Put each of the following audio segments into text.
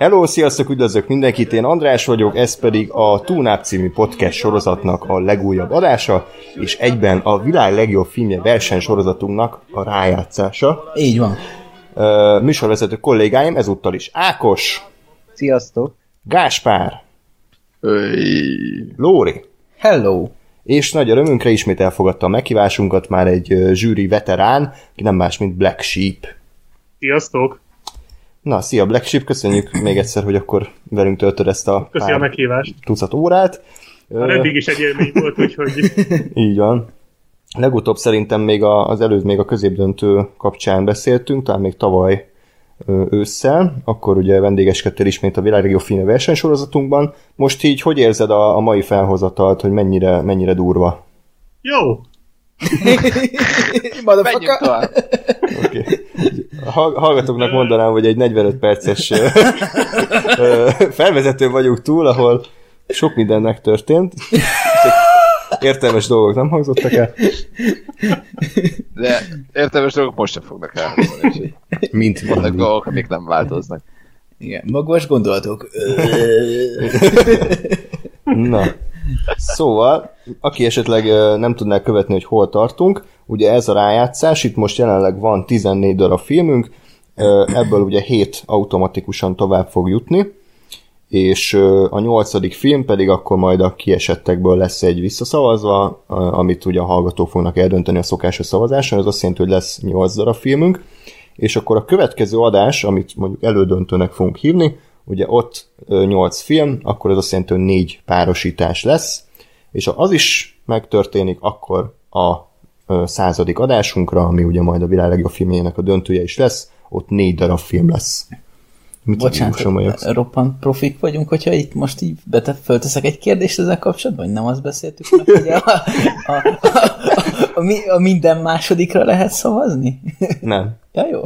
Hello, sziasztok, üdvözlök mindenkit, én András vagyok, ez pedig a Túnáp című podcast sorozatnak a legújabb adása, és egyben a világ legjobb filmje versenysorozatunknak a rájátszása. Így van. Uh, műsorvezető kollégáim ezúttal is Ákos, Sziasztok! Gáspár, Öy. Lóri, Hello! és nagy örömünkre ismét elfogadta a meghívásunkat már egy zsűri veterán, aki nem más, mint Black Sheep. Sziasztok! Na, szia Black Sheep, köszönjük még egyszer, hogy akkor velünk töltöd ezt a Köszi a meghívást. tucat órát. Már eddig is egy élmény volt, úgyhogy Így van. Legutóbb szerintem még a, az előző, még a középdöntő kapcsán beszéltünk, talán még tavaly ősszel, akkor ugye vendégeskedtél ismét a Világregió Filme versenysorozatunkban. Most így hogy érzed a, a mai felhozatalt, hogy mennyire, mennyire durva? jó! Menjünk tovább. Okay. Hallgatóknak mondanám, hogy egy 45 perces felvezető vagyunk túl, ahol sok minden megtörtént. Csak Értelmes dolgok nem hangzottak el. De értelmes dolgok most sem fognak elhangzani. Mint Vannak dolgok, amik nem változnak. Igen, magos gondolatok. Na, szóval, aki esetleg nem tudná követni, hogy hol tartunk, ugye ez a rájátszás, itt most jelenleg van 14 darab filmünk, ebből ugye 7 automatikusan tovább fog jutni, és a nyolcadik film pedig akkor majd a kiesettekből lesz egy visszaszavazva, amit ugye a hallgatók fognak eldönteni a szokásos szavazáson, ez azt jelenti, hogy lesz 8 darab filmünk, és akkor a következő adás, amit mondjuk elődöntőnek fogunk hívni, ugye ott 8 film, akkor ez azt jelenti, hogy 4 párosítás lesz, és ha az is megtörténik, akkor a századik adásunkra, ami ugye majd a világ legjobb filmjének a döntője is lesz, ott 4 darab film lesz. Mit Bocsánat, roppant profik vagyunk, hogyha itt most így bete, fölteszek egy kérdést ezzel kapcsolatban, vagy nem azt beszéltük meg, hogy a, a, a, a, a, a minden másodikra lehet szavazni? Nem. Ja, jó.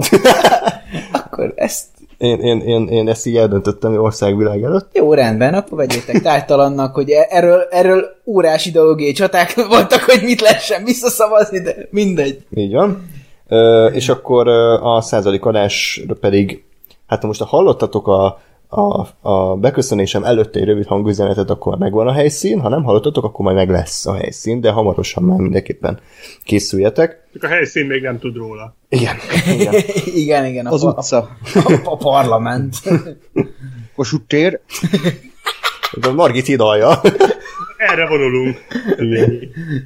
Akkor ezt Én, én, én, én ezt így eldöntöttem országvilág előtt. jó rendben, akkor vegyétek tártalannak, hogy e- erről, erről órás ideológiai csaták voltak, hogy mit lehessen visszaszavazni, de mindegy. Így van. Ö, és akkor a századik adásra pedig, hát most ha hallottatok a, a, a beköszönésem előtt egy rövid hangüzenetet, akkor megvan a helyszín, ha nem hallottatok, akkor majd meg lesz a helyszín, de hamarosan már mindenképpen készüljetek. Csak a helyszín még nem tud róla. Igen, igen. Igen, igen. A, Az a, utca. a, a parlament. Kossuth tér. A Margit hidalja. Erre vonulunk.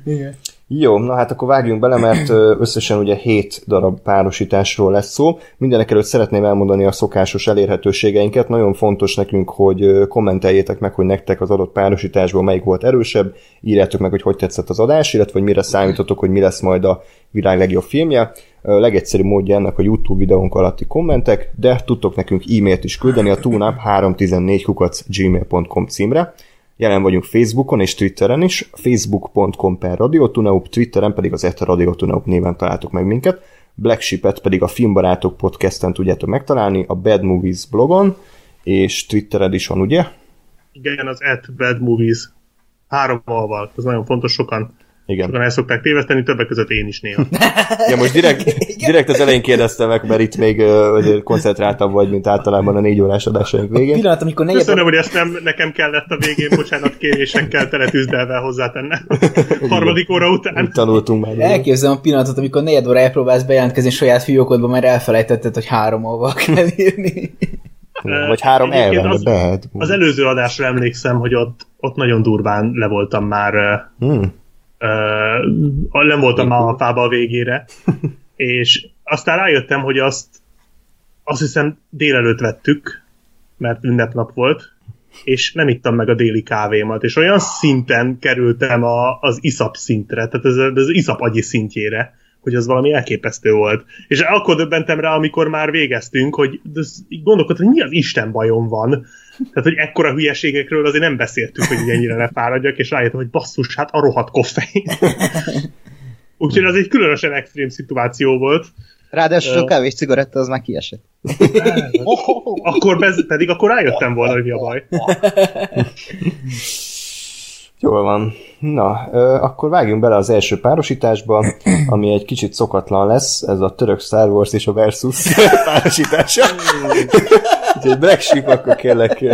Igen. Jó, na hát akkor vágjunk bele, mert összesen ugye 7 darab párosításról lesz szó. Mindenek előtt szeretném elmondani a szokásos elérhetőségeinket. Nagyon fontos nekünk, hogy kommenteljétek meg, hogy nektek az adott párosításból melyik volt erősebb. Írjátok meg, hogy hogy tetszett az adás, illetve hogy mire számítotok, hogy mi lesz majd a világ legjobb filmje. Legegyszerűbb módja ennek a YouTube videónk alatti kommentek, de tudtok nekünk e-mailt is küldeni a tunap314 kukac gmail.com címre. Jelen vagyunk Facebookon és Twitteren is, facebook.com per radiotunaup, Twitteren pedig az et radiotunaup néven találtok meg minket, Black Sheep-et pedig a Filmbarátok podcasten tudjátok megtalálni, a Bad Movies blogon, és Twittered is van, ugye? Igen, az at bad movies. Három alval. Ez nagyon fontos, sokan, Igen. sokan el szokták téveszteni, többek között én is néha. Ja, most direkt, direkt az elején kérdeztem meg, mert itt még azért koncentráltabb vagy, mint általában a négy órás adásaink végén. Pillanat, amikor negyed Köszönöm, hogy ezt nem nekem kellett a végén, bocsánat, kérésekkel teletűzdelve hozzátennem. Harmadik óra után. Úgy tanultunk már. Elképzelem a pillanatot, amikor negyed óra elpróbálsz bejelentkezni saját fiókodba, mert elfelejtetted, hogy három olval kell írni. Vagy három elven, az- bad. Az előző adásra emlékszem, hogy ott, ott nagyon durván le voltam már Hmm. Uh, nem voltam már a fába a végére, és aztán rájöttem, hogy azt azt hiszem délelőtt vettük, mert ünnepnap volt, és nem ittam meg a déli kávémat, és olyan szinten kerültem a, az iszap szintre, tehát ez, az iszap agyi szintjére, hogy az valami elképesztő volt. És akkor döbbentem rá, amikor már végeztünk, hogy így gondolkodtam, hogy mi az Isten bajom van. Tehát, hogy ekkora hülyeségekről azért nem beszéltünk, hogy így ennyire ne fáradjak, és rájöttem, hogy basszus, hát a rohadt koffein. Úgyhogy az egy különösen extrém szituáció volt. Ráadásul a kávés cigaretta az már kiesett. Akkor bez, pedig akkor rájöttem volna, hogy mi a baj. Jól van. Na, ö, akkor vágjunk bele az első párosításba, ami egy kicsit szokatlan lesz, ez a török Star Wars és a Versus párosítása. Úgyhogy Black Sheep, akkor kérlek.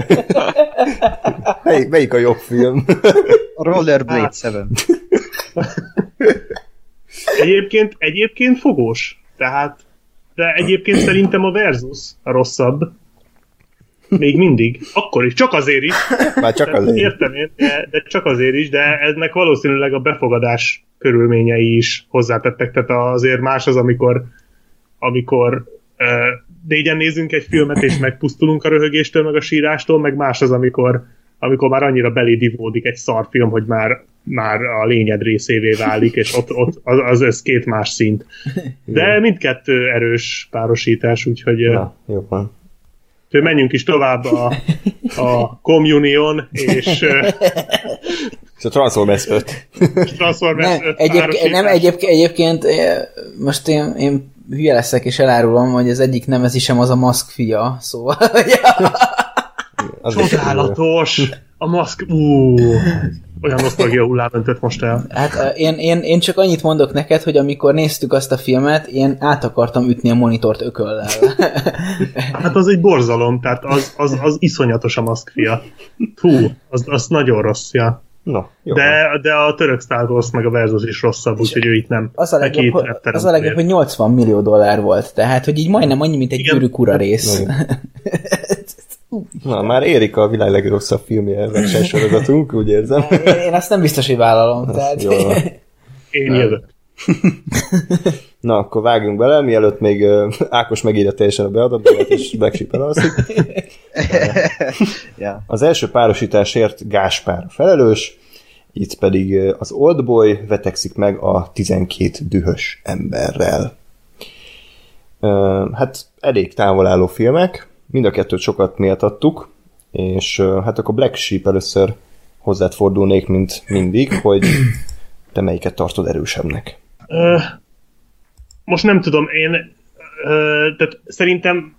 Melyik, melyik a jobb film? A Rollerblade 7. Egyébként, egyébként fogós. Tehát, de egyébként szerintem a Versus a rosszabb. Még mindig. Akkor is. Csak azért is. Már csak azért. Értem én, de, de csak azért is, de ennek valószínűleg a befogadás körülményei is hozzátettek. Tehát azért más az, amikor, amikor uh, négyen nézünk egy filmet, és megpusztulunk a röhögéstől, meg a sírástól, meg más az, amikor, amikor már annyira belédivódik egy szarfilm, hogy már, már a lényed részévé válik, és ott, ott az, az, ez két más szint. De mindkettő erős párosítás, úgyhogy Na, jó van. Úgyhogy menjünk is tovább a, a Communion és És a Transformers 5. Transformers Nem, öt egyébként, párosítás. nem egyébként, egyébként most én, én hülye leszek és elárulom, hogy az egyik nemezisem az a maszk fia, szóval is- Csodálatos! A maszk... Ú, olyan nosztalgia hullám öntött most el. Hát én, én, én csak annyit mondok neked, hogy amikor néztük azt a filmet, én át akartam ütni a monitort ököllel. Hát az egy borzalom, tehát az, az, az iszonyatos a maszk fia. Hú, az, az nagyon rossz, ja. Na, jó. De, de a török Star Wars meg a Versus is rosszabb, úgyhogy ő itt nem. Az a legjobb, hogy, az a legjobb, hogy 80 millió dollár volt, tehát hogy így majdnem annyi, mint egy gyűrűk ura rész. Igen. Na, már érik a világ legrosszabb filmje versenysorozatunk, úgy érzem. én, én azt nem biztos, hogy vállalom. Tehát, Jól van. Én jövök. Na, akkor vágjunk bele, mielőtt még uh, Ákos megírja teljesen a beadatbélet, és Black Sheep elalszik. Az első párosításért Gáspár a felelős, itt pedig az Oldboy vetekszik meg a 12 dühös emberrel. Uh, hát elég távol álló filmek, mind a kettőt sokat méltattuk, és hát akkor Black Sheep először hozzád fordulnék, mint mindig, hogy te melyiket tartod erősebbnek. Most nem tudom, én tehát szerintem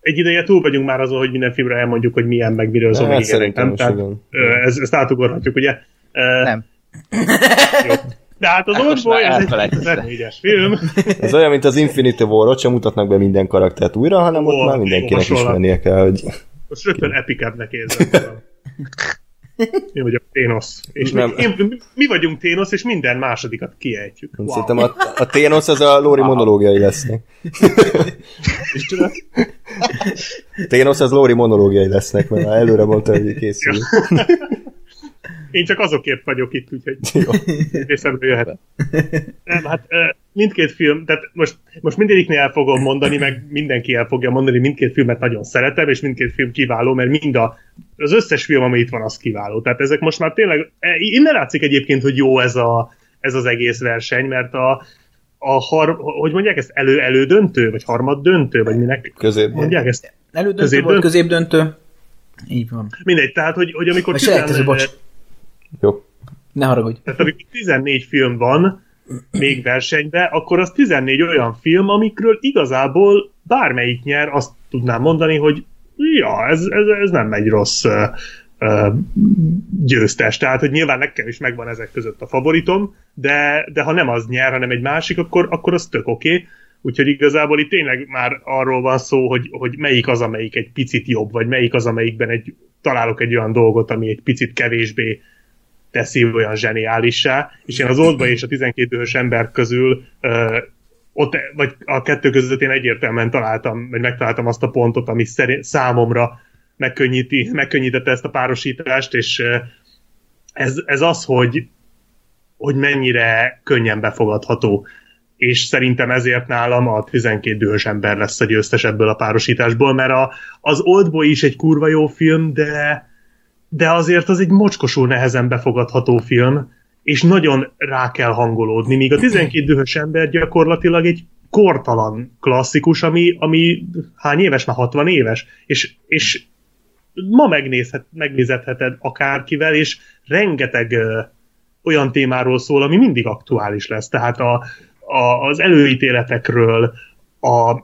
egy ideje túl vagyunk már azon, hogy minden filmre elmondjuk, hogy milyen, meg miről szól, Hát meg ilyenek, szerintem nem? Tehát, igen. ezt, ezt átugorhatjuk, ugye? Nem. Jó. De hát az Oldboy, ez egy reményes film. Ez olyan, mint az Infinity War, ott sem mutatnak be minden karaktert újra, hanem ott Ó, már mindenkinek ismernie kell, hogy Most rögtön epikebbnek érzem. Mi vagyok Ténosz. És mi, Nem. én, mi vagyunk Ténosz, és minden másodikat kiejtjük. wow. Wow. szerintem a, a Thanos az a Lóri monológiai lesznek. Thanos az Lóri monológiai lesznek, mert előre mondta, hogy készül. Én csak azokért vagyok itt, úgyhogy részemről jöhet. Nem, hát mindkét film, tehát most, most mindegyiknél el fogom mondani, meg mindenki el fogja mondani, mindkét filmet nagyon szeretem, és mindkét film kiváló, mert mind a, az összes film, ami itt van, az kiváló. Tehát ezek most már tényleg, e, innen látszik egyébként, hogy jó ez, a, ez az egész verseny, mert a, a har, hogy mondják ezt, elő-elődöntő, vagy harmad döntő, vagy minek Középben. mondják ezt? Elődöntő Középdöntő? volt, középdöntő. Így van. Mindegy, tehát, hogy, hogy amikor Vagy bocs. Jó. Ne haragudj. Tehát amikor 14 film van még versenyben, akkor az 14 olyan film, amikről igazából bármelyik nyer, azt tudnám mondani, hogy ja, ez, ez, ez nem egy rossz uh, győztes. Tehát, hogy nyilván nekem is megvan ezek között a favoritom, de, de ha nem az nyer, hanem egy másik, akkor, akkor az tök oké. Okay. Úgyhogy igazából itt tényleg már arról van szó, hogy, hogy melyik az, amelyik egy picit jobb, vagy melyik az, amelyikben egy, találok egy olyan dolgot, ami egy picit kevésbé teszi olyan zseniálissá, és én az Oldba és a 12 dühös ember közül ö, ott, vagy a kettő között én egyértelműen találtam, vagy megtaláltam azt a pontot, ami szerint, számomra megkönnyíti, megkönnyítette ezt a párosítást, és ez, ez az, hogy, hogy mennyire könnyen befogadható. És szerintem ezért nálam a 12 dühös ember lesz a győztes ebből a párosításból, mert a, az Oldboy is egy kurva jó film, de, de azért az egy mocskosul nehezen befogadható film, és nagyon rá kell hangolódni, míg a 12 dühös ember gyakorlatilag egy kortalan klasszikus, ami, ami hány éves? Már 60 éves, és, és ma megnézhet, megnézheted akárkivel, és rengeteg ö, olyan témáról szól, ami mindig aktuális lesz. Tehát a, a, az előítéletekről, a,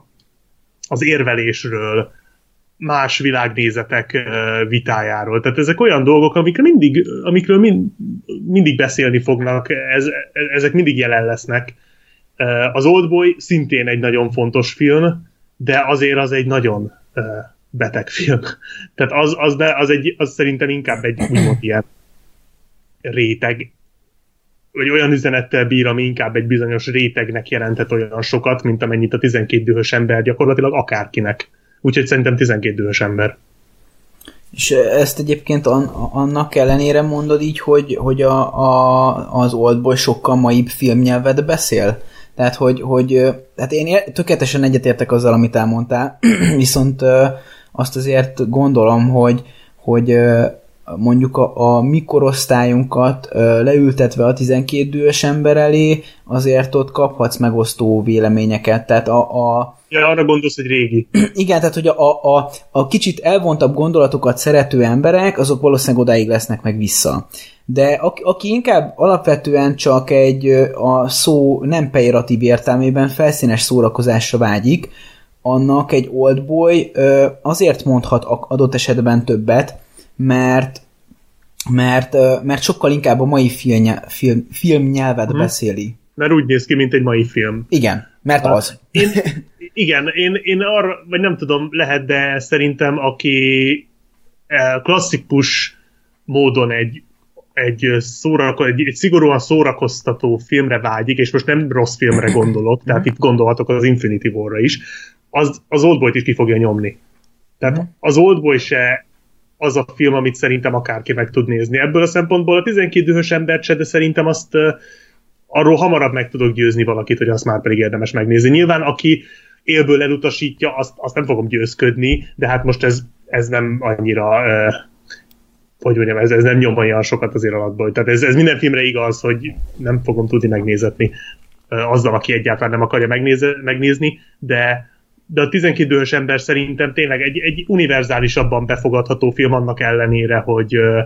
az érvelésről, más világnézetek vitájáról. Tehát ezek olyan dolgok, amikről mindig, amikről mind, mindig beszélni fognak, ez, ezek mindig jelen lesznek. Az Oldboy szintén egy nagyon fontos film, de azért az egy nagyon beteg film. Tehát az, az, de az, egy, az szerintem inkább egy úgymond ilyen réteg, vagy olyan üzenettel bír, ami inkább egy bizonyos rétegnek jelentett olyan sokat, mint amennyit a 12 dühös ember gyakorlatilag akárkinek. Úgyhogy szerintem 12 dühös ember. És ezt egyébként an, annak ellenére mondod így, hogy, hogy a, a, az Oldboy sokkal maibb filmnyelvet beszél? Tehát, hogy, hogy hát én tökéletesen egyetértek azzal, amit elmondtál, viszont azt azért gondolom, hogy, hogy mondjuk a, a mi korosztályunkat leültetve a 12 dühös ember elé, azért ott kaphatsz megosztó véleményeket. Tehát a, a, Ja, arra gondolsz, hogy régi. igen, tehát hogy a, a, a kicsit elvontabb gondolatokat szerető emberek, azok valószínűleg odáig lesznek meg vissza. De aki, aki inkább alapvetően csak egy a szó nem pejoratív értelmében felszínes szórakozásra vágyik, annak egy oldboy azért mondhat adott esetben többet, mert mert, mert sokkal inkább a mai film, film, filmnyelvet Mhm. beszéli. Mert úgy néz ki, mint egy mai film. Igen, mert az. Én, igen, én, én arra, vagy nem tudom, lehet, de szerintem aki eh, klasszikus módon egy, egy, szórako, egy, egy szigorúan szórakoztató filmre vágyik, és most nem rossz filmre gondolok, tehát itt gondolhatok az Infinity War-ra is, az, az Oldboy-t is ki fogja nyomni. Tehát az Oldboy se az a film, amit szerintem akárki meg tud nézni. Ebből a szempontból a 12 dühös embert se, de szerintem azt eh, arról hamarabb meg tudok győzni valakit, hogy azt már pedig érdemes megnézni. Nyilván, aki élből elutasítja, azt, azt nem fogom győzködni, de hát most ez, ez nem annyira uh, hogy mondjam, ez, ez nem nyom olyan sokat azért alatból. Tehát ez, ez minden filmre igaz, hogy nem fogom tudni megnézetni uh, azzal, aki egyáltalán nem akarja megnéze, megnézni, de de a 12 dühös ember szerintem tényleg egy, egy univerzálisabban befogadható film annak ellenére, hogy uh,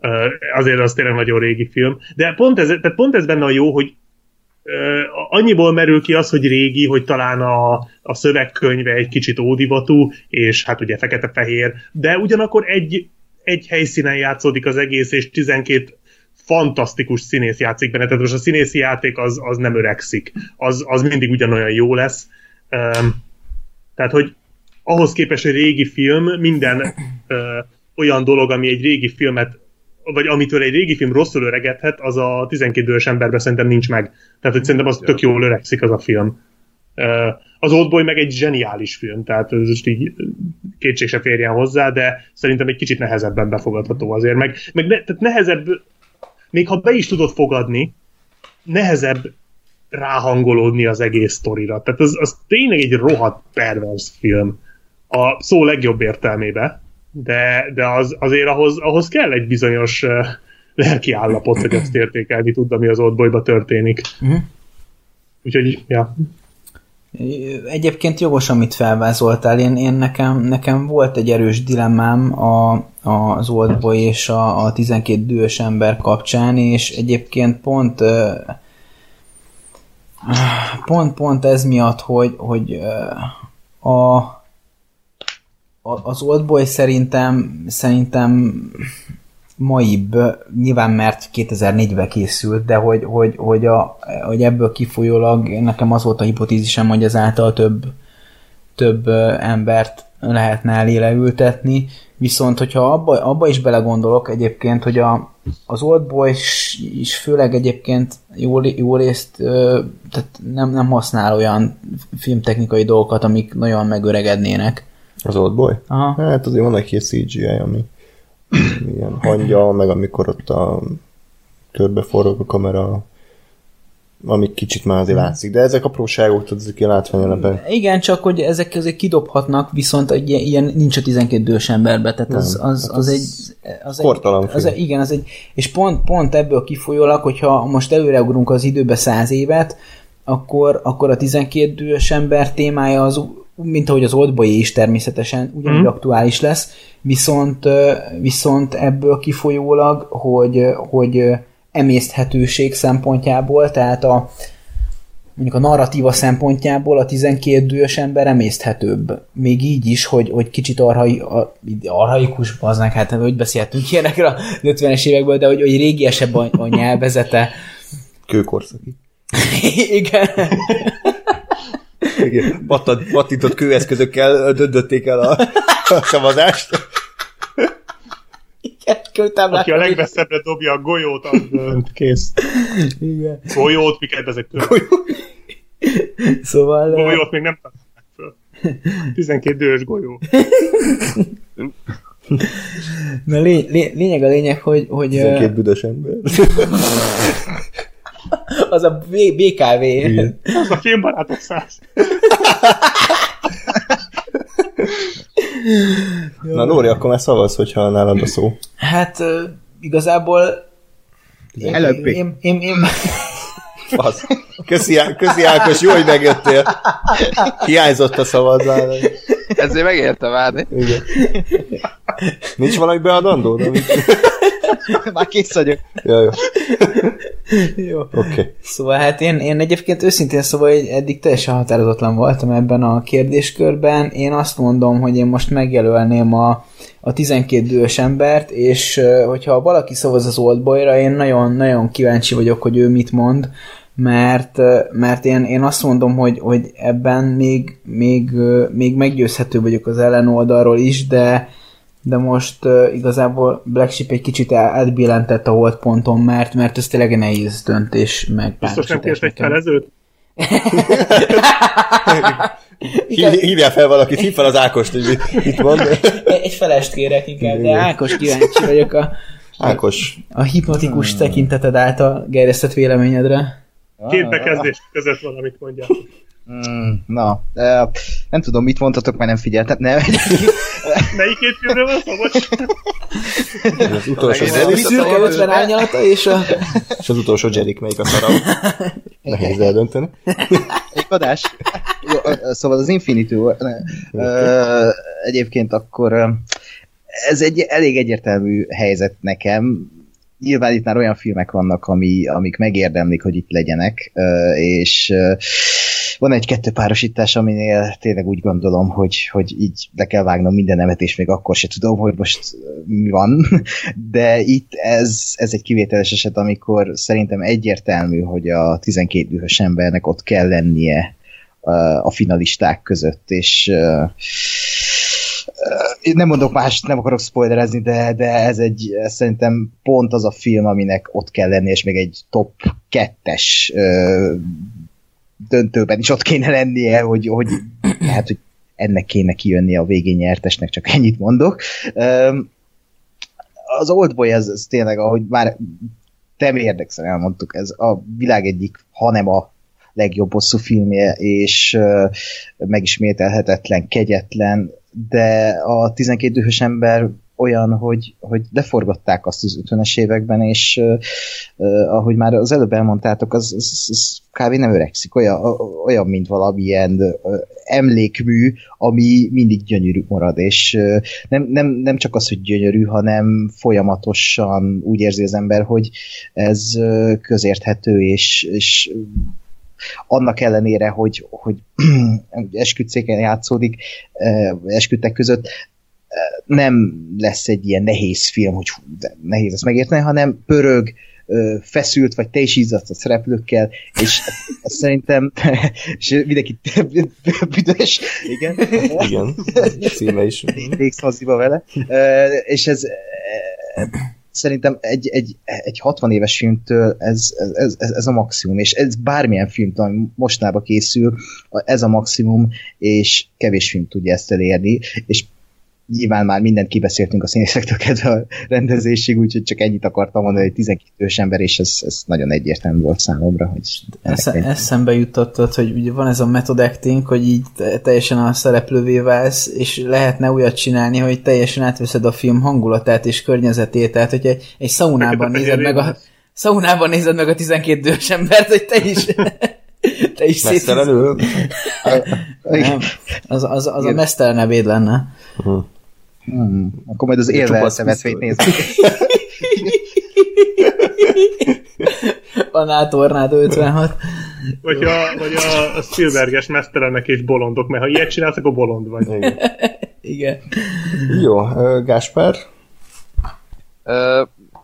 uh, azért az tényleg nagyon régi film. De pont ez, tehát pont ez benne a jó, hogy uh, annyiból merül ki az, hogy régi, hogy talán a, a szövegkönyve egy kicsit ódivatú, és hát ugye fekete-fehér, de ugyanakkor egy, egy helyszínen játszódik az egész, és 12 fantasztikus színész játszik benne, tehát most a színészi játék az, az nem öregszik, az, az mindig ugyanolyan jó lesz. Um, tehát, hogy ahhoz képest, hogy régi film, minden ö, olyan dolog, ami egy régi filmet, vagy amitől egy régi film rosszul öregedhet, az a 12 idős emberben szerintem nincs meg. Tehát, hogy szerintem az tök jól öregszik az a film. Ö, az Oldboy meg egy zseniális film, tehát ez most így kétség se férjen hozzá, de szerintem egy kicsit nehezebben befogadható azért. Meg, meg ne, tehát nehezebb, még ha be is tudod fogadni, nehezebb ráhangolódni az egész sztorira. Tehát az, az tényleg egy rohadt pervers film. A szó legjobb értelmébe, de, de az, azért ahhoz, ahhoz kell egy bizonyos uh, lelki állapot, hogy azt értékelni tud, ami az oldbolyba történik. Mhm. Úgyhogy, ja. Egyébként jogos, amit felvázoltál. Én, én nekem, nekem volt egy erős dilemmám a, a, az Oldboy és a, a 12 dühös ember kapcsán, és egyébként pont ö, pont, pont ez miatt, hogy, hogy a, a, az Oldboy szerintem szerintem maibb, nyilván mert 2004-ben készült, de hogy, hogy, hogy, a, hogy ebből kifolyólag nekem az volt a hipotézisem, hogy ezáltal több, több embert lehetne elé leültetni, viszont hogyha abba, abba is belegondolok egyébként, hogy a, az Oldboy is, is főleg egyébként jó, jó részt tehát nem, nem használ olyan filmtechnikai dolgokat, amik nagyon megöregednének. Az Oldboy? Aha. Hát azért van egy CGI, ami ilyen hangya, meg amikor ott a körbeforog a kamera, ami kicsit már azért látszik. De ezek apróságok, tudod, ezek ilyen látványelemben. Igen, csak hogy ezek azért kidobhatnak, viszont egy ilyen, ilyen nincs a 12 dős emberbe, tehát az, Nem, az, hát az, az egy... Az kortalan egy, az egy, Igen, az egy, és pont, pont ebből kifolyólag, hogyha most előreugrunk az időbe száz évet, akkor, akkor a 12 dühös ember témája az, mint ahogy az Oldboy is természetesen ugyanúgy Mhm. aktuális lesz, viszont, viszont ebből kifolyólag, hogy, hogy emészthetőség szempontjából, tehát a mondjuk a narratíva szempontjából a 12 dühös ember emészthetőbb. Még így is, hogy, hogy kicsit arhai, a, arhaikus, bazdnak, hát hogy beszéltünk ilyenekre a 50-es évekből, de hogy, hogy régiesebb a, a nyelvezete. Kőkorszaki. Igen. Igen. Pattant, pattintott kőeszközökkel döntötték el a, a szavazást. Kőtáblák. Aki a legmesszebbre dobja a golyót, az dönt, kész. Igen. Golyót, miket ezek tőle? Szóval... ö, Golyót még nem találták föl. 12 dős golyó. Na, lé, lé, lényeg a lényeg, hogy, hogy ö, 12 büdös ember. az a B- BKV. Igen. Az a filmbarátok száz. Na Nóri, akkor már szavaz, hogyha nálad a szó. Hát igazából Előbb. én, én, én, Fasz. Köszi, köszi Ákos, jó, hogy megjöttél. Hiányzott a szavazás. Ezért megérte várni. Igen. Nincs valami beadandó? Amit... Már kész vagyok. Ja, jó. jó. Okay. Szóval hát én, én egyébként őszintén szóval hogy eddig teljesen határozatlan voltam ebben a kérdéskörben. Én azt mondom, hogy én most megjelölném a, a 12 dühös embert, és hogyha valaki szavaz az Oldboyra, én nagyon-nagyon kíváncsi vagyok, hogy ő mit mond, mert, mert én, én azt mondom, hogy, hogy ebben még, még, még meggyőzhető vagyok az ellenoldalról is, de, de most uh, igazából Black Sheep egy kicsit átbillentett a volt ponton, mert, mert ez tényleg nehéz döntés, meg Biztos nem kért egy felezőt? Hív- Hívjál fel valakit, hív fel az Ákost, hogy mit- mond. Egy felest kérek inkább, de. Ákos kíváncsi vagyok a, Ákos, a hipnotikus tekinteted által gerjesztett véleményedre. Két bekezdés között valamit mondjál. Mm, na, eh, nem tudom, mit mondtatok, mert nem figyeltem. Nem, Melyik két filmről van szó? Bocs. az utolsó Megint A szürke 50 árnyalata és a... és az utolsó Jerik, melyik a szarabb. Nehéz eldönteni. egy adás. Szóval az Infinity War, ne, ö, egyébként akkor ez egy elég egyértelmű helyzet nekem. Nyilván itt már olyan filmek vannak, ami, amik megérdemlik, hogy itt legyenek, ö, és ö, van egy-kettő párosítás, aminél tényleg úgy gondolom, hogy, hogy így le kell vágnom minden nevet, és még akkor se tudom, hogy most mi van. De itt ez, ez egy kivételes eset, amikor szerintem egyértelmű, hogy a 12 dühös embernek ott kell lennie a finalisták között, és nem mondok más, nem akarok spoilerezni, de, de ez egy, szerintem pont az a film, aminek ott kell lenni, és még egy top kettes döntőben is ott kéne lennie, hogy, hogy, hát, hogy ennek kéne kijönni a végén nyertesnek, csak ennyit mondok. Az Oldboy, ez, ez tényleg, ahogy már te érdekszel, elmondtuk, ez a világ egyik, hanem a legjobb hosszú filmje, és megismételhetetlen, kegyetlen, de a 12 dühös ember olyan, hogy, hogy leforgatták azt az 50-es években, és uh, ahogy már az előbb elmondtátok, az, az, az kb. nem öregszik, olyan, olyan mint valamilyen emlékmű, ami mindig gyönyörű marad, és nem, nem, nem csak az, hogy gyönyörű, hanem folyamatosan úgy érzi az ember, hogy ez közérthető, és, és annak ellenére, hogy, hogy esküdszéken játszódik, esküdtek között, nem lesz egy ilyen nehéz film, hogy hú, de nehéz ezt megérteni, hanem pörög, feszült, vagy te is izzadsz a szereplőkkel, és azt szerintem, és mindenki büdös, igen, Igen, címe is. végsz haziba vele, és ez szerintem egy, egy, egy 60 éves filmtől ez, ez, ez, ez a maximum, és ez bármilyen filmtől, ami mostanában készül, ez a maximum, és kevés film tudja ezt elérni, és nyilván már mindent kibeszéltünk a színészektől kezdve a rendezésig, úgyhogy csak ennyit akartam mondani, hogy 12 ős ember, és ez, ez nagyon egyértelmű volt számomra, hogy Esze, eszembe jutottad, hogy ugye van ez a method acting, hogy így te- teljesen a szereplővé válsz, és lehetne olyat csinálni, hogy teljesen átveszed a film hangulatát és környezetét, tehát hogy egy, egy szaunában nézed meg a szaunában nézed meg a 12 dős embert, hogy te is te is szét... Az, az, az a Igen. mesztelen ebéd lenne. Hmm, akkor majd az szemetvényt pisztoly. nézzük. A NATO Tornado 56. Vagy a, vagy a Spielberges mesztelenek és bolondok, mert ha ilyet csinálsz, akkor bolond vagy. Igen. Igen. Jó, Gáspár?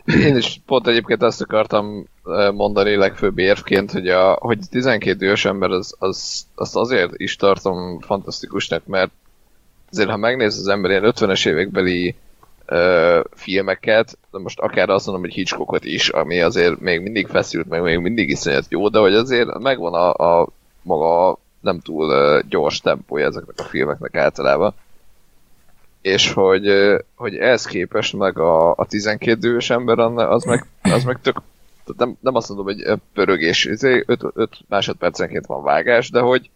Én is pont egyébként azt akartam mondani legfőbb érvként, hogy a, hogy 12 éves ember az, az, azt azért is tartom fantasztikusnak, mert azért ha megnéz az ember ilyen 50-es évekbeli ö, filmeket, de most akár azt mondom, hogy Hitchcockot is, ami azért még mindig feszült, meg még mindig iszonyat jó, de hogy azért megvan a, a maga nem túl ö, gyors tempója ezeknek a filmeknek általában. És hogy, ö, hogy ehhez képest meg a, a 12 éves ember az meg, az meg tök tehát nem, nem azt mondom, hogy pörögés, 5 másodpercenként van vágás, de hogy,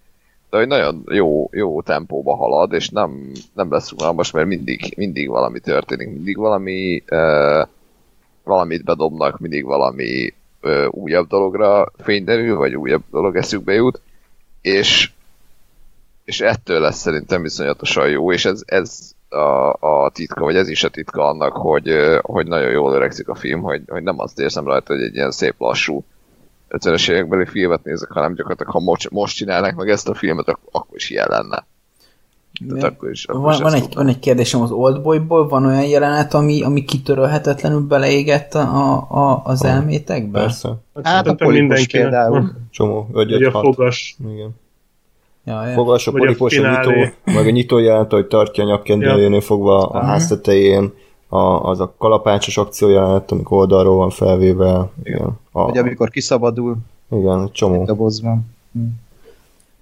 de hogy nagyon jó, jó tempóba halad, és nem, nem lesz unalmas, mert mindig, mindig valami történik, mindig valami uh, valamit bedobnak, mindig valami uh, újabb dologra fényderül, vagy újabb dolog eszükbe jut, és, és ettől lesz szerintem viszonyatosan jó, és ez, ez a, a titka, vagy ez is a titka annak, hogy, hogy nagyon jól öregszik a film, hogy, hogy nem azt érzem rajta, hogy egy ilyen szép lassú 50-es évekbeli filmet nézek, hanem gyakorlatilag, ha most, most csinálnák meg ezt a filmet, ak- akkor is ilyen lenne. Tehát akkor is, akkor Van, is van, egy, van egy kérdésem az Oldboyból, van olyan jelenet, ami, ami kitörölhetetlenül beleégett a, a, az Van. elmétekbe? Persze. Hát a Szerintem polipos például. van. Csomó. Vagy Vagy a 5 6. fogas. Igen. Ja, ja. Fogas, a a polipos, a finálé. nyitó, meg a nyitó jelent, hogy tartja a nyakkendőjénél fogva a ház tetején, a, az a kalapácsos akció jelent, amikor oldalról van felvéve. Igen. A, Vagy amikor kiszabadul igen, csomó. dobozban.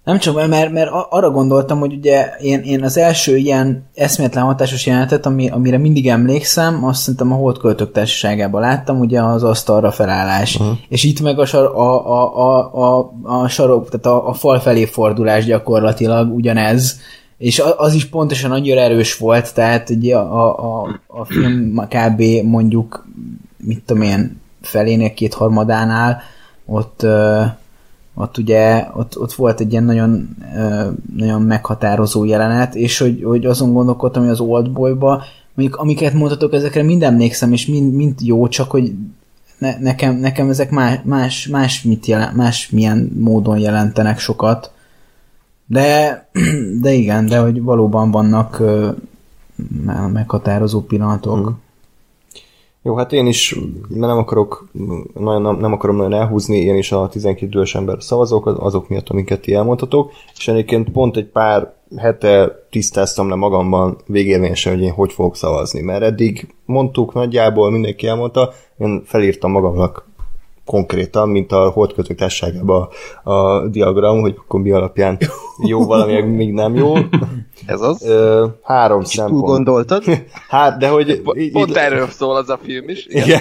Nem csak, mert, mert arra gondoltam, hogy ugye én, én az első ilyen eszméletlen hatásos jelenetet, ami, amire mindig emlékszem, azt szerintem a Holdköltők társaságában láttam, ugye az asztalra felállás. Uh-huh. És itt meg a, sar, a, a, a, a, a sarok, tehát a, a fal felé fordulás gyakorlatilag ugyanez. És az is pontosan annyira erős volt, tehát ugye a, a, a film kb. mondjuk, mit tudom én, felénél, kétharmadánál, ott ott ugye ott, ott volt egy ilyen nagyon, nagyon meghatározó jelenet, és hogy, hogy azon gondolkodtam, hogy az Oldboyba, mondjuk amiket mondhatok, ezekre mind emlékszem, és mind, mind jó, csak hogy ne, nekem, nekem ezek más, más, más, mit jelen, más milyen módon jelentenek sokat. De, de igen, de hogy valóban vannak ö, meghatározó pillanatok. Mhm. Jó, hát én is nem akarok, nagyon, nem, nem akarom nagyon elhúzni, én is a 12 idős ember szavazok, az- azok miatt, amiket ti elmondhatok, és egyébként pont egy pár hete tisztáztam le magamban végérvényesen, hogy én hogy fogok szavazni, mert eddig mondtuk nagyjából, mindenki elmondta, én felírtam magamnak konkrétan, mint a holdkötők társaságában a, a diagram, hogy akkor mi alapján jó valami, még nem jó. Ez az? Ö, három Túl szempont. gondoltad? Hát, de hogy... Pont erről szól az a film is. Igen.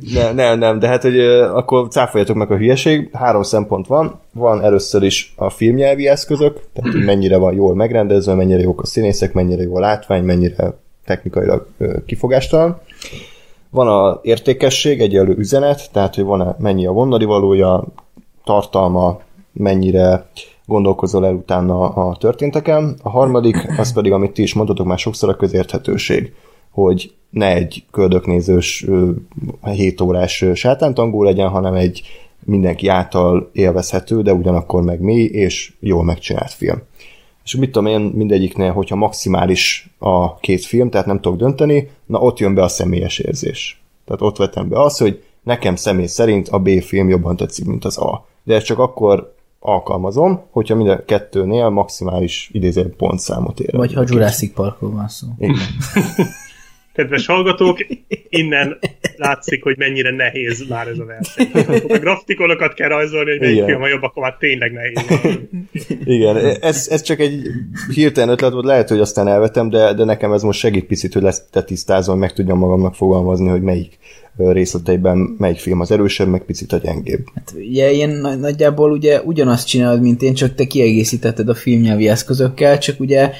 igen. Ne, nem, nem, de hát, hogy akkor cáfoljatok meg a hülyeség. Három szempont van. Van először is a filmnyelvi eszközök, tehát hogy mennyire van jól megrendezve, mennyire jók a színészek, mennyire jó a látvány, mennyire technikailag kifogástalan. Van a értékesség, egyenlő üzenet, tehát hogy van-e mennyi a vonali valója, tartalma, mennyire gondolkozol el utána a történteken. A harmadik, az pedig, amit ti is mondtatok már sokszor, a közérthetőség hogy ne egy köldöknézős 7 órás sátántangó legyen, hanem egy mindenki által élvezhető, de ugyanakkor meg mély és jól megcsinált film. És mit tudom én, mindegyiknél, hogyha maximális a két film, tehát nem tudok dönteni, na ott jön be a személyes érzés. Tehát ott vetem be azt, hogy nekem személy szerint a B film jobban tetszik, mint az A. De ezt csak akkor alkalmazom, hogyha mind a kettőnél maximális idéző pontszámot ér. Vagy ha Jurassic Parkról van szó. Igen. Kedves hallgatók, innen látszik, hogy mennyire nehéz már ez a verseny. A grafikonokat kell rajzolni, hogy melyik film a jobb, akkor már tényleg nehéz. Igen, ez, ez csak egy hirtelen ötlet volt, lehet, hogy aztán elvetem, de, de nekem ez most segít picit, hogy lesz tisztázom, meg tudjam magamnak fogalmazni, hogy melyik részleteiben melyik film az erősebb, meg picit a gyengébb. Hát ugye ilyen nagy- nagyjából ugye ugyanazt csinálod, mint én, csak te kiegészítetted a filmnyelvi eszközökkel, csak ugye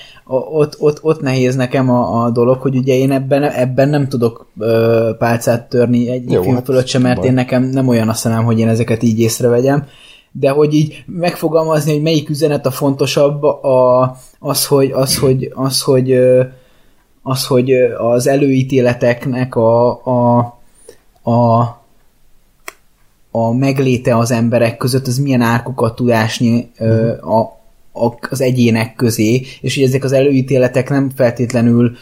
ott, ott, ott nehéz nekem a, a dolog, hogy ugye én ebben, ebben nem tudok ö, pálcát törni egy Jó, film hát fölött sem, mert baj. én nekem nem olyan a szemem, hogy én ezeket így észrevegyem, de hogy így megfogalmazni, hogy melyik üzenet a fontosabb, a, az, hogy, az, hogy, az, hogy, az, hogy az előítéleteknek a, a, a a, megléte az emberek között, az milyen árkokat tud ásni ö, a, a, az egyének közé, és hogy ezek az előítéletek nem feltétlenül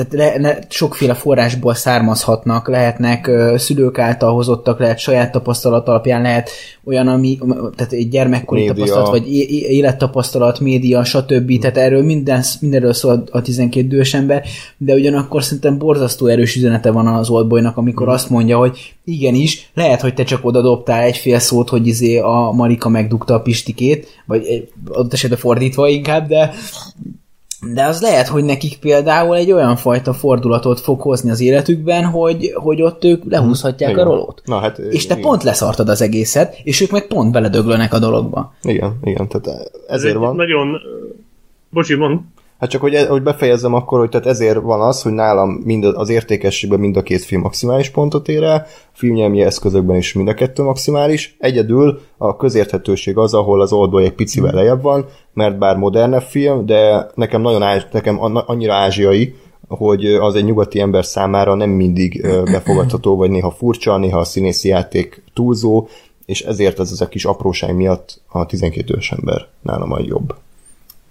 tehát le, le, sokféle forrásból származhatnak, lehetnek ö, szülők által hozottak, lehet saját tapasztalat alapján, lehet olyan, ami, tehát egy gyermekkori Média. tapasztalat, vagy élettapasztalat, média, stb. Tehát erről minden, mindenről szól a 12 dühös ember, de ugyanakkor szerintem borzasztó erős üzenete van az Oldboynak, amikor azt mondja, hogy igenis, lehet, hogy te csak oda dobtál egy fél szót, hogy izé a Marika megdugta a Pistikét, vagy adott esetben fordítva inkább, de de az lehet, hogy nekik például egy olyan fajta fordulatot fog hozni az életükben, hogy, hogy ott ők lehúzhatják a Igen. rolót. Na hát, És te igen. pont leszartad az egészet, és ők meg pont beledöglönek a dologba. Igen, igen, tehát Ez ezért egy van. Nagyon... Bocsi, mond. Hát csak, hogy, e- hogy befejezzem akkor, hogy tehát ezért van az, hogy nálam mind az értékességben mind a két film maximális pontot ér el, filmnyelmi eszközökben is mind a kettő maximális. Egyedül a közérthetőség az, ahol az Oldboy egy picivel lejjebb van, mert bár modernebb film, de nekem nagyon ázs, nekem annyira ázsiai, hogy az egy nyugati ember számára nem mindig befogadható, vagy néha furcsa, néha a színészi játék túlzó, és ezért ez az a kis apróság miatt a 12 ős ember nálam a jobb.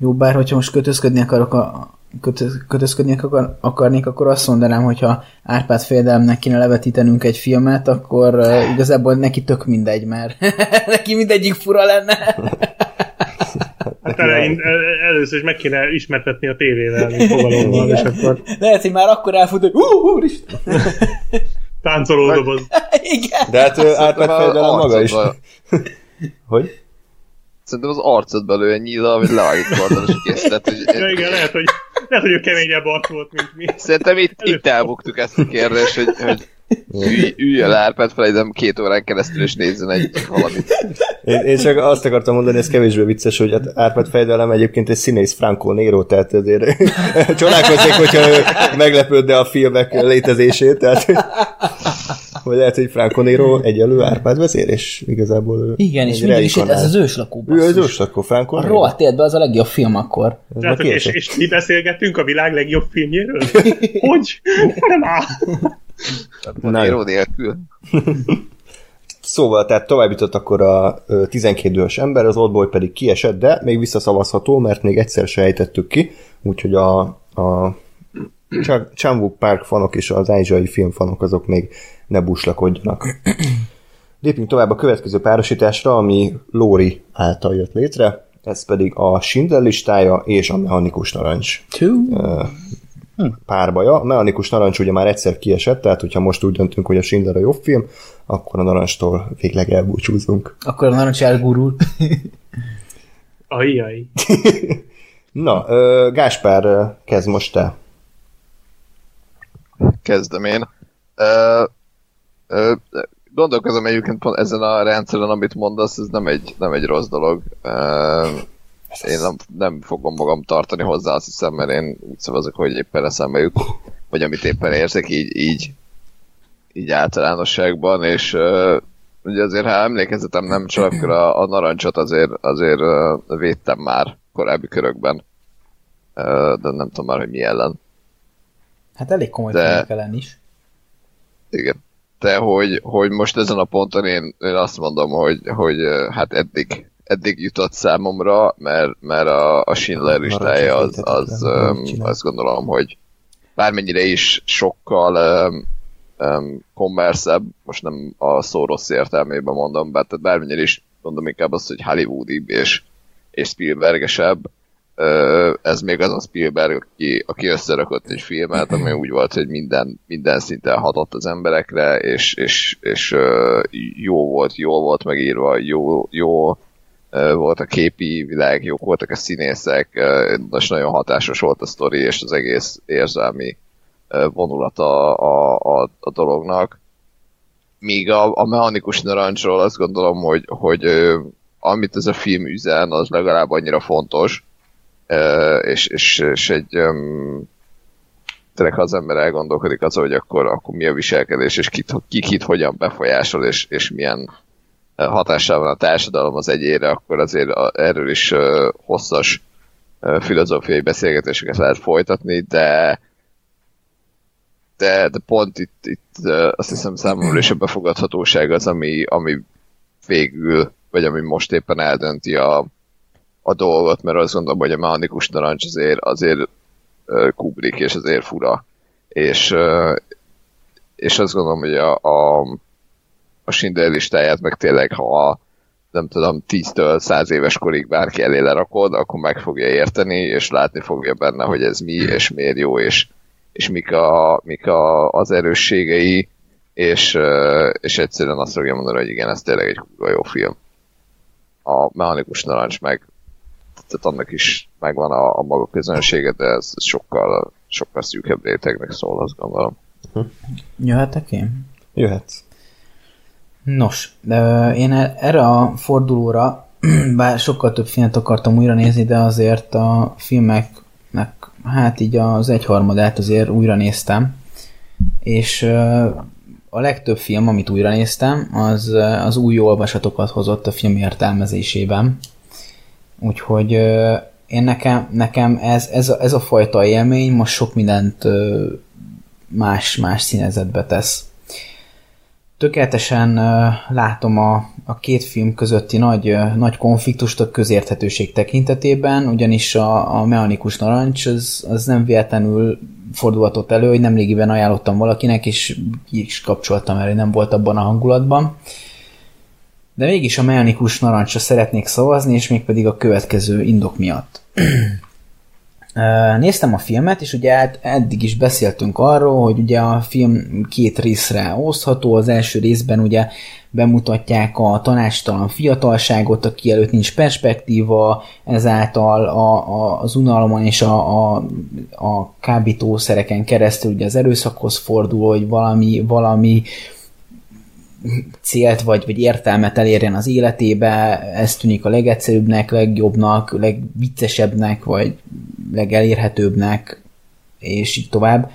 Jó, bár hogyha most kötözködni akarok a, kötöz, kötözködni akar, akarnék, akkor azt mondanám, hogyha Árpád fejedelemnek kéne levetítenünk egy filmet, akkor uh, igazából neki tök mindegy, mert neki mindegyik fura lenne. Hát elein, el- először is meg kéne ismertetni a tévével, mint fogalommal, és akkor Lehet, hogy már akkor elfut, hogy uh, úristen! táncoló doboz. Igen. De hát Árpád fejedelem maga is. Hogy? Szerintem az arcodba lő egy nyíla, amit levágít karddal, és kész. Tehát, Ja, hogy igen, lehet, hogy, lehet, hogy ő keményebb arc volt, mint mi. Szerintem itt, itt elbuktuk ezt a kérdést, hogy, hogy ülj, üljön le Árpád felejtem két órán keresztül, és nézzen egy valamit. Én, én csak azt akartam mondani, ez kevésbé vicces, hogy hát Árpád fejedelem egyébként egy színész Franco Nero, tehát ezért csodálkoznék, hogyha ő meglepődne a filmek létezését, tehát hogy lehet, hogy Franco Nero egyelő Árpád vezér, és igazából Igen, és mindig is ez az őslakó Ő az őslakó, Franco A Nero. rohadt életben az a legjobb film akkor. Hogy és, és mi beszélgettünk a világ legjobb filmjéről? Hogy? Nem áll. Na. Nero nélkül. Szóval, tehát tovább jutott akkor a ö, 12 idős ember, az Oldboy pedig kiesett, de még visszaszavazható, mert még egyszer se ejtettük ki, úgyhogy a, a Ch- Chan-wook Park fanok és az ázsiai filmfanok azok még ne buslakodjanak. Lépjünk tovább a következő párosításra, ami Lóri által jött létre, ez pedig a Schindler listája és a Mechanikus Narancs Tű. párbaja. A Mechanikus Narancs ugye már egyszer kiesett, tehát hogyha most úgy döntünk, hogy a Schindler a jobb film, akkor a Narancstól végleg elbúcsúzunk. Akkor a narancs elgurul. Ajjaj. Na, Gáspár, kezd most te. Kezdem én. Ö, ö, gondolkozom egyébként pont ezen a rendszeren, amit mondasz, ez nem egy, nem egy rossz dolog. Ö, én nem, nem fogom magam tartani hozzá, azt hiszem, mert én úgy szavazok, hogy éppen eszembe jut, vagy amit éppen érzek, így, így, így általánosságban, és ö, ugye azért, ha emlékezetem nem csak, a, a narancsot azért, azért ö, védtem már korábbi körökben, Ö, de nem tudom már, hogy mi ellen. Hát elég komoly De- ellen is. Igen. De hogy, hogy most ezen a ponton én, én azt mondom, hogy, hogy hát eddig, eddig jutott számomra, mert, mert a, a Schindler listája az, az, öm, azt gondolom, hogy bármennyire is sokkal um, um, kommerszebb, most nem a szó rossz értelmében mondom, bár, tehát bármennyire is mondom inkább azt, hogy Hollywoodi és, és Spielbergesebb, ez még az a Spielberg, aki, aki összerakott egy filmet, ami úgy volt, hogy minden, minden szinten hatott az emberekre, és, és, és jó volt, jó volt megírva, jó, jó volt a képi világ, jók voltak a színészek, most nagyon hatásos volt a sztori, és az egész érzelmi vonulata a, a, a dolognak. Míg a, a mechanikus narancsról azt gondolom, hogy, hogy amit ez a film üzen, az legalább annyira fontos, és, és, és egy tényleg ha az ember elgondolkodik az, hogy akkor, akkor mi a viselkedés, és kit, ki kit hogyan befolyásol, és, és milyen hatással van a társadalom az egyére, akkor azért erről is hosszas filozófiai beszélgetéseket lehet folytatni, de de, de pont itt, itt azt hiszem számomra is a befogadhatóság az, ami, ami végül, vagy ami most éppen eldönti a, a dolgot, mert azt gondolom, hogy a mechanikus narancs azért, azért kublik, és azért fura. És, és azt gondolom, hogy a, a, a Schindler listáját meg tényleg, ha nem tudom, 10-től 100 éves korig bárki elé lerakod, akkor meg fogja érteni, és látni fogja benne, hogy ez mi, és miért jó, és, és mik, a, mik a, az erősségei, és, és egyszerűen azt fogja mondani, hogy igen, ez tényleg egy jó film. A mechanikus narancs meg tehát annak is megvan a, a maga közönsége, de ez, ez sokkal, sokkal szűkebb rétegnek szól, azt gondolom. Jöhetek én? Jöhetsz. Nos, de én e- erre a fordulóra, bár sokkal több filmet akartam újra nézni, de azért a filmeknek, hát így az egyharmadát azért újra néztem, és a legtöbb film, amit újra néztem, az, az új olvasatokat hozott a film értelmezésében. Úgyhogy én nekem, nekem ez, ez, a, ez a fajta élmény most sok mindent más, más színezetbe tesz. Tökéletesen látom a, a két film közötti nagy, nagy konfliktust a közérthetőség tekintetében, ugyanis a, a mechanikus narancs az, az nem véletlenül fordulhatott elő, hogy nemrégiben ajánlottam valakinek, és ki is kapcsoltam el, hogy nem volt abban a hangulatban. De mégis a mechanikus narancsra szeretnék szavazni, és mégpedig a következő indok miatt. Néztem a filmet, és ugye hát eddig is beszéltünk arról, hogy ugye a film két részre osztható. Az első részben ugye bemutatják a tanástalan fiatalságot, aki előtt nincs perspektíva, ezáltal a, a, az unalomon és a, a, a kábítószereken keresztül ugye az erőszakhoz fordul, hogy valami, valami célt vagy, vagy értelmet elérjen az életébe, ez tűnik a legegyszerűbbnek, legjobbnak, legviccesebbnek, vagy legelérhetőbbnek, és így tovább.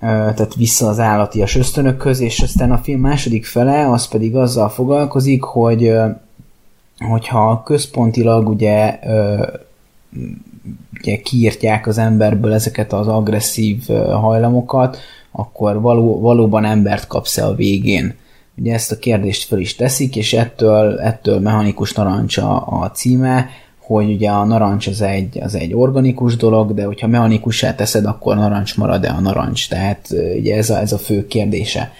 Tehát vissza az állatias ösztönökhöz, és aztán a film második fele az pedig azzal foglalkozik, hogy hogyha központilag ugye, ugye kiírtják az emberből ezeket az agresszív hajlamokat, akkor való, valóban embert kapsz-e a végén? Ugye ezt a kérdést föl is teszik, és ettől, ettől mechanikus narancs a, a címe, hogy ugye a narancs az egy, az egy organikus dolog, de hogyha mechanikussá teszed, akkor narancs marad-e a narancs? Tehát ugye ez a, ez a fő kérdése.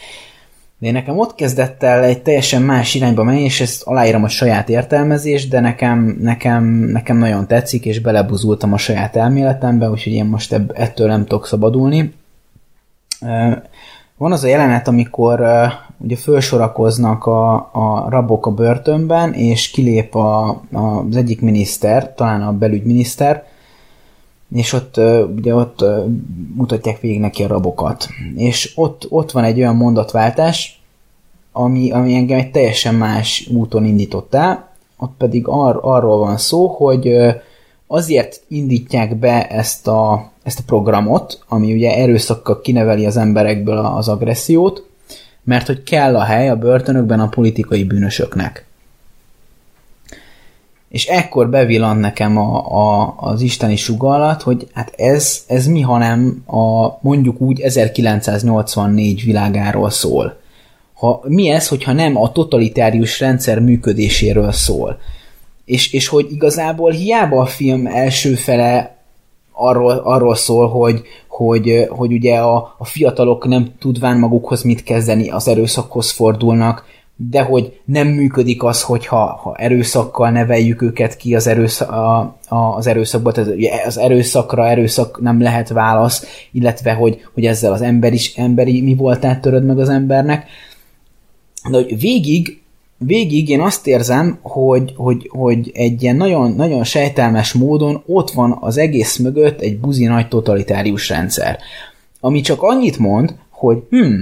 De én nekem ott kezdett el egy teljesen más irányba menni, és ezt aláírom a saját értelmezést, de nekem, nekem, nekem nagyon tetszik, és belebuzultam a saját elméletembe, úgyhogy én most ebb, ettől nem tudok szabadulni. Van az a jelenet, amikor ugye felsorakoznak a, a rabok a börtönben, és kilép a, a, az egyik miniszter, talán a belügyminiszter, és ott ugye ott mutatják végig neki a rabokat. És ott, ott van egy olyan mondatváltás, ami, ami engem egy teljesen más úton indított el, ott pedig ar, arról van szó, hogy azért indítják be ezt a, ezt a programot, ami ugye erőszakkal kineveli az emberekből az agressziót, mert hogy kell a hely a börtönökben a politikai bűnösöknek. És ekkor bevillant nekem a, a, az isteni sugallat, hogy hát ez, ez mi, hanem a mondjuk úgy 1984 világáról szól. Ha, mi ez, hogyha nem a totalitárius rendszer működéséről szól? és, és hogy igazából hiába a film első fele arról, arról szól, hogy, hogy, hogy ugye a, a fiatalok nem tudván magukhoz mit kezdeni, az erőszakhoz fordulnak, de hogy nem működik az, hogyha ha erőszakkal neveljük őket ki az, erőszak, a, a, az erőszakba, tehát az erőszakra erőszak nem lehet válasz, illetve hogy, hogy ezzel az ember is, emberi mi voltát töröd meg az embernek. De hogy végig végig én azt érzem, hogy, hogy, hogy egy ilyen nagyon, nagyon sejtelmes módon ott van az egész mögött egy buzi nagy totalitárius rendszer, ami csak annyit mond, hogy hm,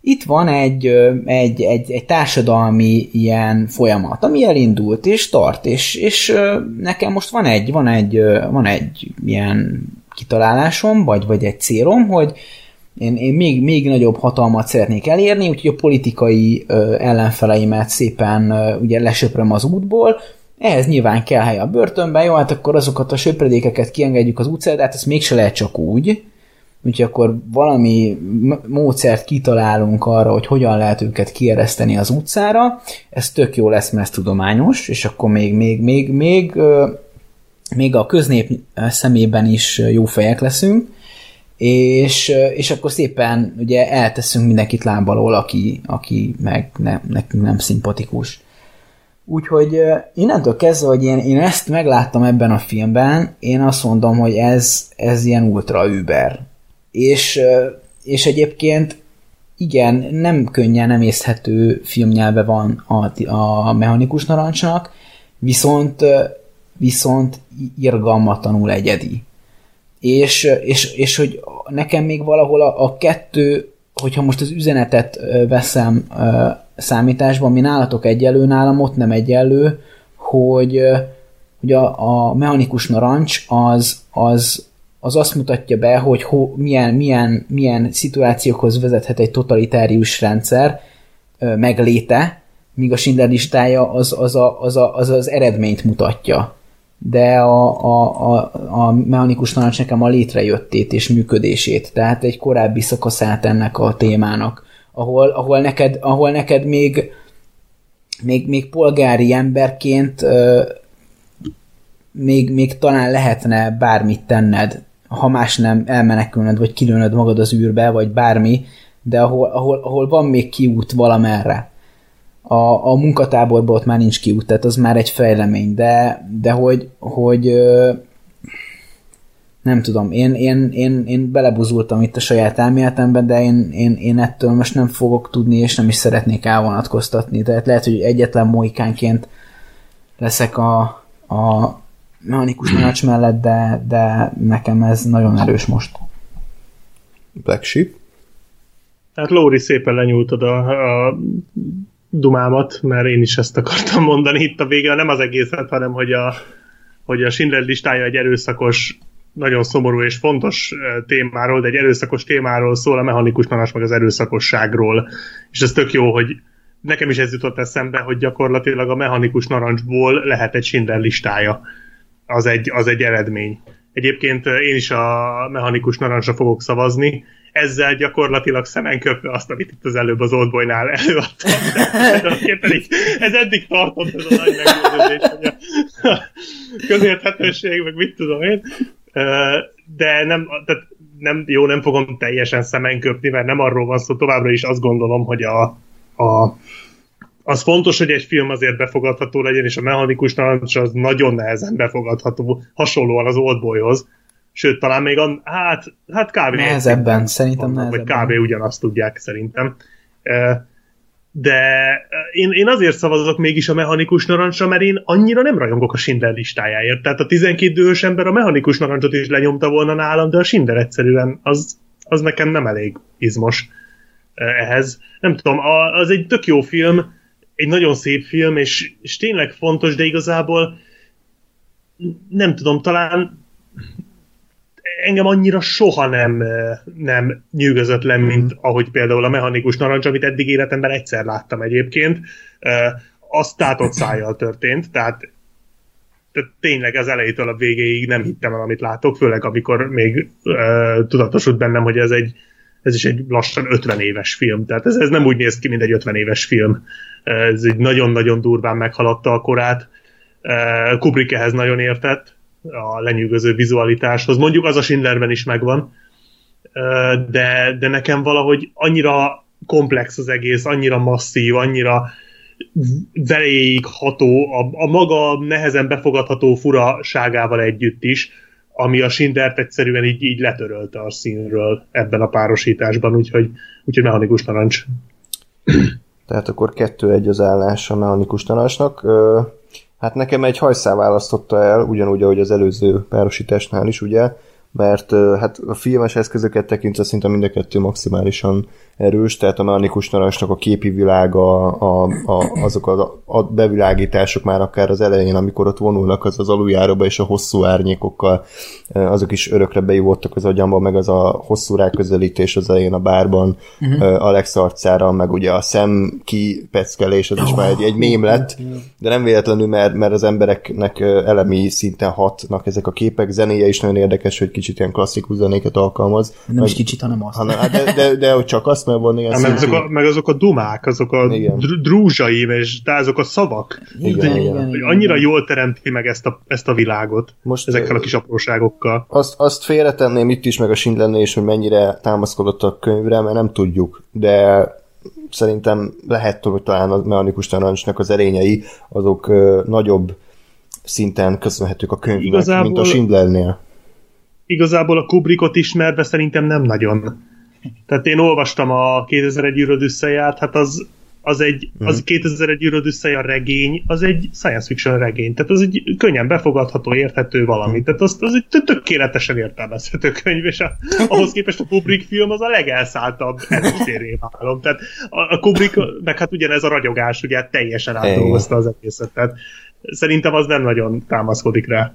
itt van egy, egy, egy, egy társadalmi ilyen folyamat, ami elindult és tart, és, és nekem most van egy, van egy, van egy ilyen kitalálásom, vagy, vagy egy célom, hogy én, én még, még nagyobb hatalmat szeretnék elérni, úgyhogy a politikai ö, ellenfeleimet szépen ö, ugye lesöpröm az útból, ehhez nyilván kell hely a börtönben, jó, hát akkor azokat a söpredékeket kiengedjük az utcára, de hát ezt mégse lehet csak úgy, úgyhogy akkor valami módszert kitalálunk arra, hogy hogyan lehet őket kiereszteni az utcára, ez tök jó lesz, mert ez tudományos, és akkor még, még, még, még, még a köznép szemében is jó fejek leszünk, és, és akkor szépen ugye elteszünk mindenkit lábalól, aki, aki meg ne, nekünk nem szimpatikus. Úgyhogy innentől kezdve, hogy én, én ezt megláttam ebben a filmben, én azt mondom, hogy ez, ez ilyen ultra über. És, és egyébként igen, nem könnyen nem észhető filmnyelve van a, a mechanikus narancsnak, viszont, viszont irgalmatlanul egyedi. És, és, és hogy nekem még valahol a, a kettő, hogyha most az üzenetet veszem számításba, ami nálatok egyenlő, nálam ott nem egyenlő, hogy, hogy a, a mechanikus narancs az, az, az azt mutatja be, hogy ho, milyen, milyen, milyen szituációkhoz vezethet egy totalitárius rendszer megléte, míg a Schindler listája az az, a, az, a, az, az eredményt mutatja. De a, a, a, a mechanikus narancs nekem a létrejöttét és működését, tehát egy korábbi szakaszát ennek a témának ahol, ahol, neked, ahol neked még, még, még polgári emberként még, még talán lehetne bármit tenned, ha más nem elmenekülned, vagy kilőnöd magad az űrbe, vagy bármi, de ahol, ahol, ahol van még kiút valamerre. A, a munkatáborban ott már nincs kiút, tehát az már egy fejlemény, de, de hogy, hogy nem tudom, én, én, én, én belebuzultam itt a saját elméletembe, de én, én, én ettől most nem fogok tudni, és nem is szeretnék elvonatkoztatni. Tehát lehet, hogy egyetlen mohikánként leszek a, a mechanikus tanács mellett, de, de nekem ez nagyon erős most. Black Sheep? Hát Lóri szépen lenyúltad a, a dumámat, mert én is ezt akartam mondani itt a végén, nem az egészet, hanem hogy a, hogy a Schindler listája egy erőszakos nagyon szomorú és fontos témáról, de egy erőszakos témáról szól a mechanikus narancs meg az erőszakosságról. És ez tök jó, hogy nekem is ez jutott eszembe, hogy gyakorlatilag a mechanikus narancsból lehet egy Schindler listája. Az egy, az egy eredmény. Egyébként én is a mechanikus narancsra fogok szavazni, ezzel gyakorlatilag szemen köpve azt, amit itt az előbb az Oldboynál előadtam. ez eddig tartott ez a nagy meggyőződés, hogy a közérthetőség, meg mit tudom én, de nem, tehát nem, jó, nem fogom teljesen szemen köpni, mert nem arról van szó, továbbra is azt gondolom, hogy a, a az fontos, hogy egy film azért befogadható legyen, és a mechanikus narancs az nagyon nehezen befogadható, hasonlóan az Oldboyhoz. Sőt, talán még a, hát, hát kb. Nehezebben, szerintem nehezebben. Vagy kb. ugyanazt tudják, szerintem de én, én azért szavazok mégis a mechanikus narancsra, mert én annyira nem rajongok a Schindler listájáért. Tehát a 12 dühös ember a mechanikus narancsot is lenyomta volna nálam, de a Schindler egyszerűen az, az nekem nem elég izmos eh, ehhez. Nem tudom, az egy tök jó film, egy nagyon szép film, és, és tényleg fontos, de igazából nem tudom, talán engem annyira soha nem, nem nyűgözött le, mint ahogy például a mechanikus narancs, amit eddig életemben egyszer láttam egyébként. Az tátott szájjal történt, tehát, tehát tényleg az elejétől a végéig nem hittem el, amit látok, főleg amikor még uh, tudatosult bennem, hogy ez egy ez is egy lassan 50 éves film, tehát ez, ez nem úgy néz ki, mint egy 50 éves film. Ez egy nagyon-nagyon durván meghaladta a korát. Kubrick ehhez nagyon értett, a lenyűgöző vizualitáshoz. Mondjuk az a Schindlerben is megvan, de, de nekem valahogy annyira komplex az egész, annyira masszív, annyira veléig ható, a, a maga nehezen befogadható furaságával együtt is, ami a Schindlert egyszerűen így, így letörölte a színről ebben a párosításban, úgyhogy, úgyhogy mechanikus narancs. Tehát akkor kettő-egy az állás a mechanikus narancsnak. Hát nekem egy hajszál választotta el, ugyanúgy, ahogy az előző párosításnál is, ugye, mert hát a filmes eszközöket tekintve szinte mind a kettő maximálisan erős, tehát a mechanikus narancsnak a képi világa, a, a, azok a, a bevilágítások már akár az elején, amikor ott vonulnak az az aluljáróba és a hosszú árnyékokkal, azok is örökre beivódtak az agyamba, meg az a hosszú ráközelítés az elején a bárban, uh-huh. Alex arcára, meg ugye a szem kipeckelés, az is már egy, egy mém lett, de nem véletlenül, mert, mert az embereknek elemi szinten hatnak ezek a képek, zenéje is nagyon érdekes, hogy kicsit kicsit ilyen klasszikus zenéket alkalmaz. Nem meg, is kicsit, hanem azt. hanem, hát de, de, de, hogy csak azt, mert van ilyen Hát, meg, azok a, meg azok a dumák, azok a Igen. dr- drúzsai, és de azok a szavak, Igen, igen. hogy annyira jól teremti meg ezt a, ezt a világot Most, ezekkel a kis apróságokkal. Azt, azt félretenném itt is, meg a Schindlernél is, hogy mennyire támaszkodott a könyvre, mert nem tudjuk, de szerintem lehet, hogy talán a mechanikus tarancsnak az erényei azok ö, nagyobb szinten köszönhetők a könyvnek, Igazából- mint a Schindlernél. Igazából a Kubrickot ismerve szerintem nem nagyon. Tehát én olvastam a 2001 űröd összeját, hát az, az egy, az 2001 űröd összeja regény, az egy science fiction regény, tehát az egy könnyen befogadható, érthető valami, tehát az, az egy tö- tökéletesen értelmezhető könyv, és a, ahhoz képest a Kubrick film az a legelszálltabb ezüstéré válom. Tehát a, a Kubrick, meg hát ugyanez a ragyogás, ugye teljesen átdolgozta az egészet, tehát szerintem az nem nagyon támaszkodik rá.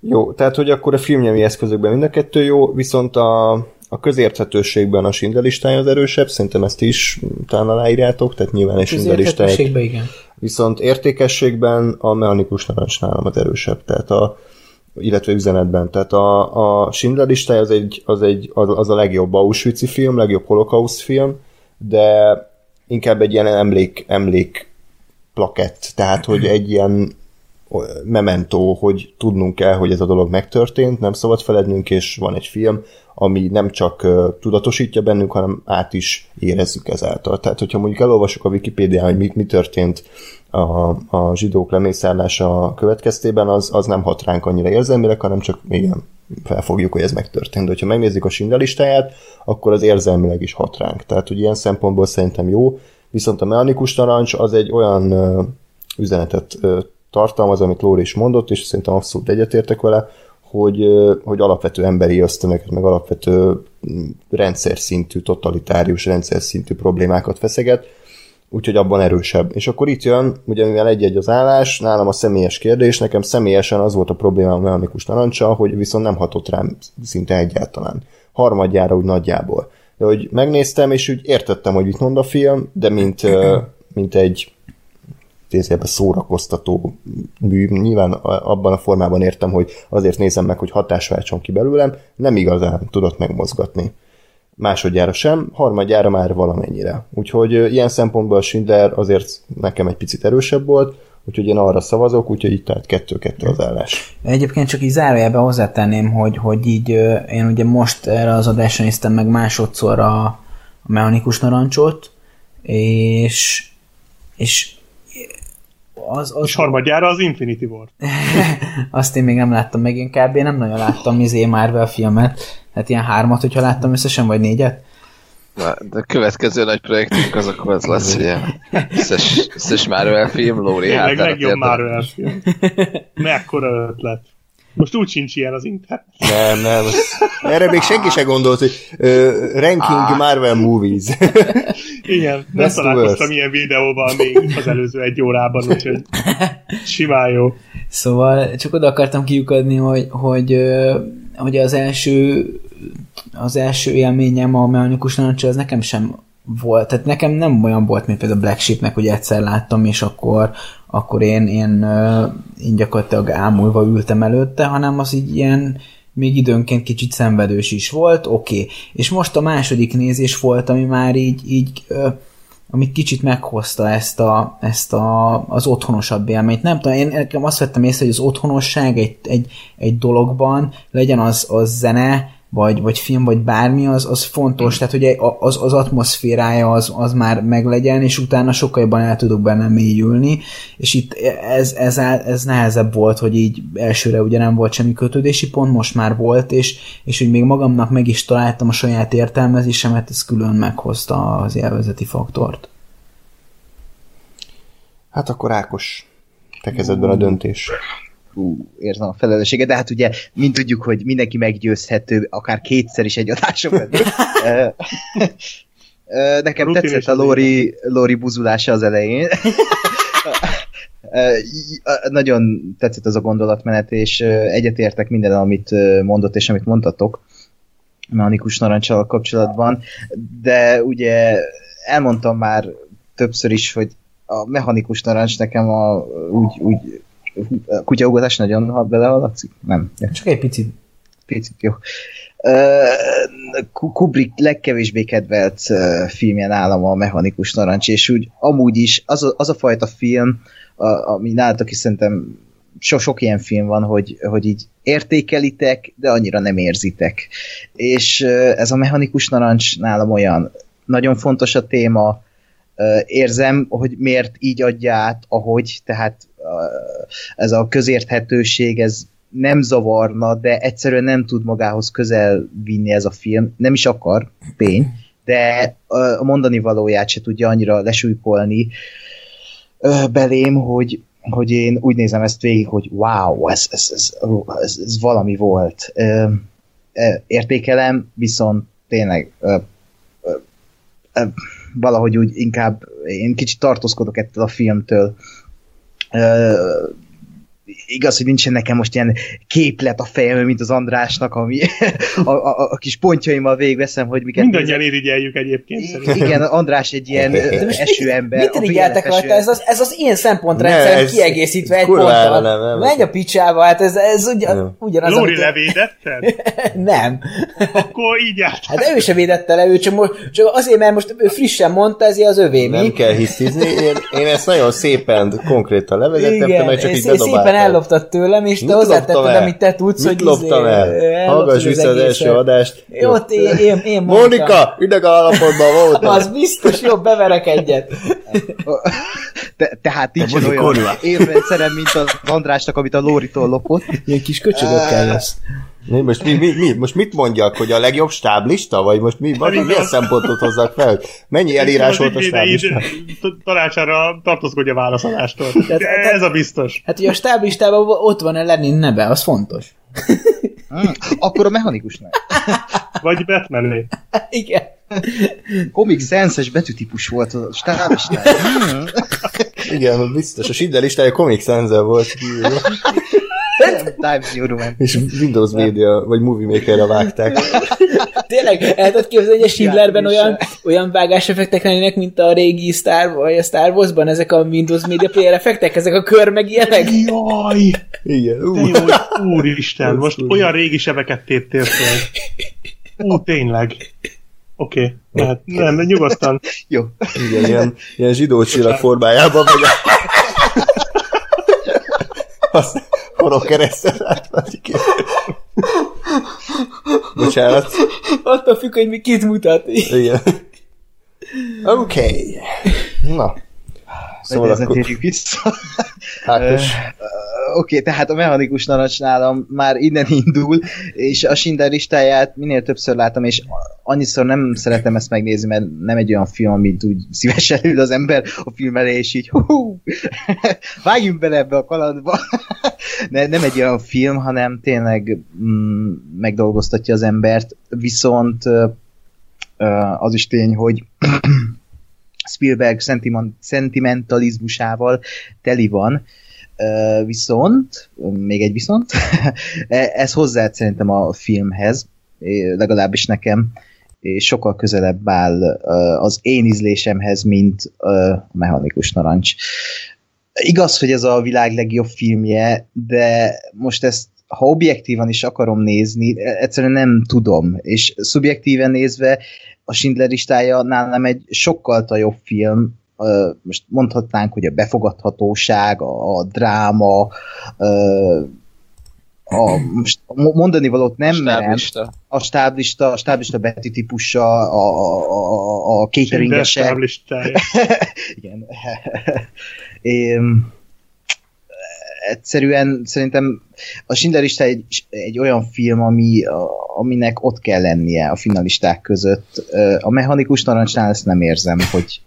Jó, tehát hogy akkor a filmnyelvi eszközökben mind a kettő jó, viszont a, a közérthetőségben a Schindler listája az erősebb, szerintem ezt is talán aláírjátok, tehát nyilván egy Schindler listája igen. Viszont értékességben a mechanikus narancs nálam az erősebb, tehát a, illetve üzenetben. Tehát a, a Schindler listája az, egy, az, egy, az, az a legjobb Auschwitz film, legjobb holokauszt film, de inkább egy ilyen emlék, emlék plakett, tehát hogy egy ilyen memento, hogy tudnunk kell, hogy ez a dolog megtörtént, nem szabad felednünk, és van egy film, ami nem csak tudatosítja bennünk, hanem át is érezzük ezáltal. Tehát, hogyha mondjuk elolvasok a Wikipédián, hogy mi, mi történt a, a zsidók lemészárlása következtében, az, az nem hat ránk annyira érzelmileg, hanem csak igen, felfogjuk, hogy ez megtörtént. De hogyha megnézzük a Schindler listáját, akkor az érzelmileg is hat ránk. Tehát, hogy ilyen szempontból szerintem jó, viszont a mechanikus narancs az egy olyan üzenetet tartalmaz, amit Lóri is mondott, és szerintem abszolút egyetértek vele, hogy, hogy alapvető emberi ösztönöket, meg alapvető rendszer szintű, totalitárius rendszer szintű problémákat feszeget, úgyhogy abban erősebb. És akkor itt jön, ugye mivel egy-egy az állás, nálam a személyes kérdés, nekem személyesen az volt a probléma a mechanikus narancsa, hogy viszont nem hatott rám szinte egyáltalán. Harmadjára úgy nagyjából. De hogy megnéztem, és úgy értettem, hogy mit mond a film, de mint, mint egy idézőjelben szórakoztató mű, nyilván abban a formában értem, hogy azért nézem meg, hogy hatás váltson ki belőlem, nem igazán tudott megmozgatni. Másodjára sem, harmadjára már valamennyire. Úgyhogy ilyen szempontból Schindler azért nekem egy picit erősebb volt, úgyhogy én arra szavazok, úgyhogy itt tehát kettő-kettő az állás. Egyébként csak így zárójelben hozzátenném, hogy, hogy így én ugye most erre az adásra néztem meg másodszor a, a mechanikus narancsot, és, és az, az... És harmadjára az Infinity War. Azt én még nem láttam meg, én kb. nem nagyon láttam izé Marvel filmet. Hát ilyen hármat, hogyha láttam összesen, vagy négyet. Na, de a következő nagy projektünk az akkor az lesz, hogy összes, összes Marvel film, Lóri Tényleg hátára legjobb. Marvel film. Mekkora ötlet. Most úgy sincs ilyen az internet. Nem, nem. Erre még senki se gondolt, hogy uh, ranking Marvel movies. Igen, nem Best találkoztam ilyen videóval még az előző egy órában, úgyhogy simán jó. Szóval csak oda akartam kiukadni, hogy, hogy, hogy az első az első élményem a mechanikus narancsal, az nekem sem volt, tehát nekem nem olyan volt, mint például a Black Sheepnek, hogy egyszer láttam, és akkor, akkor én, én, én gyakorlatilag ámulva ültem előtte, hanem az így ilyen még időnként kicsit szenvedős is volt, oké. Okay. És most a második nézés volt, ami már így, így amit kicsit meghozta ezt, a, ezt a, az otthonosabb élményt. Nem tudom, én nekem azt vettem észre, hogy az otthonosság egy, egy, egy dologban, legyen az, az zene, vagy, vagy film, vagy bármi, az, az fontos, tehát hogy az, az atmoszférája az, az már meglegyen, és utána sokkal jobban el tudok benne mélyülni, és itt ez, ez, ez nehezebb volt, hogy így elsőre ugye nem volt semmi kötődési pont, most már volt, és, és hogy még magamnak meg is találtam a saját értelmezésemet, ez külön meghozta az élvezeti faktort. Hát akkor Ákos, te kezedben a döntés. Hú, érzem a felelősséget, de hát ugye mind tudjuk, hogy mindenki meggyőzhető, akár kétszer is egy adáson Nekem Rutin tetszett a az Lóri, Lóri buzulása az elején. Nagyon tetszett az a gondolatmenet, és egyetértek minden, amit mondott, és amit mondtatok mechanikus narancsal kapcsolatban, de ugye elmondtam már többször is, hogy a mechanikus narancs nekem a, úgy, úgy a kutyaugatás nagyon ha belehallatszik? Nem. Csak egy picit. picit jó. Kubrick legkevésbé kedvelt ö, filmje nálam a Mechanikus Narancs, és úgy amúgy is az a, az a fajta film, a, ami nálatok is szerintem so, sok ilyen film van, hogy, hogy így értékelitek, de annyira nem érzitek. És ez a Mechanikus Narancs nálam olyan nagyon fontos a téma, érzem, hogy miért így adja át, ahogy, tehát ez a közérthetőség, ez nem zavarna, de egyszerűen nem tud magához közel vinni ez a film, nem is akar, tény, de a mondani valóját se tudja annyira lesújkolni belém, hogy, hogy én úgy nézem ezt végig, hogy wow, ez, ez, ez, ez, ez valami volt. Értékelem, viszont tényleg valahogy úgy inkább én kicsit tartózkodok ettől a filmtől. Ö, igaz, hogy nincsen nekem most ilyen képlet a fejemben, mint az Andrásnak, ami a, a, a kis pontjaimmal végveszem, hogy miket Mindannyian irigyeljük egyébként szerintem. igen, András egy ilyen esőember. Mit irigyeltek rajta? Ez az, ez az én szempontrendszerem Ne, ez kiegészítve egy ponttal. nem, nem. Menj a picsába, hát ez, ez ugyan, ugyanaz, Lóri amit- levédetted? Nem. Akkor így járt. Hát ő se védette le, ő csak, most, csak azért, mert most ő frissen mondta, ezért az övé, Nem mi? kell hisztizni, én, én ezt nagyon szépen, konkrétan levezettem, te meg csak így és szépen. Elloptad tőlem, és te Mit loptam hozzátetted, el? amit te tudsz, Mit hogy loptam izé, el? Hallgass vissza az egészet. első adást. Jó, ott én, én, én mondtam. Mónika, ideg állapotban voltam. Az biztos, jobb, beverek egyet. Te, tehát nincsen Te olyan kurva. érrendszerem, mint az Andrásnak, amit a Lóritól lopott. Ilyen kis köcsögökkel jössz. Mi, most, mi, mi, mi, most mit mondjak, hogy a legjobb stáblista? Vagy most mi, vagy milyen szempontot hozzak fel? Mennyi elírás volt a stáblista? tanácsára tartózkodj a válaszadástól. Tehát- Ez a biztos. Hát, hogy a stáblistában ott van a Lenin neve, az fontos. Hmm, akkor a mechanikusnál. Vagy Batmané. Igen. Comic Sense-es betűtípus volt a stábistán. Hmm. Igen, biztos. A Schindler listája Comic Sans volt. Times New Roman. És Windows Media, vagy Movie Maker-re vágták. Tényleg, el tudod képzelni, hogy a Schindlerben olyan, olyan vágáseffektek lennének, mint a régi Star, vagy a Star Wars-ban, ezek a Windows Media Player effektek, ezek a kör meg ilyenek? Jaj! Igen. Ú, jó, úristen, most olyan régi sebeket téptél fel. Ú, tényleg. Oké, okay, lehet. Nem, de nyugodtan. Jó. igen, ilyen, ilyen zsidó csillag formájában vagy. Azt horog keresztel átválik. Bocsánat. Attól függ, hogy mi kit mutat. Igen. Oké. Okay. Na. Szóval akkor... térjük vissza. Ákos. Oké, okay, tehát a mechanikus narancs nálam már innen indul, és a Schindler listáját minél többször látom, és annyiszor nem szeretem ezt megnézni, mert nem egy olyan film, amit úgy szívesen ül az ember a film elé, és így hú, vágjunk bele ebbe a kalandba. ne, nem egy olyan film, hanem tényleg mm, megdolgoztatja az embert, viszont ö, az is tény, hogy Spielberg sentimen- szentimentalizmusával teli van, viszont, még egy viszont, ez hozzá szerintem a filmhez, legalábbis nekem, sokkal közelebb áll az én ízlésemhez, mint a mechanikus narancs. Igaz, hogy ez a világ legjobb filmje, de most ezt ha objektívan is akarom nézni, egyszerűen nem tudom, és szubjektíven nézve a Schindler listája nálam egy sokkal jobb film, most mondhatnánk, hogy a befogadhatóság, a, a dráma, a, most mo- mondani valót nem merem, Stáblista. a stáblista, a stáblista betűtípusa, a, a, a, a cateringesek, igen. Én, egyszerűen szerintem a Schindler lista egy, egy olyan film, ami, a, aminek ott kell lennie a finalisták között. A mechanikus narancsnál ezt nem érzem, hogy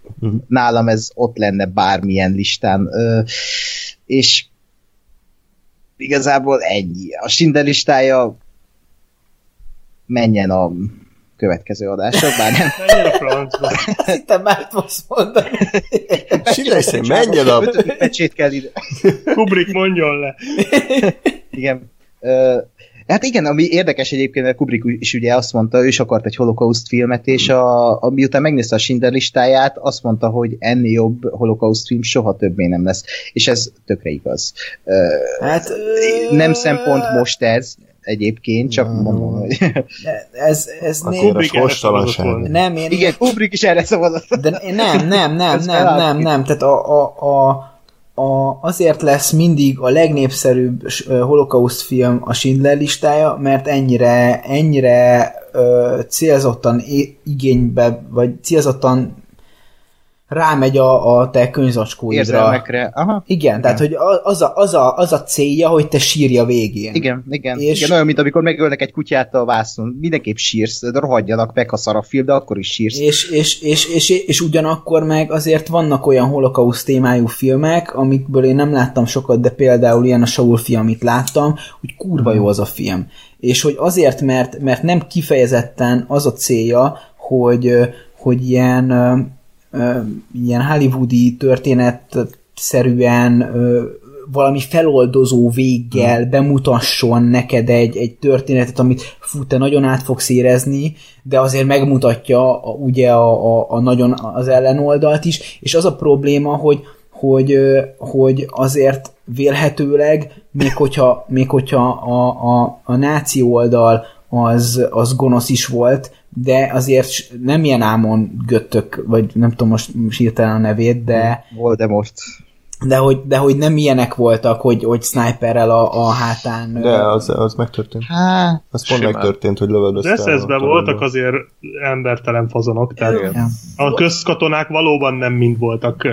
nálam ez ott lenne bármilyen listán. És igazából ennyi. A Schindler listája menjen a következő adásra, bár nem Menjen a francba. Hittem már fogsz mondani. Schindler szerint menjen a... Pecsét kell ide. Kubrick mondjon le. Igen. Hát igen, ami érdekes egyébként, mert Kubrick is ugye azt mondta, ő is akart egy holokauszt filmet, és a, a, miután megnézte a Schindler listáját, azt mondta, hogy ennél jobb holokauszt film soha többé nem lesz. És ez tökre igaz. Hát, nem szempont most ez, egyébként, csak mondom, hogy... Ez, ez Akkor nem, a sorstalanság. nem, én, Igen, Kubrick is erre szavazott. De nem, nem, nem, Ez nem, nem, nem. Tehát a, a, a, a, azért lesz mindig a legnépszerűbb holokauszt film a Schindler listája, mert ennyire, ennyire ö, célzottan igénybe, vagy célzottan rámegy a, a te könyvzacskóidra. Érzelmekre. Aha. Igen, tehát hogy az a, az, a, az a célja, hogy te sírja végén. Igen, igen. És- És... igen. Olyan, mint amikor megölnek egy kutyát a vászon. Mindenképp sírsz, de rohadjanak meg, ha szar a film, de akkor is sírsz. És, és, és, és, és ugyanakkor meg azért vannak olyan holokauszt témájú filmek, amikből én nem láttam sokat, de például ilyen a Saul film, amit láttam, hogy kurva jó az a film. És hogy azért, mert, mert nem kifejezetten az a célja, hogy, hogy ilyen, ilyen hollywoodi történet szerűen valami feloldozó véggel bemutasson neked egy, egy történetet, amit fú, te nagyon át fogsz érezni, de azért megmutatja a, ugye a, a, a nagyon az ellenoldalt is, és az a probléma, hogy, hogy, hogy azért vélhetőleg, még hogyha, még hogyha a, a, a náci oldal az, az gonosz is volt, de azért nem ilyen ámon göttök, vagy nem tudom most hirtelen a nevét, de, Voldemort. de hogy, de hogy nem ilyenek voltak, hogy, hogy sniperrel a, a hátán. De az, az megtörtént. Hát, Az pont Simán. megtörtént, hogy lövöldözte. SS-ben a voltak azért embertelen fazonok, tehát a közkatonák valóban nem mind voltak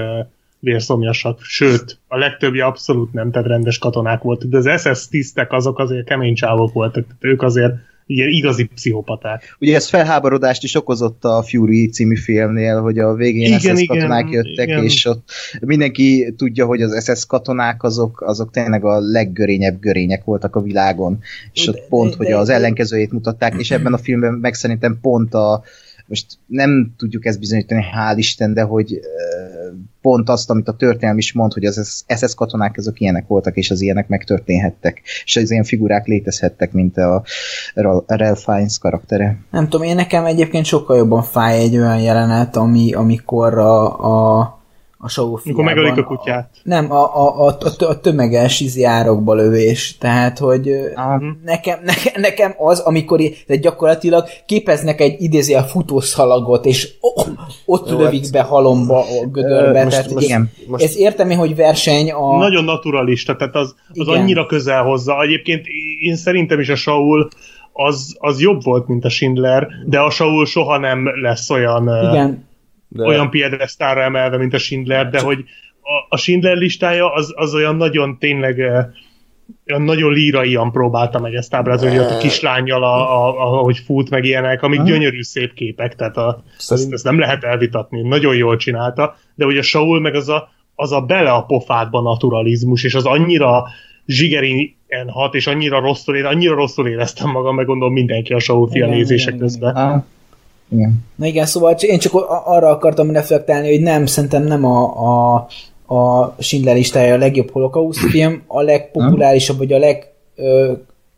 vérszomjasak, sőt, a legtöbbje abszolút nem, tehát rendes katonák voltak, de az SS tisztek azok azért kemény csávok voltak, tehát ők azért ilyen igazi pszichopaták. ugye ez felháborodást is okozott a Fury című filmnél, hogy a végén Igen, SS igen, katonák jöttek, igen. és ott mindenki tudja, hogy az SS katonák azok, azok tényleg a leggörényebb görények voltak a világon, és De- ott pont, de- hogy de- az ellenkezőjét mutatták, és ebben a filmben meg szerintem pont a most nem tudjuk ezt bizonyítani, hál' Isten, de hogy pont azt, amit a történelm is mond, hogy az SS katonák azok ilyenek voltak, és az ilyenek megtörténhettek, és az ilyen figurák létezhettek, mint a Ra- Ralph Fiennes karaktere. Nem tudom, én nekem egyébként sokkal jobban fáj egy olyan jelenet, ami, amikor a, a, a show Amikor megölik a kutyát. Nem, a, a, a, a, a tömeges izi árokba lövés. Tehát, hogy Ah, nekem, nekem, nekem az, amikor de gyakorlatilag képeznek egy idéző futószalagot, és oh, ott Jó, lövik hát- be halomba a gödörbe. most- tehát most- igen. most- Ez értem én, hogy verseny a... Nagyon naturalista, tehát az, az Igen. annyira közel hozzá. Egyébként én szerintem is a Saul az, az jobb volt, mint a Schindler, de a Saul soha nem lesz olyan, Igen, De, olyan piedesztára emelve, mint a Schindler, de hogy a, a Schindler listája az, az olyan nagyon tényleg ö, olyan nagyon líraian próbálta meg ezt ábrázolni, ott a kislányjal, a, a, a, ahogy fut, meg ilyenek, amik gyönyörű szép képek, tehát a, Szerint- ezt, ezt nem lehet elvitatni, nagyon jól csinálta, de hogy a Saul meg az a, az a bele a pofádba naturalizmus, és az annyira zsigerien hat, és annyira rosszul, én annyira rosszul éreztem magam, meg gondolom mindenki a Saul fia Igen, nézése igen, közben. Ah, igen. Na igen, szóval én csak arra akartam reflektálni, hogy nem, szerintem nem a, a, a Schindler listája a legjobb holokauszt film, a legpopulárisabb, vagy a leg, ö,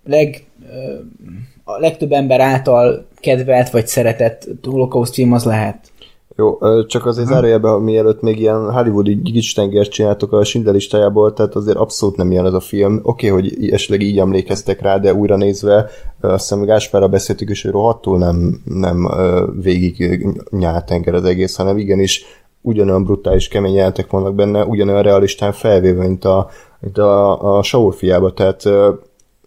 leg ö, a legtöbb ember által kedvelt vagy szeretett holokauszt film az lehet. Jó, csak azért zárójelben, mielőtt még ilyen hollywoodi gicstengert csináltok a Schindler listájából, tehát azért abszolút nem ilyen ez a film. Oké, okay, hogy esetleg így emlékeztek rá, de újra nézve, azt hiszem Gáspárra beszéltük is, hogy rohadtul nem, nem végig nyáltenger az egész, hanem igenis ugyanolyan brutális kemény jelentek vannak benne, ugyanolyan realistán felvéve, mint a, mint a, a Saul fiába, tehát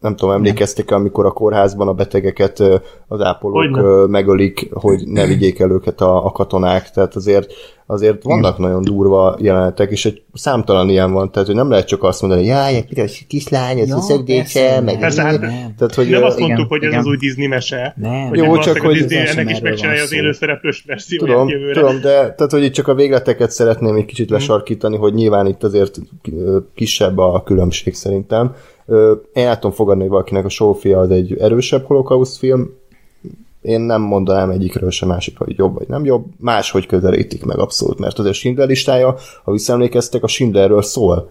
nem tudom, emlékeztek amikor a kórházban a betegeket az ápolók Hogyne. megölik, hogy ne vigyék el őket a, a katonák, tehát azért, azért vannak nagyon durva jelenetek, és egy számtalan ilyen van, tehát hogy nem lehet csak azt mondani, jaj, egy piros kislány, ez Ja, szögdése, meg Persze, hát tehát, hogy nem azt mondtuk, igen, hogy ez igen. az új Disney mese. Nem. Hogy Jó, csak hogy- Disney Nem ennek is megcsinálja az élőszereplős verzióját Tudom, jövőre. tudom, de tehát, hogy itt csak a végleteket szeretném egy kicsit lesarkítani, hogy nyilván itt azért kisebb a különbség szerintem. Én el tudom fogadni, hogy valakinek a Sofia az egy erősebb holokauszt film, én nem mondanám egyikről sem másikra, hogy jobb vagy nem jobb, máshogy közelítik meg abszolút, mert az a Schindler listája, ha visszaemlékeztek, a Schindlerről szól.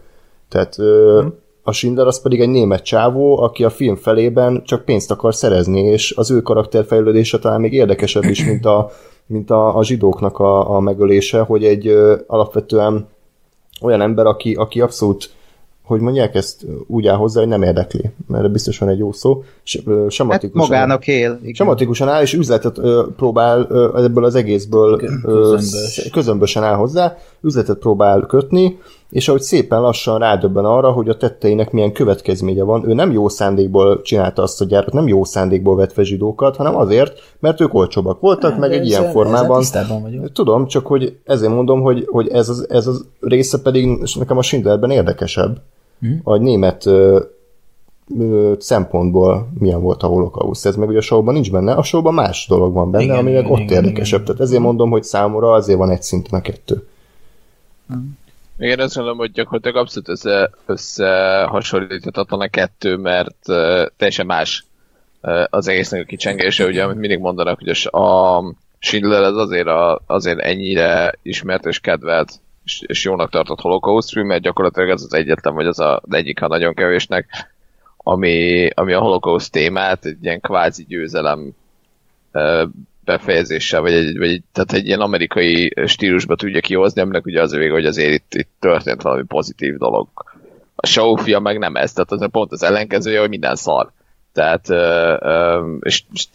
Tehát ö, a Schindler az pedig egy német csávó, aki a film felében csak pénzt akar szerezni, és az ő karakterfejlődése talán még érdekesebb is, mint a, mint a, a zsidóknak a, a megölése, hogy egy ö, alapvetően olyan ember, aki, aki abszolút hogy mondják ezt úgy áll hozzá, hogy nem érdekli. erre biztos van egy jó szó, Hát sematikusan, magának él. Igen. sematikusan áll, és üzletet ö, próbál ö, ebből az egészből Közömbös. közömbösen áll hozzá, üzletet próbál kötni, és ahogy szépen lassan rádöbben arra, hogy a tetteinek milyen következménye van, ő nem jó szándékból csinálta azt a gyárat, nem jó szándékból vett fel zsidókat, hanem azért, mert ők olcsóbbak voltak, meg egy ilyen formában. Tudom, csak hogy ezért mondom, hogy, hogy ez, az, ez az része pedig nekem a Schindlerben érdekesebb, hmm. hogy német ö, ö, szempontból milyen volt a holokauszt. Ez meg ugye a showban nincs benne, a showban más dolog van benne, Igen, ami meg ott igen, érdekesebb. igen. Tehát ezért mondom, hogy számomra azért van egy szinten a kettő. Igen, azt mondom, hogy gyakorlatilag abszolút össze, összehasonlíthatatlan a kettő, mert uh, teljesen más uh, az egésznek a kicsengése, ugye, amit mindig mondanak, hogy a, a Schindler az azért, a, azért ennyire ismert és kedvelt és, és jónak tartott holocaust film, mert gyakorlatilag ez az egyetlen, vagy az a, az egyik, ha nagyon kevésnek, ami, ami a holocaust témát egy ilyen kvázi győzelem befejezéssel, vagy egy, vagy egy, tehát egy ilyen amerikai stílusba tudja kihozni, aminek ugye az a vége, hogy azért itt, itt történt valami pozitív dolog. A show film meg nem ez, tehát az pont az ellenkezője, hogy minden szar. Tehát, ö, ö, és, és,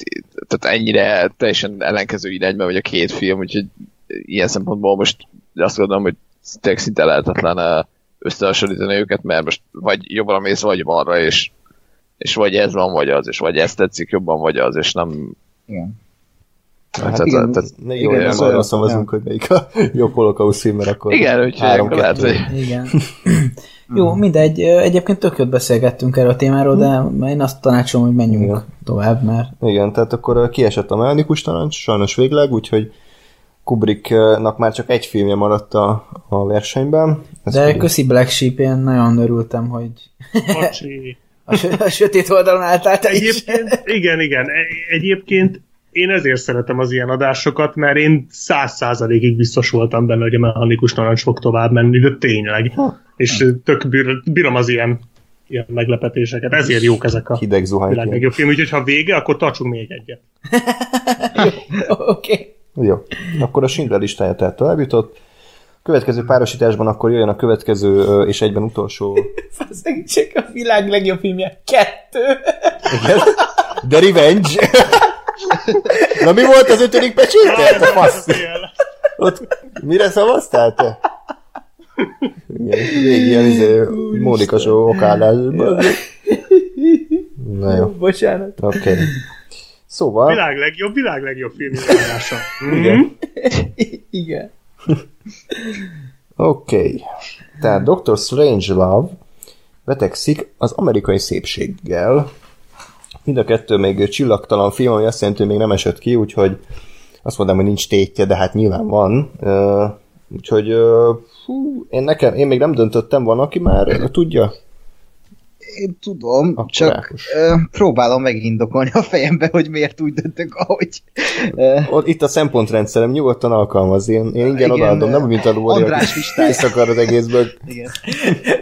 tehát ennyire teljesen ellenkező irányba vagy a két film, úgyhogy ilyen szempontból most azt gondolom, hogy tényleg szinte lehetetlen összehasonlítani őket, mert most vagy jobbra mész, vagy balra, és, és vagy ez van, vagy az, és vagy ezt tetszik jobban, vagy az, és nem... Igen. Tehát, Hát igen, tehát, Ne Igen, jó, ez arra szavazunk, hogy melyik a jobb holokauszt film, mert akkor igen, úgyhogy három lehet, hogy Igen. Jó, mindegy. Egyébként tök jót beszélgettünk erről a témáról, de én azt tanácsolom, hogy menjünk Igen. tovább, mert Igen, tehát akkor kiesett a mechanikus tanács, sajnos végleg, úgyhogy Kubricknak már csak egy filmje maradt a, a versenyben. Ez de pedig- köszi Black Sheep, én nagyon örültem, hogy a, a sötét oldalon álltál te is. Egyébként, igen, igen. E- Egyébként én ezért szeretem az ilyen adásokat, mert én száz százalékig biztos voltam benne, hogy a mechanikus narancs fog tovább menni, de tényleg. És tök bír, bírom az ilyen, ilyen meglepetéseket. Ezért jók ezek a hideg világ legjobb film. Úgyhogy ha vége, akkor tartsunk még egyet. Oké. Okay. Jó, akkor a Schindler listája tehát tovább jutott. Következő párosításban akkor jöjjön a következő és egyben utolsó Csak a világ legjobb filmje. Kettő. Igen. The Revenge. Na mi volt az ötödik pecsétel? Te fasz. Ott mire szavaztál te? Igen, végig ilyen izé, Mónika show okádás. Na jó, Bocsánat. oké. Okay. Szóval, Világ legjobb, világ legjobb film igen. Igen. Oké. Okay. Tehát Dr. Strange Love betegszik az amerikai szépséggel. Mind a kettő még csillagtalan film, ami azt jelenti, hogy még nem esett ki, úgyhogy azt mondom, hogy nincs tétje, de hát nyilván van. Úgyhogy fú, én, nekem, én még nem döntöttem, van, aki már tudja? Én tudom, Akkor csak Ákos. ö, próbálom megindokolni a fejembe, hogy miért úgy döntök, ahogy. Itt a szempontrendszerem, nyugodtan alkalmaz. Én, én ingyen Igen, odaadom, nem mint a Lóri, listája. Kiszakar az egészből. igen.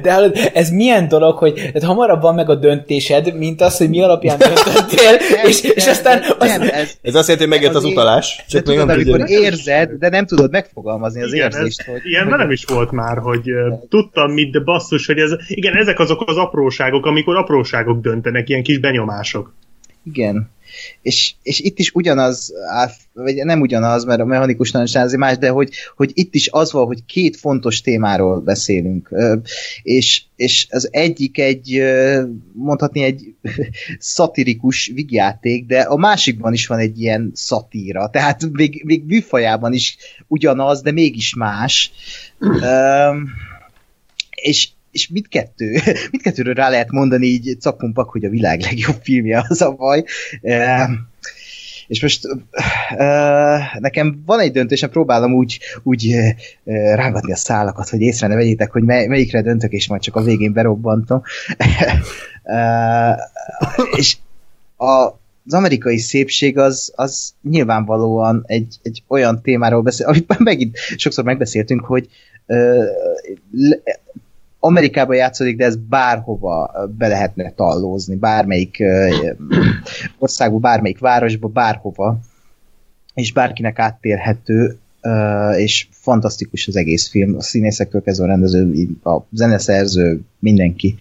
De hallod, ez milyen dolog, hogy tehát hamarabb van meg a döntésed, mint az, hogy mi alapján döntöttél, és, és aztán... nem, Az, ez, Ez azt jelenti, hogy megjött az Az utalás, csak még tudod, nem amikor tudja. érzed, de nem tudod megfogalmazni az Igen, érzést, ez, hogy... ilyen hogy velem is volt már, hogy uh, tudtam mit, de basszus, hogy ez, igen, ezek azok az apróságok, amikor apróságok döntenek, ilyen kis benyomások. Igen. És, és itt is ugyanaz, vagy nem ugyanaz, mert a mechanikus nagyon más, de hogy, hogy itt is az van, hogy két fontos témáról beszélünk. És, és az egyik egy, mondhatni egy szatirikus vigyáték, de a másikban is van egy ilyen szatíra. Tehát még, még műfajában is ugyanaz, de mégis más. Um, és, és mindkettő, mindkettőről rá lehet mondani így cakumpak, hogy a világ legjobb filmje az a baj. Uh, és most uh, nekem van egy döntésem, próbálom úgy, úgy uh, rángatni a szálakat, hogy észre ne vegyétek, hogy mely, melyikre döntök, és majd csak a végén berobbantom. uh, és a, az amerikai szépség az, az nyilvánvalóan egy, egy olyan témáról beszél, amit már megint sokszor megbeszéltünk, hogy Amerikában játszódik, de ez bárhova be lehetne tallózni, bármelyik országba, bármelyik városba, bárhova, és bárkinek áttérhető. és fantasztikus az egész film, a színészekről kezdve a rendező, a zeneszerző, mindenki.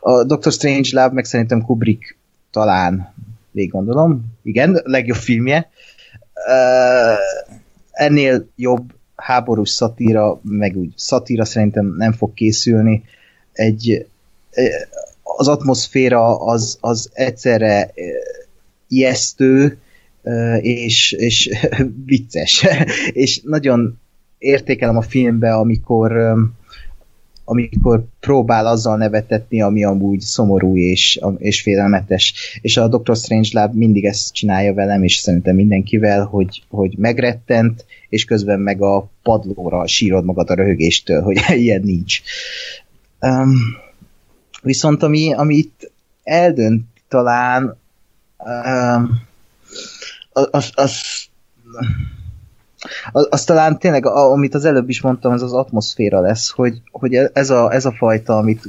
A Doctor Strange Love meg szerintem Kubrick talán, végig gondolom, igen, legjobb filmje. Ennél jobb háborús szatíra, meg úgy szatíra szerintem nem fog készülni. Egy, az atmoszféra az, az egyszerre ijesztő, és, és vicces. és nagyon értékelem a filmbe, amikor amikor próbál azzal nevetetni, ami amúgy szomorú és, és félelmetes. És a Doctor Strange Lab mindig ezt csinálja velem, és szerintem mindenkivel, hogy, hogy megrettent, és közben meg a padlóra sírod magad a röhögéstől, hogy ilyen nincs. Um, viszont ami, ami itt eldönt talán, um, az, az, az, az talán tényleg, amit az előbb is mondtam, az az atmoszféra lesz, hogy, hogy ez, a, ez a fajta, amit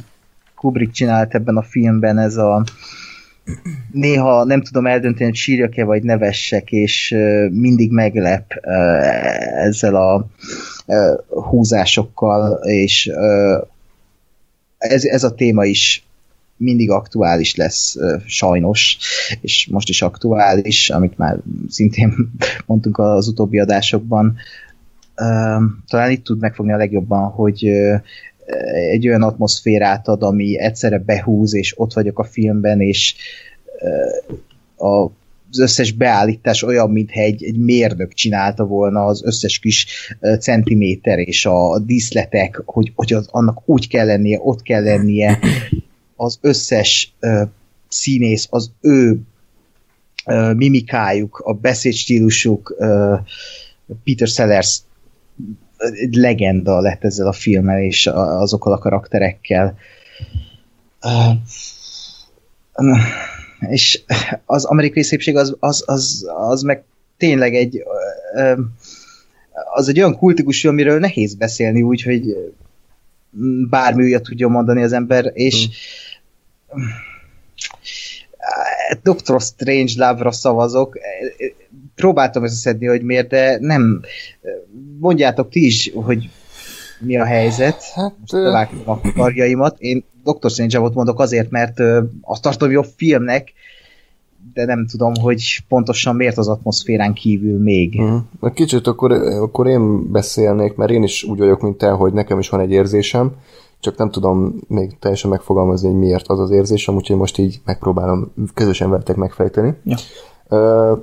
Kubrick csinált ebben a filmben, ez a néha nem tudom eldönteni, hogy sírjak-e vagy nevessek, és mindig meglep ezzel a húzásokkal, és ez, ez a téma is mindig aktuális lesz, sajnos, és most is aktuális, amit már szintén mondtunk az utóbbi adásokban. Talán itt tud megfogni a legjobban, hogy egy olyan atmoszférát ad, ami egyszerre behúz, és ott vagyok a filmben, és a az összes beállítás olyan, mintha egy, egy mérnök csinálta volna az összes kis centiméter és a díszletek, hogy, hogy az, annak úgy kell lennie, ott kell lennie, az összes ö, színész, az ő ö, mimikájuk, a beszédstílusuk, ö, Peter Sellers legenda lett ezzel a filmmel, és azokkal a karakterekkel. És az amerikai szépség az, az, az, az meg tényleg egy az egy olyan kultikus amiről nehéz beszélni úgy, hogy bármi újat tudjon mondani az ember, és hmm. Doctor Strange Love-ra szavazok. Próbáltam összeszedni, hogy miért, de nem. Mondjátok ti is, hogy mi a helyzet. Hát, Most a karjaimat. Én Doctor Strange Love-ot mondok azért, mert azt tartom jobb filmnek, de nem tudom, hogy pontosan miért az atmoszférán kívül még. Uh-huh. Kicsit akkor, akkor én beszélnék, mert én is úgy vagyok, mint te, hogy nekem is van egy érzésem, csak nem tudom még teljesen megfogalmazni, hogy miért az az érzésem, úgyhogy most így megpróbálom közösen veletek megfejteni. Ja. Uh,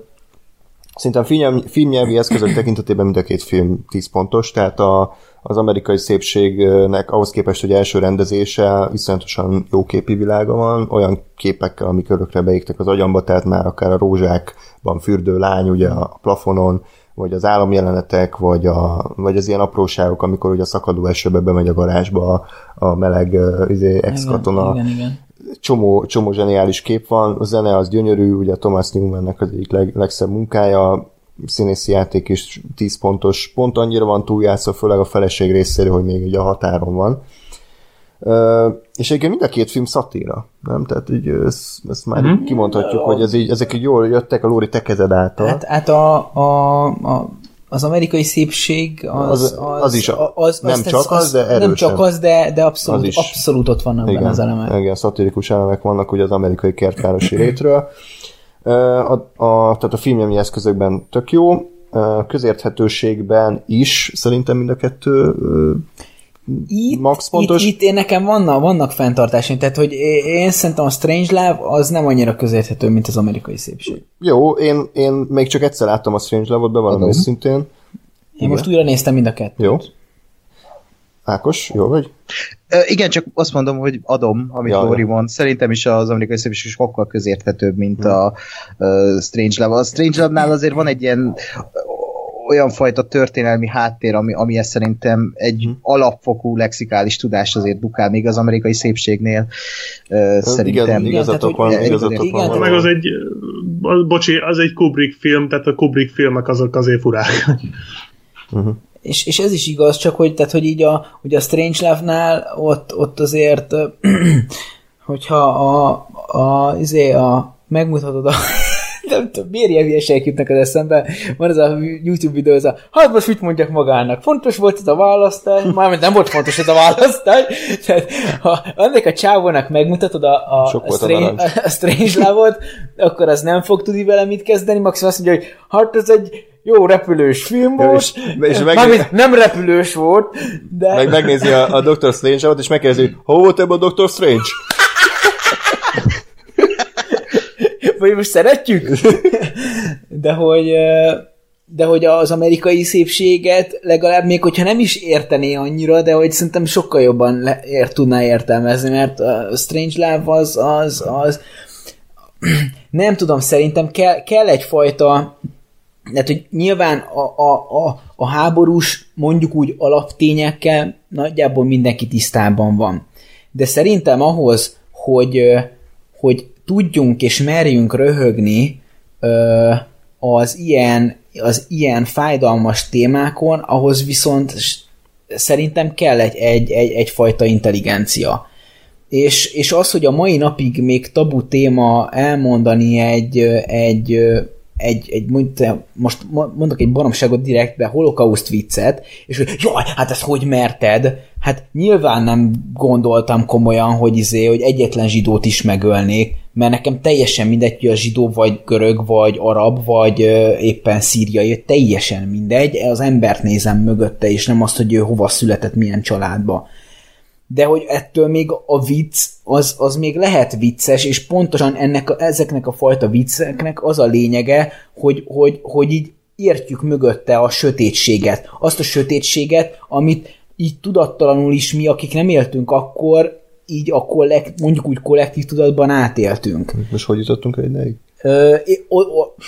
Szerintem film, filmnyelvi eszközök tekintetében mind a két film 10 pontos, tehát a, az amerikai szépségnek ahhoz képest, hogy első rendezése viszonyatosan jó képi világa van, olyan képekkel, amik örökre beégtek az agyamba, tehát már akár a rózsákban fürdő lány ugye a plafonon, vagy az álomjelenetek, vagy, a, vagy az ilyen apróságok, amikor ugye a szakadó esőbe bemegy a garázsba a, a meleg izé, ex-katona. Igen, igen, igen. Csomó, csomó zseniális kép van, a zene az gyönyörű, ugye Thomas Newmannek az egyik leg, legszebb munkája, színészi játék is 10 pontos, pont annyira van túljátszva, főleg a feleség részéről, hogy még ugye a határon van. Uh, és egyébként mind a két film szatíra, nem? Tehát így ezt, ezt már mm-hmm. kimondhatjuk, hogy ez így, ezek így jól jöttek a Lóri te kezed által. Hát, hát a, a, a, az amerikai szépség az, az, az, az is a, az, nem az, csak az, de erősen. Nem csak az, de, de abszolút, az abszolút ott vannak igen, benne az elemek. Igen, szatirikus elemek vannak ugye az amerikai kertvárosi rétről. A, a, tehát a filmnyelmi eszközökben tök jó, közérthetőségben is szerintem mind a kettő itt, max pontos. Itt, itt én nekem vannak, vannak fenntartásaim, tehát hogy én szerintem a Strange Love az nem annyira közérthető, mint az amerikai szépség. Jó, én, én még csak egyszer láttam a Strange Love-ot, bevallom őszintén. Én Igen. most újra néztem mind a kettőt. Jó. Ákos, jó vagy? Igen, csak azt mondom, hogy adom, amit ja, Lóri mond. Szerintem is az amerikai szépség sokkal közérthetőbb, mint hmm. a uh, Strange Love. A Strange Love-nál azért van egy ilyen olyan fajta történelmi háttér, ami, ami ezt szerintem egy hmm. alapfokú lexikális tudást azért dukál, még az amerikai szépségnél uh, szerintem. Igen, igazatok van, igazatok van. Igen, meg az egy, bocsi, az egy Kubrick film, tehát a Kubrick filmek azok azért furák. Uh-huh és, és ez is igaz, csak hogy, tehát, hogy így a, ugye a Strange Love-nál ott, ott azért, hogyha a, a, izé, a megmutatod a nem tudom, miért ilyen hülyeségek jutnak az eszembe. Van ez a YouTube videó, ez a, hát most mit mondjak magának? Fontos volt ez a választás? Mármint nem volt fontos ez a választás. Tehát, ha ennek a csávónak megmutatod a, a, Sok a, a strange, narancs. a strange love akkor az nem fog tudni vele mit kezdeni, maximum azt mondja, hogy hát ez egy jó repülős film volt, és- és meg- Mármint nem repülős volt, de... Meg megnézi a, a Doctor Strange-ot, és megkérdezi, hol volt ebben a Doctor Strange? vagy most szeretjük? De hogy, de hogy az amerikai szépséget legalább még hogyha nem is értené annyira, de hogy szerintem sokkal jobban le, ér, tudná értelmezni, mert a Strange Love az, az, az nem tudom, szerintem kell, kell egyfajta tehát, hogy nyilván a, a, a, a háborús, mondjuk úgy alaptényekkel nagyjából mindenki tisztában van. De szerintem ahhoz, hogy, hogy tudjunk és merjünk röhögni az ilyen, az ilyen fájdalmas témákon, ahhoz viszont szerintem kell egy, egy, egy, egyfajta intelligencia. És, és az, hogy a mai napig még tabu téma elmondani egy, egy, egy, egy mondj- most mondok egy baromságot direktbe, holokauszt viccet, és hogy jaj, hát ezt hogy merted? Hát nyilván nem gondoltam komolyan, hogy izé, hogy egyetlen zsidót is megölnék, mert nekem teljesen mindegy, hogy a zsidó vagy görög, vagy arab, vagy éppen szíriai, teljesen mindegy, az embert nézem mögötte, és nem azt, hogy ő hova született, milyen családba de hogy ettől még a vicc, az, az még lehet vicces, és pontosan ennek a, ezeknek a fajta vicceknek az a lényege, hogy, hogy, hogy így értjük mögötte a sötétséget. Azt a sötétséget, amit így tudattalanul is mi, akik nem éltünk akkor, így a kollekt, mondjuk úgy kollektív tudatban átéltünk. Most hogy jutottunk el ideig? Ö,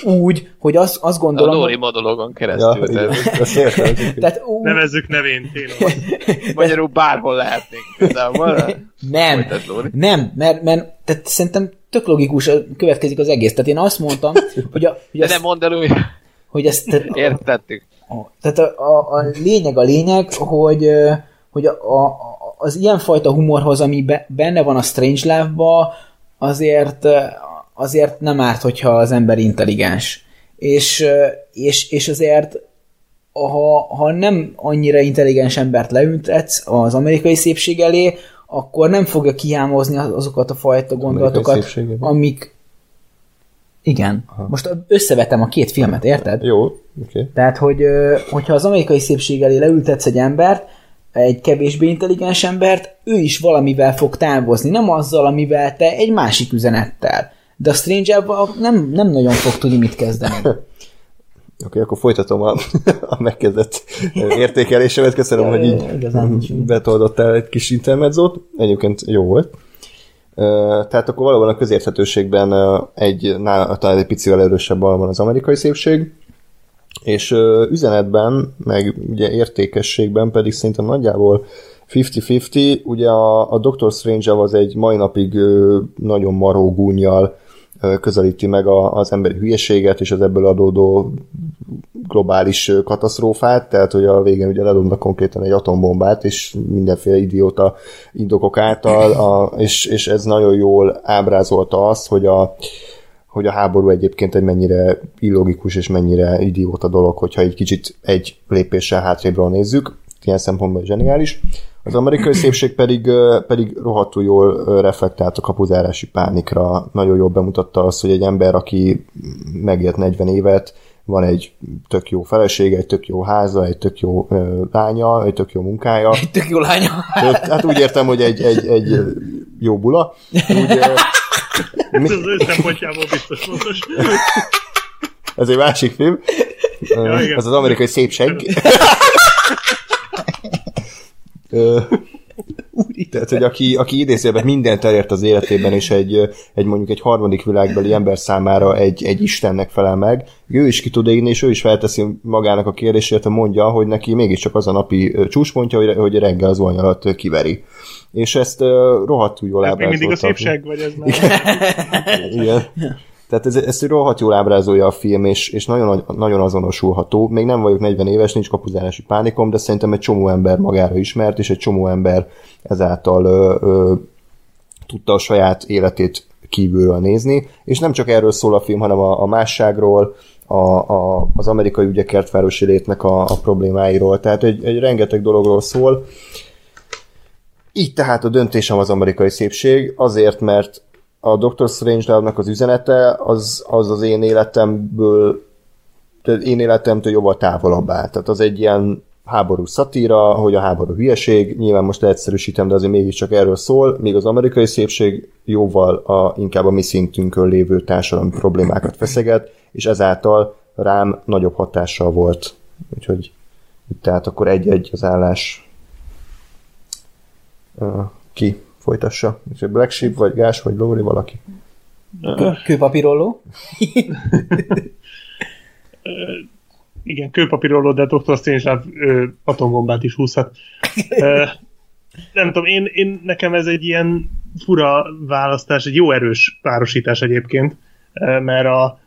úgy, hogy azt, azt A gondolom, Dóri hogy, monologon Ja, keresztül. igen, tehát azt értem. tehát úgy, Nevezzük nevén, tényleg. Magyarul bárhol lehetnénk. Nem, Folytasd, Lóri. nem, mert, mert tehát szerintem tök logikus következik az egész. Tehát én azt mondtam, hogy, a, hogy, De ezt, nem mondd el úgy. hogy ezt, tehát, Értettük. a, tehát a, a, a lényeg a lényeg, hogy, hogy a, a, az ilyenfajta humorhoz, ami be, benne van a Strange Love-ba, azért, azért nem árt, hogyha az ember intelligens. És, és, és azért ha, ha nem annyira intelligens embert leültetsz az amerikai szépség elé, akkor nem fogja kihámozni az- azokat a fajta gondolatokat, amik... Igen. Aha. Most összevetem a két filmet, érted? Jó, oké. Okay. Tehát, hogy, hogyha az amerikai szépség elé leültetsz egy embert, egy kevésbé intelligens embert, ő is valamivel fog távozni, nem azzal, amivel te egy másik üzenettel. De a stranger nem, nem nagyon fog tudni mit kezdeni. Oké, okay, akkor folytatom a, a megkezdett értékelésemet. Köszönöm, hogy így betoldottál egy kis intermedzót. Egyébként jó volt. Tehát akkor valóban a közérthetőségben egy, talán egy picivel erősebb van az amerikai szépség, és üzenetben, meg ugye értékességben pedig szerintem nagyjából 50-50, ugye a, a Doctor Strange az egy mai napig nagyon maró gúnyjal közelíti meg a, az emberi hülyeséget és az ebből adódó globális katasztrófát, tehát hogy a végén ugye ledobnak konkrétan egy atombombát, és mindenféle idióta indokok által, a, és, és ez nagyon jól ábrázolta azt, hogy a, hogy a háború egyébként egy mennyire illogikus és mennyire idióta dolog, hogyha egy kicsit egy lépéssel hátrébről nézzük, ilyen szempontból zseniális. Az amerikai szépség pedig, pedig rohadtul jól reflektált a kapuzárási pánikra, nagyon jól bemutatta azt, hogy egy ember, aki megélt 40 évet, van egy tök jó felesége, egy tök jó háza, egy tök jó ö, lánya, egy tök jó munkája. Tök jó lánya. Hát úgy értem, hogy egy, egy, egy jó bula. Úgy, ö, Ez az ő szempontjából biztos fontos. Ez egy másik film. Ja, igen. Ez az amerikai szépség. Tehát, hogy aki, aki idézőben mindent elért az életében, és egy, egy mondjuk egy harmadik világbeli ember számára egy, egy Istennek felel meg, ő is ki tud égni, és ő is felteszi magának a kérdését, mondja, hogy neki mégiscsak az a napi csúcspontja, hogy, hogy reggel az olyan alatt kiveri. És ezt uh, rohadtul jól Ez még mindig a ábrázolta. szépség, vagy ez már... Igen. Tehát ez, ezt rohadt jól ábrázolja a film, és, és nagyon, nagyon azonosulható. Még nem vagyok 40 éves, nincs kapuzárási pánikom, de szerintem egy csomó ember magára ismert, és egy csomó ember ezáltal ö, ö, tudta a saját életét kívülről nézni, és nem csak erről szól a film, hanem a, a másságról, a, a, az amerikai ügyek kertvárosi létnek a, a problémáiról, tehát egy, egy rengeteg dologról szól. Így tehát a döntésem az amerikai szépség, azért, mert a Doctor Strange-nak az üzenete az, az az én életemből tehát én életemtől jóval távolabb áll. Tehát az egy ilyen háború szatíra, hogy a háború hülyeség, nyilván most leegyszerűsítem, de azért mégiscsak erről szól, míg az amerikai szépség jóval a, inkább a mi szintünkön lévő társadalmi problémákat feszeget, és ezáltal rám nagyobb hatással volt. Úgyhogy tehát akkor egy-egy az állás. Ki folytassa? Black Sheep, vagy Gás, vagy Lóri, valaki? Kőpapírolló? igen, kőpapíroló, de Dr. Strange atombombát is húzhat. nem tudom, én, én, nekem ez egy ilyen fura választás, egy jó erős párosítás egyébként, mert a,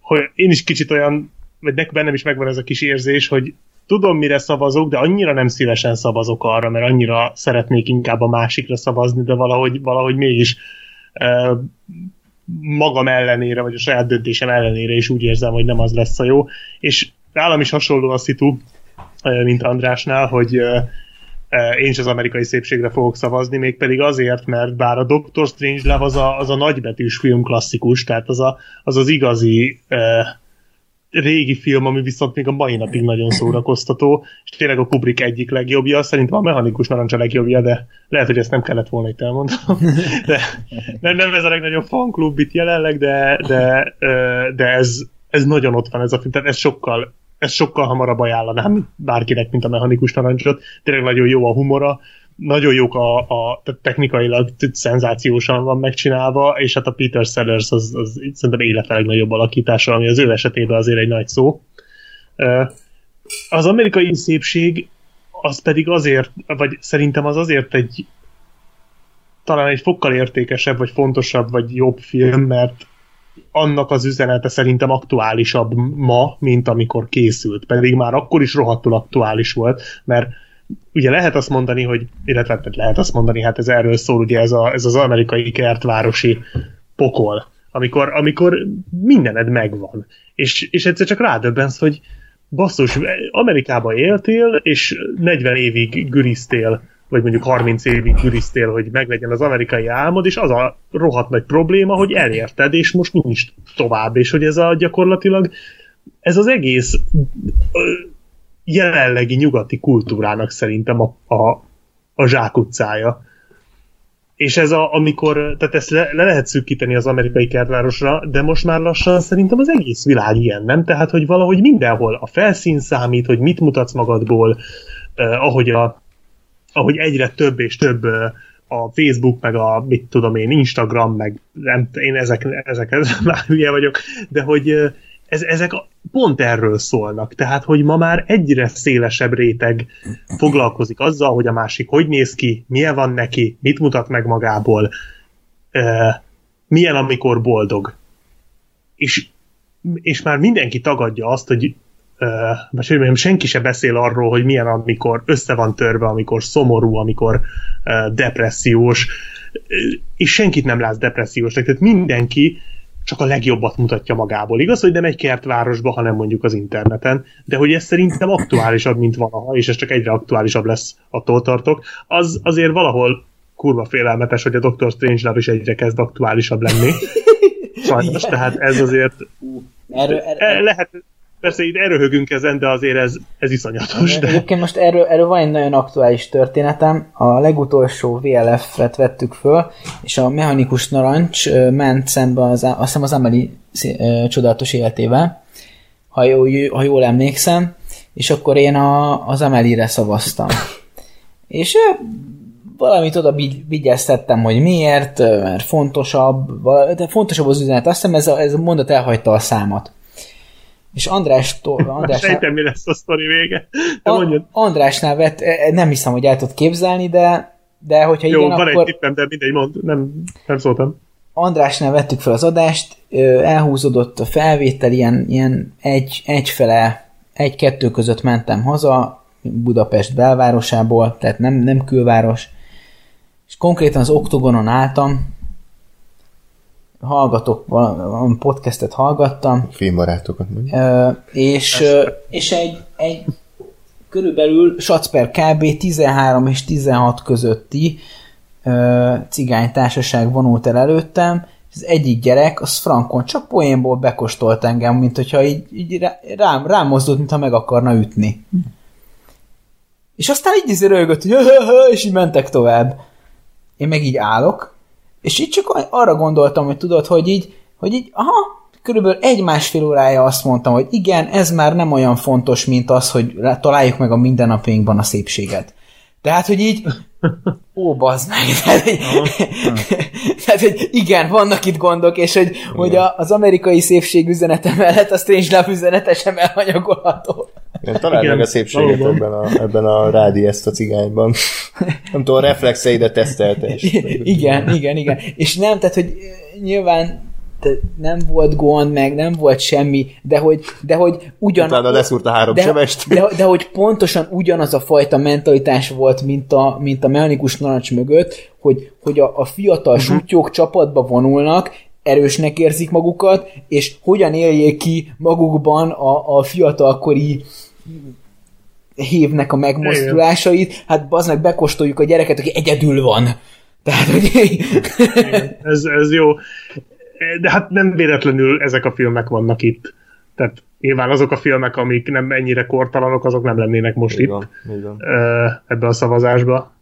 hogy én is kicsit olyan, vagy bennem is megvan ez a kis érzés, hogy tudom, mire szavazok, de annyira nem szívesen szavazok arra, mert annyira szeretnék inkább a másikra szavazni, de valahogy, valahogy mégis magam ellenére, vagy a saját döntésem ellenére is úgy érzem, hogy nem az lesz a jó. És nálam is hasonló a szitu, mint Andrásnál, hogy én is az amerikai szépségre fogok szavazni, mégpedig azért, mert bár a Doctor Strange az a, az a nagybetűs film klasszikus, tehát az a, az, az igazi régi film, ami viszont még a mai napig nagyon szórakoztató, és tényleg a Kubrick egyik legjobbja, szerintem a mechanikus narancs a legjobbja, de lehet, hogy ezt nem kellett volna itt elmondanom. De nem, nem ez a legnagyobb fanklub itt jelenleg, de, de, de ez, ez nagyon ott van ez a film, tehát ez sokkal, ez sokkal hamarabb ajánlanám bárkinek, mint a mechanikus narancsot. Tényleg nagyon jó a humora, nagyon jók a, a technikailag szenzációsan van megcsinálva, és hát a Peter Sellers az, az szerintem élete legnagyobb alakítása, ami az ő esetében azért egy nagy szó. Az amerikai szépség az pedig azért, vagy szerintem az azért egy talán egy fokkal értékesebb, vagy fontosabb, vagy jobb film, mert annak az üzenete szerintem aktuálisabb ma, mint amikor készült. Pedig már akkor is rohadtul aktuális volt, mert ugye lehet azt mondani, hogy, illetve hát lehet azt mondani, hát ez erről szól, ugye ez, a, ez az amerikai kertvárosi pokol, amikor, amikor mindened megvan. És, és egyszer csak rádöbbensz, hogy basszus, Amerikában éltél, és 40 évig güriztél, vagy mondjuk 30 évig güriztél, hogy meglegyen az amerikai álmod, és az a rohadt nagy probléma, hogy elérted, és most nincs tovább, és hogy ez a gyakorlatilag ez az egész jelenlegi nyugati kultúrának szerintem a, a, a zsákutcája. És ez a, amikor, tehát ezt le, le lehet szűkíteni az amerikai kertvárosra, de most már lassan szerintem az egész világ ilyen, nem? Tehát, hogy valahogy mindenhol a felszín számít, hogy mit mutatsz magadból, eh, ahogy, a, ahogy egyre több és több eh, a Facebook, meg a, mit tudom én, Instagram, meg nem, én ezek, ezek már hülye vagyok, de hogy, ez, ezek pont erről szólnak. Tehát, hogy ma már egyre szélesebb réteg foglalkozik azzal, hogy a másik hogy néz ki, milyen van neki, mit mutat meg magából, e, milyen, amikor boldog. És, és már mindenki tagadja azt, hogy vagy hogy mondjam, senki se beszél arról, hogy milyen, amikor össze van törve, amikor szomorú, amikor uh, depressziós, és senkit nem látsz depressziósnak. Tehát mindenki csak a legjobbat mutatja magából. Igaz, hogy nem egy kertvárosba, hanem mondjuk az interneten, de hogy ez szerintem aktuálisabb, mint valaha, és ez csak egyre aktuálisabb lesz, attól tartok, az azért valahol kurva félelmetes, hogy a Doctor Strange is egyre kezd aktuálisabb lenni. Sajnos, tehát ez azért erről, erről, lehet, Persze itt erőhögünk ezen, de azért ez, ez iszonyatos. De... Egyébként most erről, erről van egy nagyon aktuális történetem. A legutolsó VLF-et vettük föl, és a mechanikus narancs ment szembe az, azt hiszem az Emeli csodálatos életével, ha, jó, ha jól emlékszem, és akkor én a, az Amelire szavaztam. És valamit oda vigyeztettem, hogy miért, mert fontosabb, de fontosabb az üzenet. Azt hiszem ez a, ez a mondat elhagyta a számat. És András... András Sejtem, mi lesz a sztori vége. De a, Andrásnál vett, e, e, nem hiszem, hogy el tud képzelni, de, de hogyha Jó, igen, van akkor... egy tippem, de mindegy, mond, nem, nem szóltam. Andrásnál vettük fel az adást, elhúzódott a felvétel, ilyen, ilyen egy, egyfele, egy-kettő között mentem haza, Budapest belvárosából, tehát nem, nem külváros, és konkrétan az oktogonon álltam, hallgatok, valami podcastet hallgattam, Filmbarátokat mondjuk. És, és egy, egy körülbelül Sacper kb. 13 és 16 közötti cigánytársaság vonult el előttem, és az egyik gyerek, az frankon csak poénból bekóstolt engem, mint hogyha így, így rá- rám, rám mozdult, mintha meg akarna ütni. És aztán így rögött, hogy és így mentek tovább. Én meg így állok, és így csak arra gondoltam, hogy tudod, hogy így, hogy így, aha, körülbelül egy-másfél órája azt mondtam, hogy igen, ez már nem olyan fontos, mint az, hogy lá- találjuk meg a mindennapjainkban a szépséget. Tehát, hogy így, ó, bazd meg, tehát, hogy, tehát, hogy igen, vannak itt gondok, és hogy, hogy a, az amerikai szépség üzenete mellett a Strangelove üzenete sem elhanyagolható. Én találd Igen, meg a szépséget valóban. ebben a, ebben a rádi ezt a cigányban. Nem tudom, a reflexeidet tesztelte. És igen, igen, igen. És nem, tehát, hogy nyilván nem volt gond, meg nem volt semmi, de hogy, de hogy ugyan... Utána leszúrt a három de, sebest. de, de, hogy pontosan ugyanaz a fajta mentalitás volt, mint a, mint a mechanikus narancs mögött, hogy, hogy a, a fiatal uh-huh. sutyók csapatba vonulnak, erősnek érzik magukat, és hogyan éljék ki magukban a, a fiatalkori hívnek a megmozdulásait, hát baznak bekostoljuk a gyereket, aki egyedül van. Tehát, hogy Ez, ez jó. De hát nem véletlenül ezek a filmek vannak itt. Tehát nyilván azok a filmek, amik nem ennyire kortalanok, azok nem lennének most Így itt így van. ebbe a szavazásba.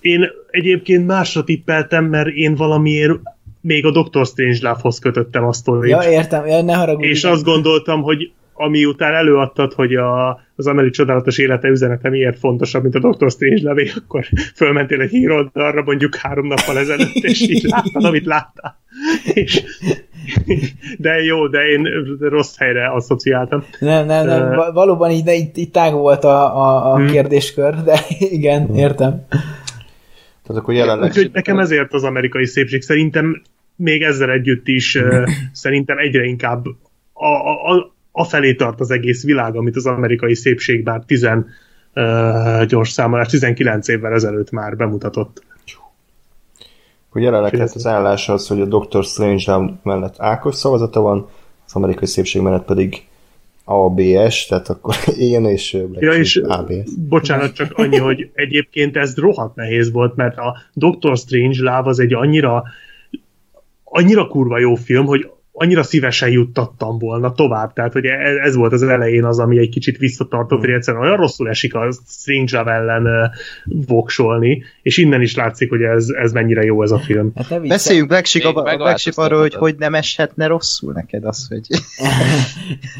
Én egyébként másra tippeltem, mert én valamiért még a Doctor Strangelove-hoz kötöttem a sztorit. ja, értem, ja, ne haragudj. és azt gondoltam, hogy ami után előadtad, hogy a, az Ameli csodálatos élete üzenete miért fontosabb, mint a Dr. Strange levé, akkor fölmentél egy híroldalra mondjuk három nappal ezelőtt, és így láttad, amit láttál. És, de jó, de én rossz helyre asszociáltam. Nem, nem, nem, valóban így, de itt, itt tág volt a, a, a Hmm. kérdéskör, de igen, értem. Tehát akkor jelenleg... Úgyhogy nekem ezért az amerikai szépség szerintem még ezzel együtt is uh, szerintem egyre inkább a, a, a, a felé tart az egész világ, amit az amerikai szépség bár 10 uh, gyors számolás, 19 évvel ezelőtt már bemutatott. Akkor jelenleg hát az állás az, hogy a Doctor Strange mellett Ákos szavazata van, az amerikai szépség mellett pedig ABS, tehát akkor én és Black Ja, és ABS. bocsánat, csak annyi, hogy egyébként ez rohadt nehéz volt, mert a Doctor Strange Love az egy annyira annyira kurva jó film, hogy annyira szívesen juttattam volna tovább, tehát hogy e- ez volt az elején az, ami egy kicsit visszatartott, hogy egyszerűen olyan rosszul esik a Strange Love ellen uh, voksolni, és innen is látszik, hogy ez, ez mennyire jó ez a film. Hát. Beszéljünk Black Sheep, Még a, a Black Sheep arról, hogy hogy nem eshetne rosszul neked az, hogy...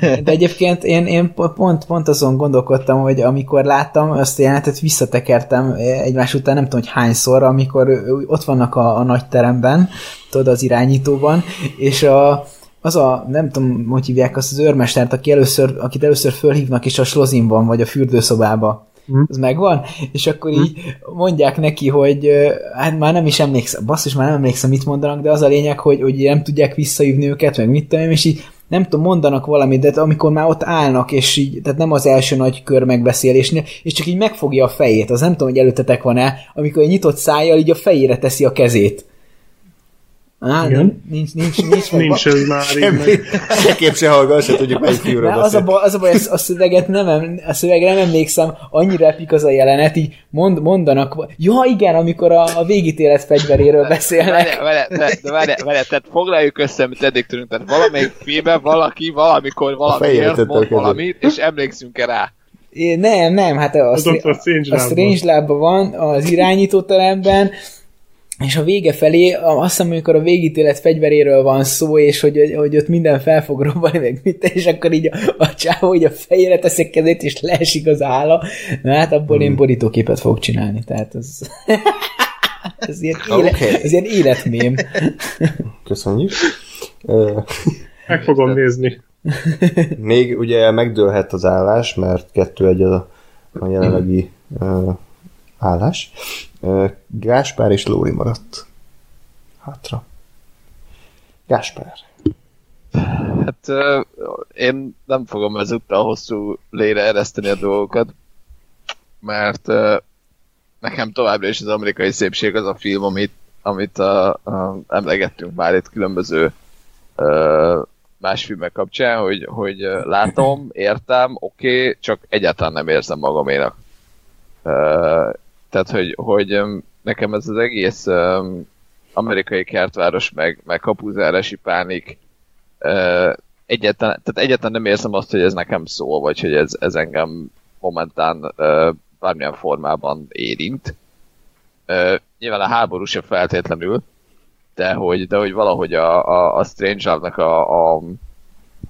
De egyébként én, én pont, pont azon gondolkodtam, hogy amikor láttam azt a jelenetet, visszatekertem egymás után, nem tudom, hogy hányszor, amikor ott vannak a, a nagy teremben, tudod, az irányítóban, és a, az a, nem tudom, hogy hívják azt az őrmestert, aki először, akit először fölhívnak, és a slozinban, vagy a fürdőszobába. Hm. Ez megvan? És akkor így mondják neki, hogy hát már nem is emlékszem, basszus, már nem emlékszem, mit mondanak, de az a lényeg, hogy, hogy nem tudják visszahívni őket, meg mit tudom, és így nem tudom, mondanak valamit, de amikor már ott állnak, és így, tehát nem az első nagy kör megbeszélésnél, és csak így megfogja a fejét, az nem tudom, hogy előttetek van-e, amikor egy nyitott szájjal így a fejére teszi a kezét. Á, Igen. nem, nincs, nincs, nincs, Nincs ez már meg. Se kép se hallgat, se tudjuk melyik Ne, az, a baj, az a baj, a szöveget nem, em- a szövegre nem emlékszem, annyira epik az a jelenet, így mond, mondanak, ja igen, amikor a, a végítélet fegyveréről beszélnek. Vele, vele, de vele, vele, tehát foglaljuk össze, amit eddig tudunk. Tehát valamelyik filmben valaki valamikor valamiért a mond valamit, és emlékszünk-e rá. É, Nem, nem, hát a, a, a Love-ban. Strange Lab van az irányítóteremben, és a vége felé, azt hiszem, amikor a végítélet fegyveréről van szó, és hogy, hogy ott minden fel fog robbanni, meg mit, és akkor így a, a csávó hogy a fejére teszi a kezét, és leesik az álla. Na hát abból Hmm. én borítóképet fogok csinálni, tehát ez... ez ilyen, éle, Oké. ez ilyen életmém. Köszönjük. Meg fogom nézni. Még ugye megdőlhet az állás, mert kettő egy a, a jelenlegi uh, állás. Gáspár és Lóri maradt hátra. Gáspár. Hát én nem fogom ezúttal hosszú lére ereszteni a dolgokat, mert nekem továbbra is az amerikai szépség az a film, amit amit a, a, emlegettünk már itt különböző ö, más filmek kapcsán, hogy, hogy látom, értem, oké, okay, csak egyáltalán nem érzem magaménak. Ö, tehát, hogy, hogy nekem ez az egész ö, amerikai kertváros, meg, meg kapuzárási pánik ö, egyáltalán, tehát egyáltalán nem érzem azt, hogy ez nekem szól, vagy hogy ez, ez engem momentán ö, bármilyen formában érint. Ö, nyilván a háború sem feltétlenül, de hogy, de hogy valahogy a, a, a Strange a, a,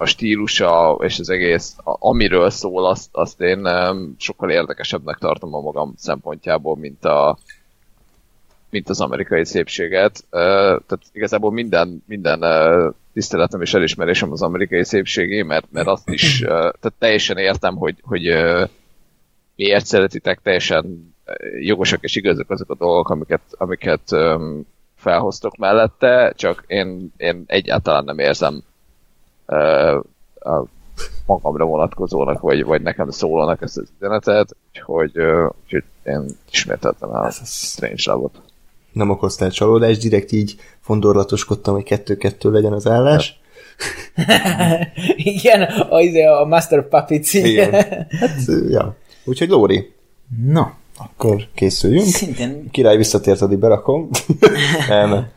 a stílusa és az egész, amiről szól, azt, azt én sokkal érdekesebbnek tartom a magam szempontjából, mint, a, mint az amerikai szépséget. Tehát igazából minden, minden tiszteletem és elismerésem az amerikai szépségé, mert, mert azt is, tehát teljesen értem, hogy, hogy miért szeretitek, teljesen jogosak és igazak azok a dolgok, amiket, amiket felhoztok mellette, csak én, én egyáltalán nem érzem a magamra vonatkozónak, vagy, vagy nekem szólónak ezt az üzenetet, úgyhogy, úgyhogy én ismételtem el a Strange Love-ot. Nem okoztál csalódást, direkt így fondorlatoskodtam, hogy kettő-kettő legyen az állás. Igen, az a Master Puppets. Igen. Hát, ja. Úgyhogy Lóri, Na, akkor készüljünk. szintén Király visszatért, addig berakom. Nem.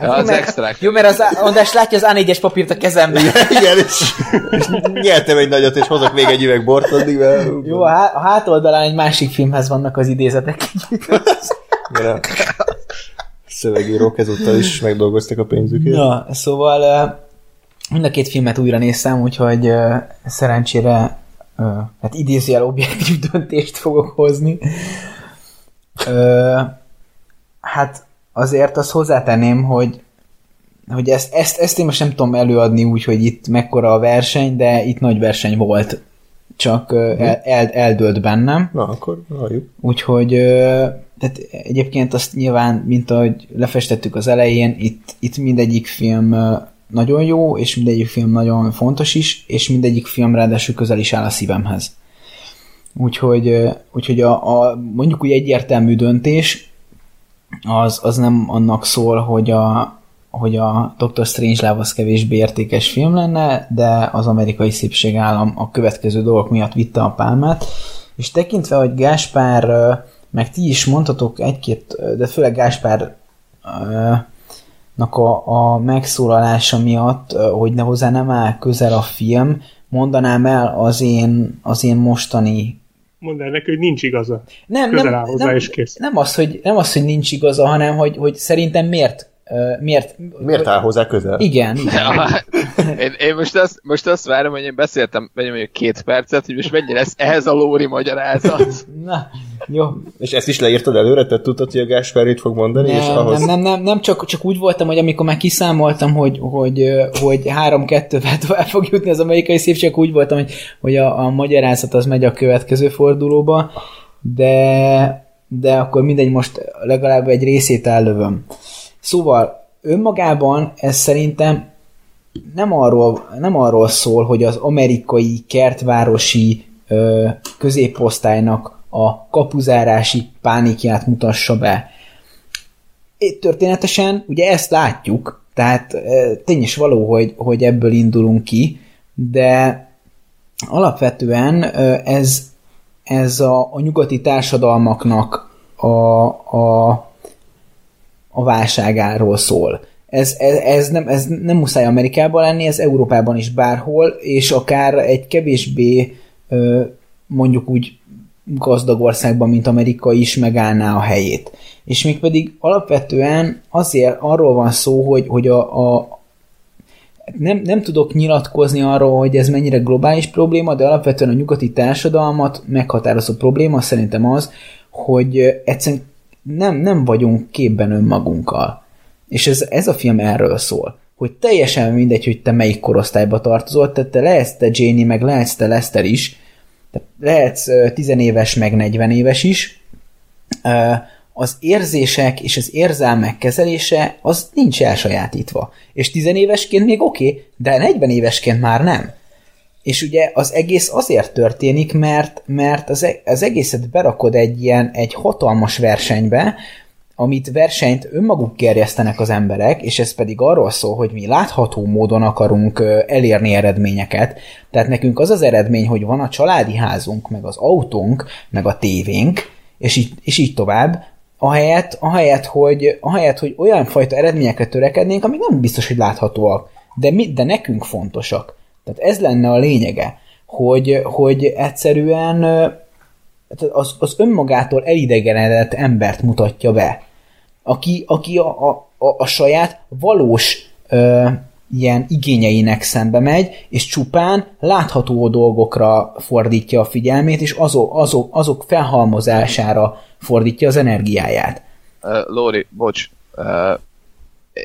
Ja, az mert- extrák. Jó, mert az András látja az A4-es papírt a kezemben. Igen, és, és nyertem egy nagyot, és hozok még egy üveg bort addig, mert... Jó, a, há- a hátoldalán egy másik filmhez vannak az idézetek. Igen, a szövegírók ezúttal is megdolgoztak a pénzükért. Na, szóval mind a két filmet újra néztem, úgyhogy szerencsére hát idézőjel objektív döntést fogok hozni. Hát azért azt hozzátenném, hogy hogy ezt, ezt, ezt én most nem tudom előadni úgy, hogy itt mekkora a verseny, de itt nagy verseny volt. Csak ö, el, el, eldőlt bennem. Na, akkor halljuk. Úgyhogy tehát egyébként azt nyilván, mint ahogy lefestettük az elején, itt, itt mindegyik film nagyon jó, és mindegyik film nagyon fontos is, és mindegyik film ráadásul közel is áll a szívemhez. Úgyhogy, úgyhogy a, a, mondjuk úgy egyértelmű döntés az, az nem annak szól, hogy a, hogy a Dr. Strangelove az kevésbé értékes film lenne, de az amerikai szépség állam a következő dolgok miatt vitte a pálmát, és tekintve, hogy Gáspár, meg ti is mondhatok egy-két, de főleg Gáspár a, a megszólalása miatt, hogy ne hozzá nem áll közel a film, mondanám el az én, az én mostani Mondd el neki, hogy nincs igaza. nem, Közel nem, áll hozzá, nem, és kész. nem, az, hogy, nem az, hogy nincs igaza, hanem hogy, hogy szerintem miért, miért, Miért áll hozzá közel? Igen, igen. Ja, én, én most, azt, most azt várom, hogy én beszéltem mondjuk két percet, hogy most mennyi lesz ehhez a Lóri magyarázat. Na, jó. És ezt is leírtad előre? Te tudtad, hogy a Gáspár itt fog mondani? és Nem, ahhoz... nem, nem, nem, nem csak, csak úgy voltam, hogy amikor már kiszámoltam, hogy, hogy, hogy három-kettővel tovább fog jutni az amerikai szépség, akkor úgy voltam, hogy, hogy a, a magyarázat az megy a következő fordulóba, de, de akkor mindegy, most legalább egy részét ellövöm. Szóval önmagában ez szerintem nem arról, nem arról szól, hogy az amerikai kertvárosi ö, középosztálynak a kapuzárási pánikját mutassa be. Itt történetesen ugye ezt látjuk, tehát tény is való, hogy, hogy ebből indulunk ki, de alapvetően ez, ez a, a nyugati társadalmaknak a, a, a válságáról szól. Ez, ez, ez, nem, ez nem muszáj Amerikában lenni, ez Európában is bárhol, és akár egy kevésbé mondjuk úgy gazdag országban, mint Amerika is megállná a helyét. És mégpedig alapvetően azért arról van szó, hogy, hogy a, a nem, nem tudok nyilatkozni arról, hogy ez mennyire globális probléma, de alapvetően a nyugati társadalmat meghatározó probléma szerintem az, hogy egyszerűen nem, nem vagyunk képben önmagunkkal. És ez, ez a film erről szól, hogy teljesen mindegy, hogy te melyik korosztályba tartozol, tehát te lehetsz te Janie, meg lehetsz te Lester is, tehát lehetsz tizenéves, meg 40 éves is, az érzések és az érzelmek kezelése az nincs elsajátítva. És tizenévesként még oké, okay, de 40 évesként már nem. És ugye az egész azért történik, mert, mert az, e- az egészet berakod egy ilyen, egy hatalmas versenybe, amit versenyt önmaguk gerjesztenek az emberek, és ez pedig arról szól, hogy mi látható módon akarunk elérni eredményeket. Tehát nekünk az az eredmény, hogy van a családi házunk, meg az autónk, meg a tévénk, és így, és így tovább, ahelyett, ahelyett, hogy, ahelyett, hogy olyan fajta eredményekre törekednénk, amik nem biztos, hogy láthatóak, de, mi, de nekünk fontosak. Tehát ez lenne a lényege, hogy, hogy egyszerűen az, az önmagától elidegenedett embert mutatja be, aki, aki a, a, a, a saját valós ö, ilyen igényeinek szembe megy, és csupán látható dolgokra fordítja a figyelmét, és azok, azok, azok felhalmozására fordítja az energiáját. Uh, Lóri, bocs, uh,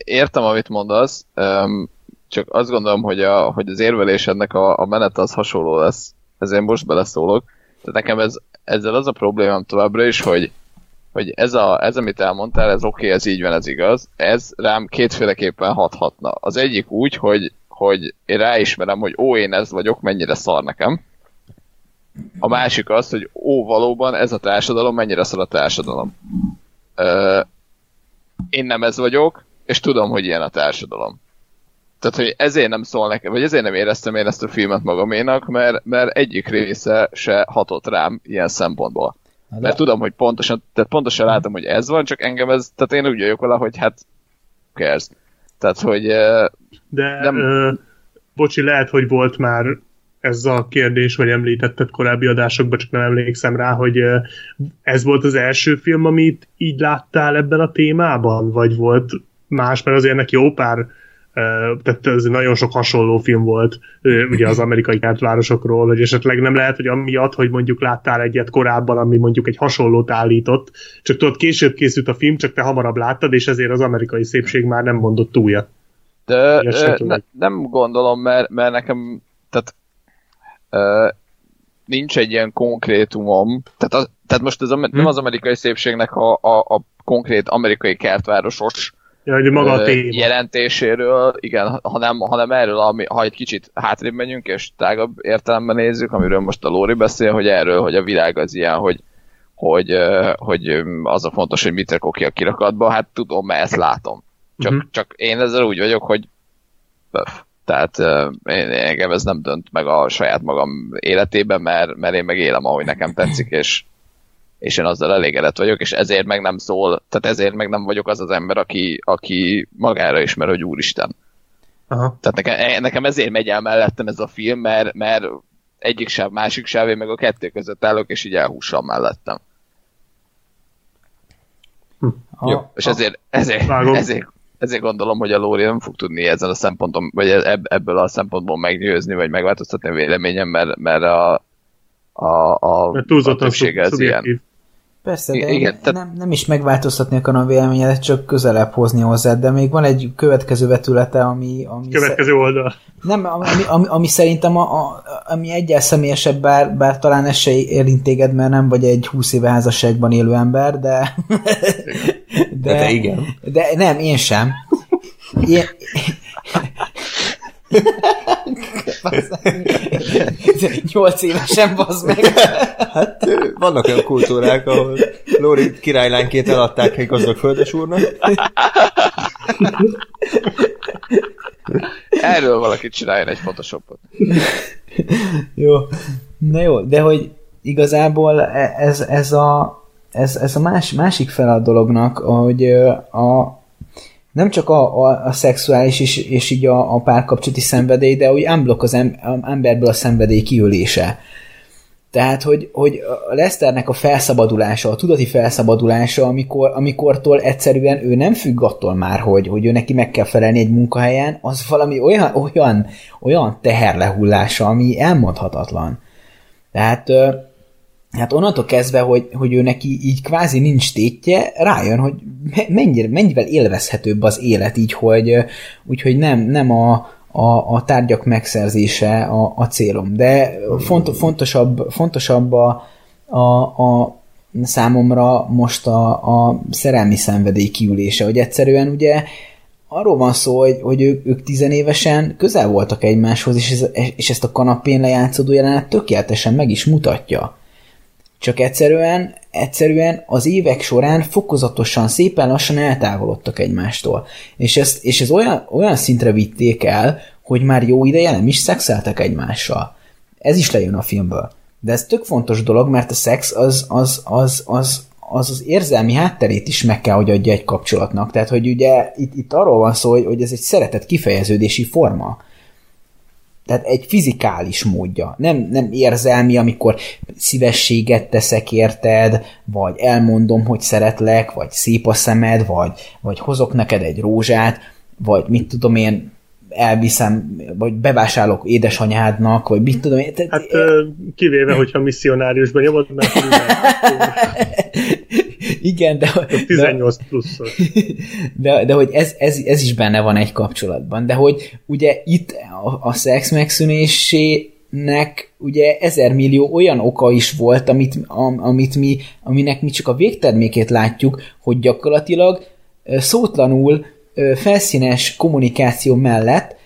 értem, amit mondasz, um, csak azt gondolom, hogy, a, hogy az érvelésednek a, a menet az hasonló lesz, ezért most beleszólok. Tehát nekem ez, ezzel az a problémám továbbra is, hogy, hogy ez, a, ez amit elmondtál, ez oké, okay, ez így van, ez igaz, ez rám kétféleképpen hathatna. Az egyik úgy, hogy, hogy én ráismerem, hogy ó, én ez vagyok, mennyire szar nekem. A másik az, hogy ó, valóban ez a társadalom, mennyire szar a társadalom. Ö, én nem ez vagyok, és tudom, hogy ilyen a társadalom. Tehát, hogy ezért nem szól nekem, vagy ezért nem éreztem én ezt a filmet magaménak, mert, mert egyik része se hatott rám ilyen szempontból. De... Mert tudom, hogy pontosan, tehát pontosan látom, hogy ez van, csak engem ez, tehát én úgy vagyok vele, hogy hát cares. Tehát, hogy De, nem... ö, bocsi, lehet, hogy volt már ez a kérdés, vagy említetted korábbi adásokban, csak nem emlékszem rá, hogy ez volt az első film, amit így láttál ebben a témában, vagy volt más, mert azért neki jó pár tehát ez nagyon sok hasonló film volt ugye az amerikai kertvárosokról, hogy esetleg nem lehet, hogy amiatt, hogy mondjuk láttál egyet korábban, ami mondjuk egy hasonlót állított, csak tudod, később készült a film, csak te hamarabb láttad, és ezért az amerikai szépség már nem mondott újat. De ne, nem gondolom, mert, mert nekem tehát uh, nincs egy ilyen konkrétumom, tehát, a, tehát most ez a, nem hm? az amerikai szépségnek a, a, a konkrét amerikai kertvárosos Ja, hogy maga a téma. jelentéséről, igen, hanem, hanem erről, ami, ha egy kicsit hátrébb megyünk, és tágabb értelemben nézzük, amiről most a Lóri beszél, hogy erről, hogy a világ az ilyen, hogy, hogy, hogy az a fontos, hogy mit rakok ki a kirakatba, hát tudom, mert ezt látom. Csak, uh-huh. csak én ezzel úgy vagyok, hogy böf. Tehát én, engem ez nem dönt meg a saját magam életében, mert, mert én meg élem, ahogy nekem tetszik, és, és én azzal elégedett vagyok, és ezért meg nem szól, tehát ezért meg nem vagyok az az ember, aki, aki magára ismer, hogy úristen. Aha. Tehát nekem, nekem ezért megy el mellettem ez a film, mert, mert egyik sáv, másik sáv, én meg a kettő között állok, és így elhússam mellettem. Hm. Jó, és ezért, ezért, ezért, ezért gondolom, hogy a Lóri nem fog tudni ezen a szemponton, vagy ebből a szempontból meggyőzni, vagy megváltoztatni a véleményem, mert, mert a, a, a, mert a ez ilyen. Persze, de Igen, tehát... nem, nem is megváltoztatni akarom a véleményedet, csak közelebb hozni hozzá, de még van egy következő vetülete, ami... ami következő szer... oldal. Nem, ami, ami, ami szerintem a, a, ami egyel személyesebb, bár, bár talán ez se ér téged, mert nem vagy egy 20 éve házasságban élő ember, de... De, de, de igen. De nem, én sem. Én, Nyolc évesen bazd meg. Hát vannak olyan kultúrák, ahol Lóri királylánykét eladták egy gazdag földesúrnak. Erről valaki csináljon egy photoshopot. jó. Na jó, de hogy igazából e- ez, ez a ez, ez a más, másik fel a dolognak, hogy a, nem csak a, a, a szexuális és, és így a, a párkapcsolati szenvedély, de úgy unblock az emberből a szenvedély kiölése. Tehát, hogy, hogy a Lesternek a felszabadulása, a tudati felszabadulása, amikor, amikortól egyszerűen ő nem függ attól már, hogy, hogy ő neki meg kell felelni egy munkahelyen, az valami olyan, olyan, olyan teherlehullása, ami elmondhatatlan. Tehát hát onnantól kezdve, hogy, hogy ő neki így kvázi nincs tétje, rájön, hogy mennyire, mennyivel élvezhetőbb az élet így, hogy úgyhogy nem, nem a, a, a tárgyak megszerzése a, a célom. De font, fontosabb, fontosabb a, a, a számomra most a, a szerelmi szenvedély kiülése, hogy egyszerűen ugye arról van szó, hogy, hogy ők, ők tizenévesen közel voltak egymáshoz, és, ez, és ezt a kanapén lejátszódó jelenet tökéletesen meg is mutatja csak egyszerűen, egyszerűen az évek során fokozatosan, szépen lassan eltávolodtak egymástól. És, ezt, és ez olyan, olyan szintre vitték el, hogy már jó ideje nem is szexeltek egymással. Ez is lejön a filmből. De ez tök fontos dolog, mert a szex az, az, az, az, az az érzelmi hátterét is meg kell, hogy adja egy kapcsolatnak. Tehát, hogy ugye itt, itt arról van szó, hogy, hogy ez egy szeretet kifejeződési forma. Tehát egy fizikális módja. Nem, nem érzelmi, amikor szívességet teszek érted, vagy elmondom, hogy szeretlek, vagy szép a szemed, vagy, vagy hozok neked egy rózsát, vagy mit tudom én, elviszem, vagy bevásárolok édesanyádnak, vagy mit tudom én. Hát kivéve, hogyha misszionáriusban nyomod, mert Igen, de... 18 pluszos. De, de hogy ez, ez, ez is benne van egy kapcsolatban. De hogy ugye itt a, a szex megszűnésének ugye ezer millió olyan oka is volt, amit, amit mi, aminek mi csak a végtermékét látjuk, hogy gyakorlatilag szótlanul felszínes kommunikáció mellett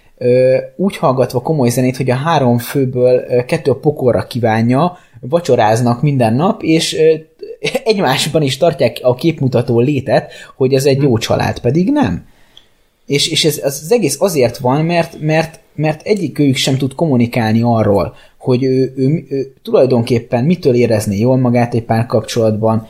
úgy hallgatva komoly zenét, hogy a három főből kettő a pokorra kívánja, vacsoráznak minden nap, és egymásban is tartják a képmutató létet, hogy ez egy jó család, pedig nem. És, és ez, az egész azért van, mert, mert, mert egyik őjük sem tud kommunikálni arról, hogy ő, ő, ő, ő tulajdonképpen mitől érezné jól magát egy párkapcsolatban,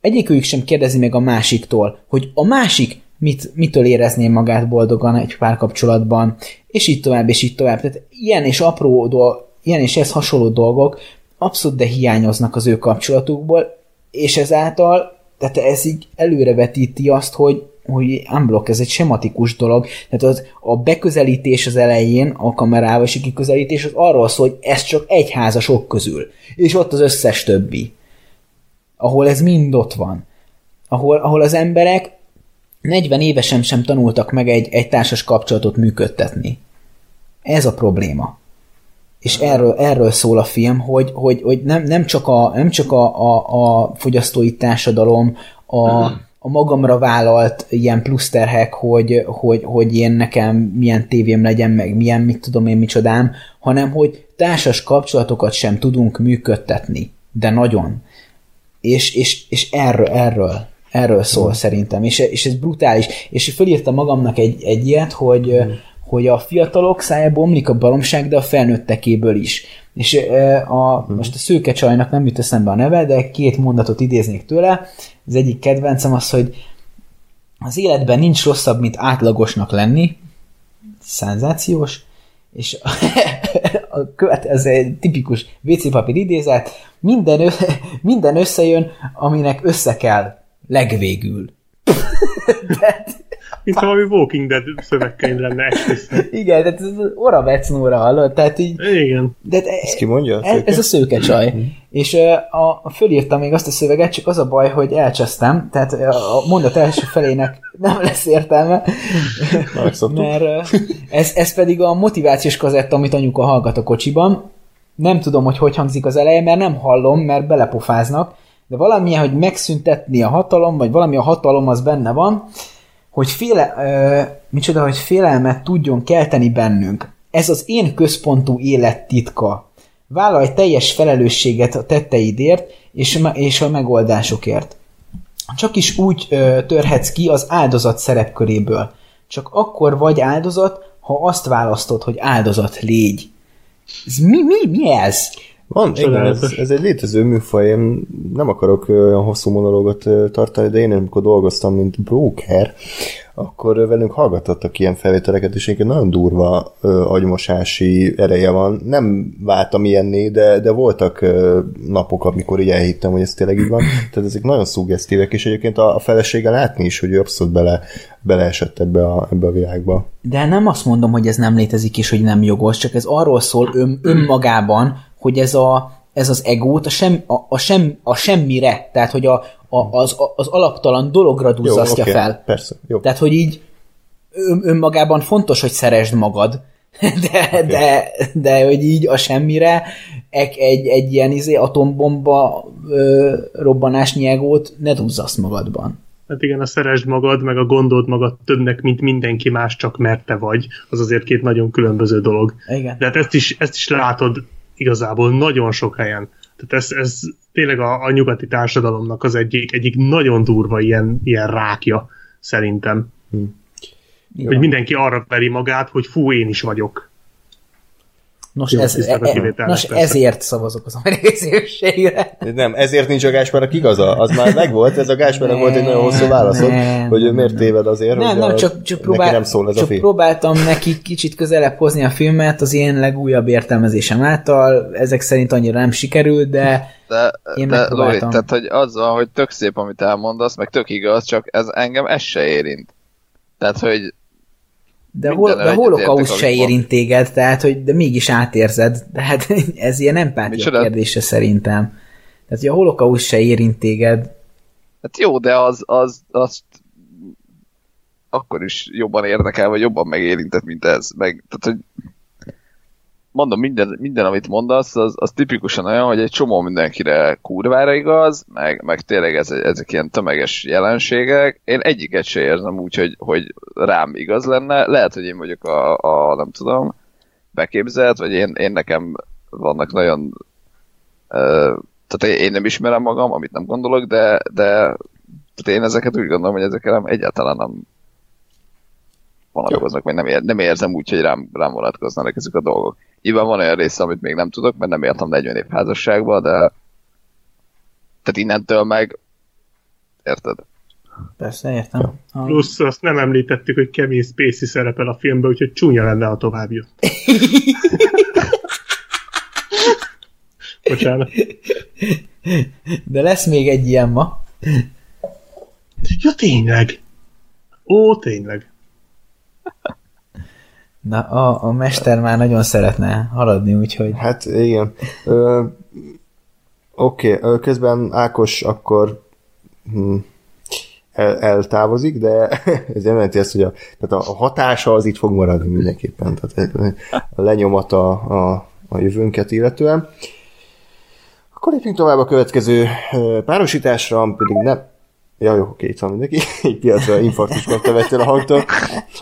egyikőjük sem kérdezi meg a másiktól, hogy a másik mit, mitől érezné magát boldogan egy párkapcsolatban, és így tovább, és így tovább. Tehát ilyen és apró dolgok, ilyen és ez hasonló dolgok abszolút de hiányoznak az ő kapcsolatukból, és ezáltal, tehát ez így előrevetíti azt, hogy, hogy unblock, ez egy sematikus dolog, tehát az, a beközelítés az elején, a kamerával és a kiközelítés az arról szól, hogy ez csak egy házasok közül, és ott az összes többi, ahol ez mind ott van, ahol, ahol az emberek 40 évesen sem tanultak meg egy, egy társas kapcsolatot működtetni. Ez a probléma. És erről, erről szól a film, hogy, hogy, hogy nem, nem csak, a, nem csak a, a, a fogyasztói társadalom, a, a magamra vállalt ilyen pluszterhek, hogy, hogy, hogy én nekem milyen tévém legyen, meg milyen, mit tudom én, micsodám, hanem hogy társas kapcsolatokat sem tudunk működtetni. De nagyon. És, és, és erről, erről, Erről szól mm. szerintem, és, és ez brutális. És fölírtam magamnak egy, egy ilyet, hogy, mm. Hogy a fiatalok szájából omlik a baromság, de a felnőttekéből is. És a, mm. most a szőke csajnak nem jut eszembe a neve, de két mondatot idéznék tőle. Az egyik kedvencem az, hogy az életben nincs rosszabb, mint átlagosnak lenni, szenzációs, és a következő egy tipikus WC papír idézet, minden, minden összejön, aminek össze kell legvégül. Mint valami Walking Dead szövegkönyv lenne esküszöm. Igen, tehát ez Ora Vecnóra hallott, tehát így... Igen. De ez ki mondja? Ez, ez a szőke csaj. Mm. És a, a, fölírtam még azt a szöveget, csak az a baj, hogy elcsesztem, tehát a mondat első felének nem lesz értelme. mert ez, ez pedig a motivációs kazetta, amit anyuka hallgat a kocsiban. Nem tudom, hogy hogy hangzik az eleje, mert nem hallom, mert belepofáznak, de valamilyen, hogy megszüntetni a hatalom, vagy valami a hatalom az benne van, hogy féle, ö, micsoda, hogy félelmet tudjon kelteni bennünk. Ez az én központú élet titka. Vállalj teljes felelősséget a tetteidért és, és a megoldásokért. Csak is úgy ö, törhetsz ki az áldozat szerepköréből. Csak akkor vagy áldozat, ha azt választod, hogy áldozat légy. Ez mi, mi, mi ez? Van, igen, ez, ez egy létező műfaj, én nem akarok olyan hosszú monológot tartani, de én amikor dolgoztam, mint broker, akkor velünk hallgatottak ilyen felvételeket, és egyébként nagyon durva ö, agymosási ereje van. Nem váltam ilyenné, de, de voltak ö, napok, amikor így elhittem, hogy ez tényleg így van. Tehát ezek nagyon szuggesztívek, és egyébként a, a felesége látni is, hogy ő abszolút bele, beleesett ebbe a, ebbe a világba. De nem azt mondom, hogy ez nem létezik és hogy nem jogos, csak ez arról szól ön, önmagában, hogy ez, a, ez az egót a, sem, a, a, sem, a semmire, tehát hogy a, a, az, az alaptalan dologra duzzasztja jó, okay, fel. Persze, jó. Tehát, hogy így ön, önmagában fontos, hogy szeresd magad, de, okay. de, de hogy így a semmire egy, egy, egy ilyen izé, atombomba ö, robbanásnyi egót ne duzzasz magadban. Hát igen, a szeresd magad, meg a gondold magad többnek, mint mindenki más, csak mert te vagy, az azért két nagyon különböző dolog. Igen. De hát ezt is, ezt is látod igazából nagyon sok helyen Tehát ez, ez tényleg a, a nyugati társadalomnak az egyik, egyik nagyon durva ilyen, ilyen rákja, szerintem. Jó. Hogy mindenki arra veri magát, hogy fú, én is vagyok. Nos, Jó, ez, a e, e, nos ezért szavazok az amerikai szívességre. Nem, ezért nincs a Gáspárnak igaza, az már megvolt, ez a Gáspárnak volt egy nagyon hosszú válaszod, Nem, hogy ő miért téved azért, Nem, hogy nem, a, csak, csak, neki próbál, nem szól ez a csak film. próbáltam neki kicsit közelebb hozni a filmet az én legújabb értelmezésem által. Ezek szerint annyira nem sikerült, de De, Én de Lóri, tehát hogy azzal, hogy tök szép, amit elmondasz, meg tök igaz, csak ez engem ez se érint. Tehát, hogy de, hol, de holokauszt se érint téged, tehát, hogy de mégis átérzed. Tehát ez ilyen empátia Micsoda? kérdése szerintem. Tehát, hogy a holokauszt se érint téged. hát jó, de az, az, azt akkor is jobban érdekel, vagy jobban megérintett, mint ez. Meg, tehát, hogy mondom, minden, minden amit mondasz, az, az tipikusan olyan, hogy egy csomó mindenkire kurvára igaz, meg, meg tényleg ez, ezek ilyen tömeges jelenségek. Én egyiket se érzem úgy, hogy, hogy rám igaz lenne. Lehet, hogy én vagyok a, a nem tudom, beképzelt, vagy én, én nekem vannak nagyon ö, tehát én nem ismerem magam, amit nem gondolok, de, de tehát én ezeket úgy gondolom, hogy ezekkel nem, egyáltalán nem vonatkoznak, vagy nem, ér, nem érzem úgy, hogy rám, rám vonatkoznak ezek a dolgok. Nyilván van olyan része, amit még nem tudok, mert nem értem 40 év házasságba, de tehát innentől meg érted? Persze, értem. Ha- Plusz azt nem említettük, hogy Kevin Spacey szerepel a filmben, úgyhogy csúnya lenne, ha tovább jött. Bocsánat. De lesz még egy ilyen ma. Ja, tényleg. Ó, tényleg. Na, a, a mester már nagyon szeretne haladni, úgyhogy Hát igen. Oké, okay. közben Ákos akkor hm, el, eltávozik, de ez nem jelenti ezt, hogy a, tehát a hatása az itt fog maradni mindenképpen. Tehát a lenyomata a, a jövőnket illetően. Akkor lépjünk tovább a következő párosításra, pedig nem... Ja, jó, oké, itt van mindenki. Egy piacra infarktus kapta vettél a hangtól,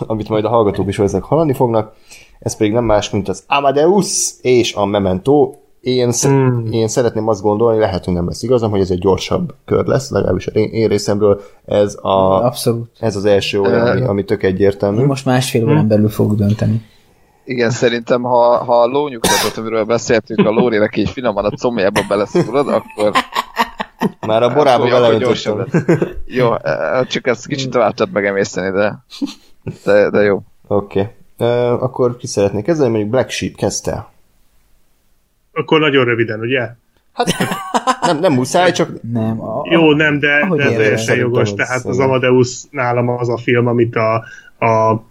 amit majd a hallgatók is valószínűleg hallani fognak. Ez pedig nem más, mint az Amadeus és a Memento. Én, sz- Mm. én szeretném azt gondolni, lehet, hogy nem lesz igazam, hogy ez egy gyorsabb kör lesz, legalábbis én, én részemről ez, a, abszolút. ez az első olyan, ami, ami tök egyértelmű. Most másfél órán belül fogok dönteni. Igen, szerintem, ha, ha a lónyugtatót, amiről beszéltünk, a Lórinek így finoman a combjába beleszúrod, akkor Már a borába beleöntöttem. Jó, csak ezt kicsit tovább tudod megemészteni, de, de, de jó. Oké. Okay. Uh, akkor ki szeretnék kezdeni, mondjuk Black Sheep kezdte. Akkor nagyon röviden, ugye? Nem, nem muszáj, csak Nem. A, a, Jó, nem, de, de ez teljesen jogos. Tehát az. Amadeus nálam az a film, amit a, a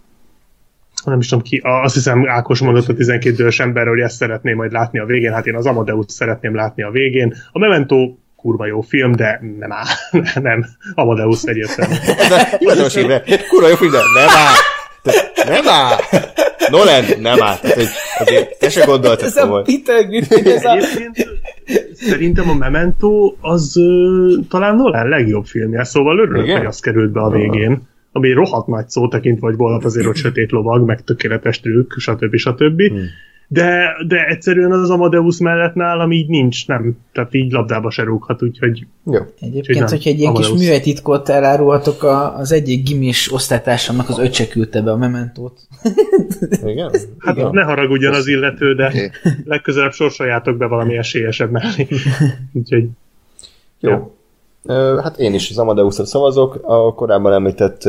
nem is tudom ki, azt hiszem Ákos mondott a 12 dős emberről, hogy ezt szeretném majd látni a végén, hát én az Amadeus szeretném látni a végén. A Memento kurva jó film, de nem áll, nem, Amadeus egyértelmű. hivatalos évre. Kurva jó film, de nem áll. Te- Nem áll. Nolan, nem áll. Tehát, hogy azért te se gondoltad ez a. Peter Griffin, ez a... Szerintem a Memento az ö, talán Nolan legjobb filmje, szóval örülök, Igen? hogy az került be a végén. Ami rohadt nagy szó tekintve, vagy volt azért, hogy sötét lovag, meg tökéletes trükk, stb. stb. Hmm. De, de egyszerűen az Amadeus mellett nálam így nincs, nem. Tehát így labdába se rúghat, úgyhogy Jó. Egyébként, nem. hogyha egy ilyen kis Amadeus. művelytitkot elárulhatok, a, az egyik gimis osztálytársamnak az öccse küldte be a mementót. Igen? hát Igen. ne haragudjon az illető, de Oké. legközelebb sorsoljátok be valami esélyesebb mellé. úgyhogy Jó. Ö, Hát én is az Amadeusra szavazok, a korábban említett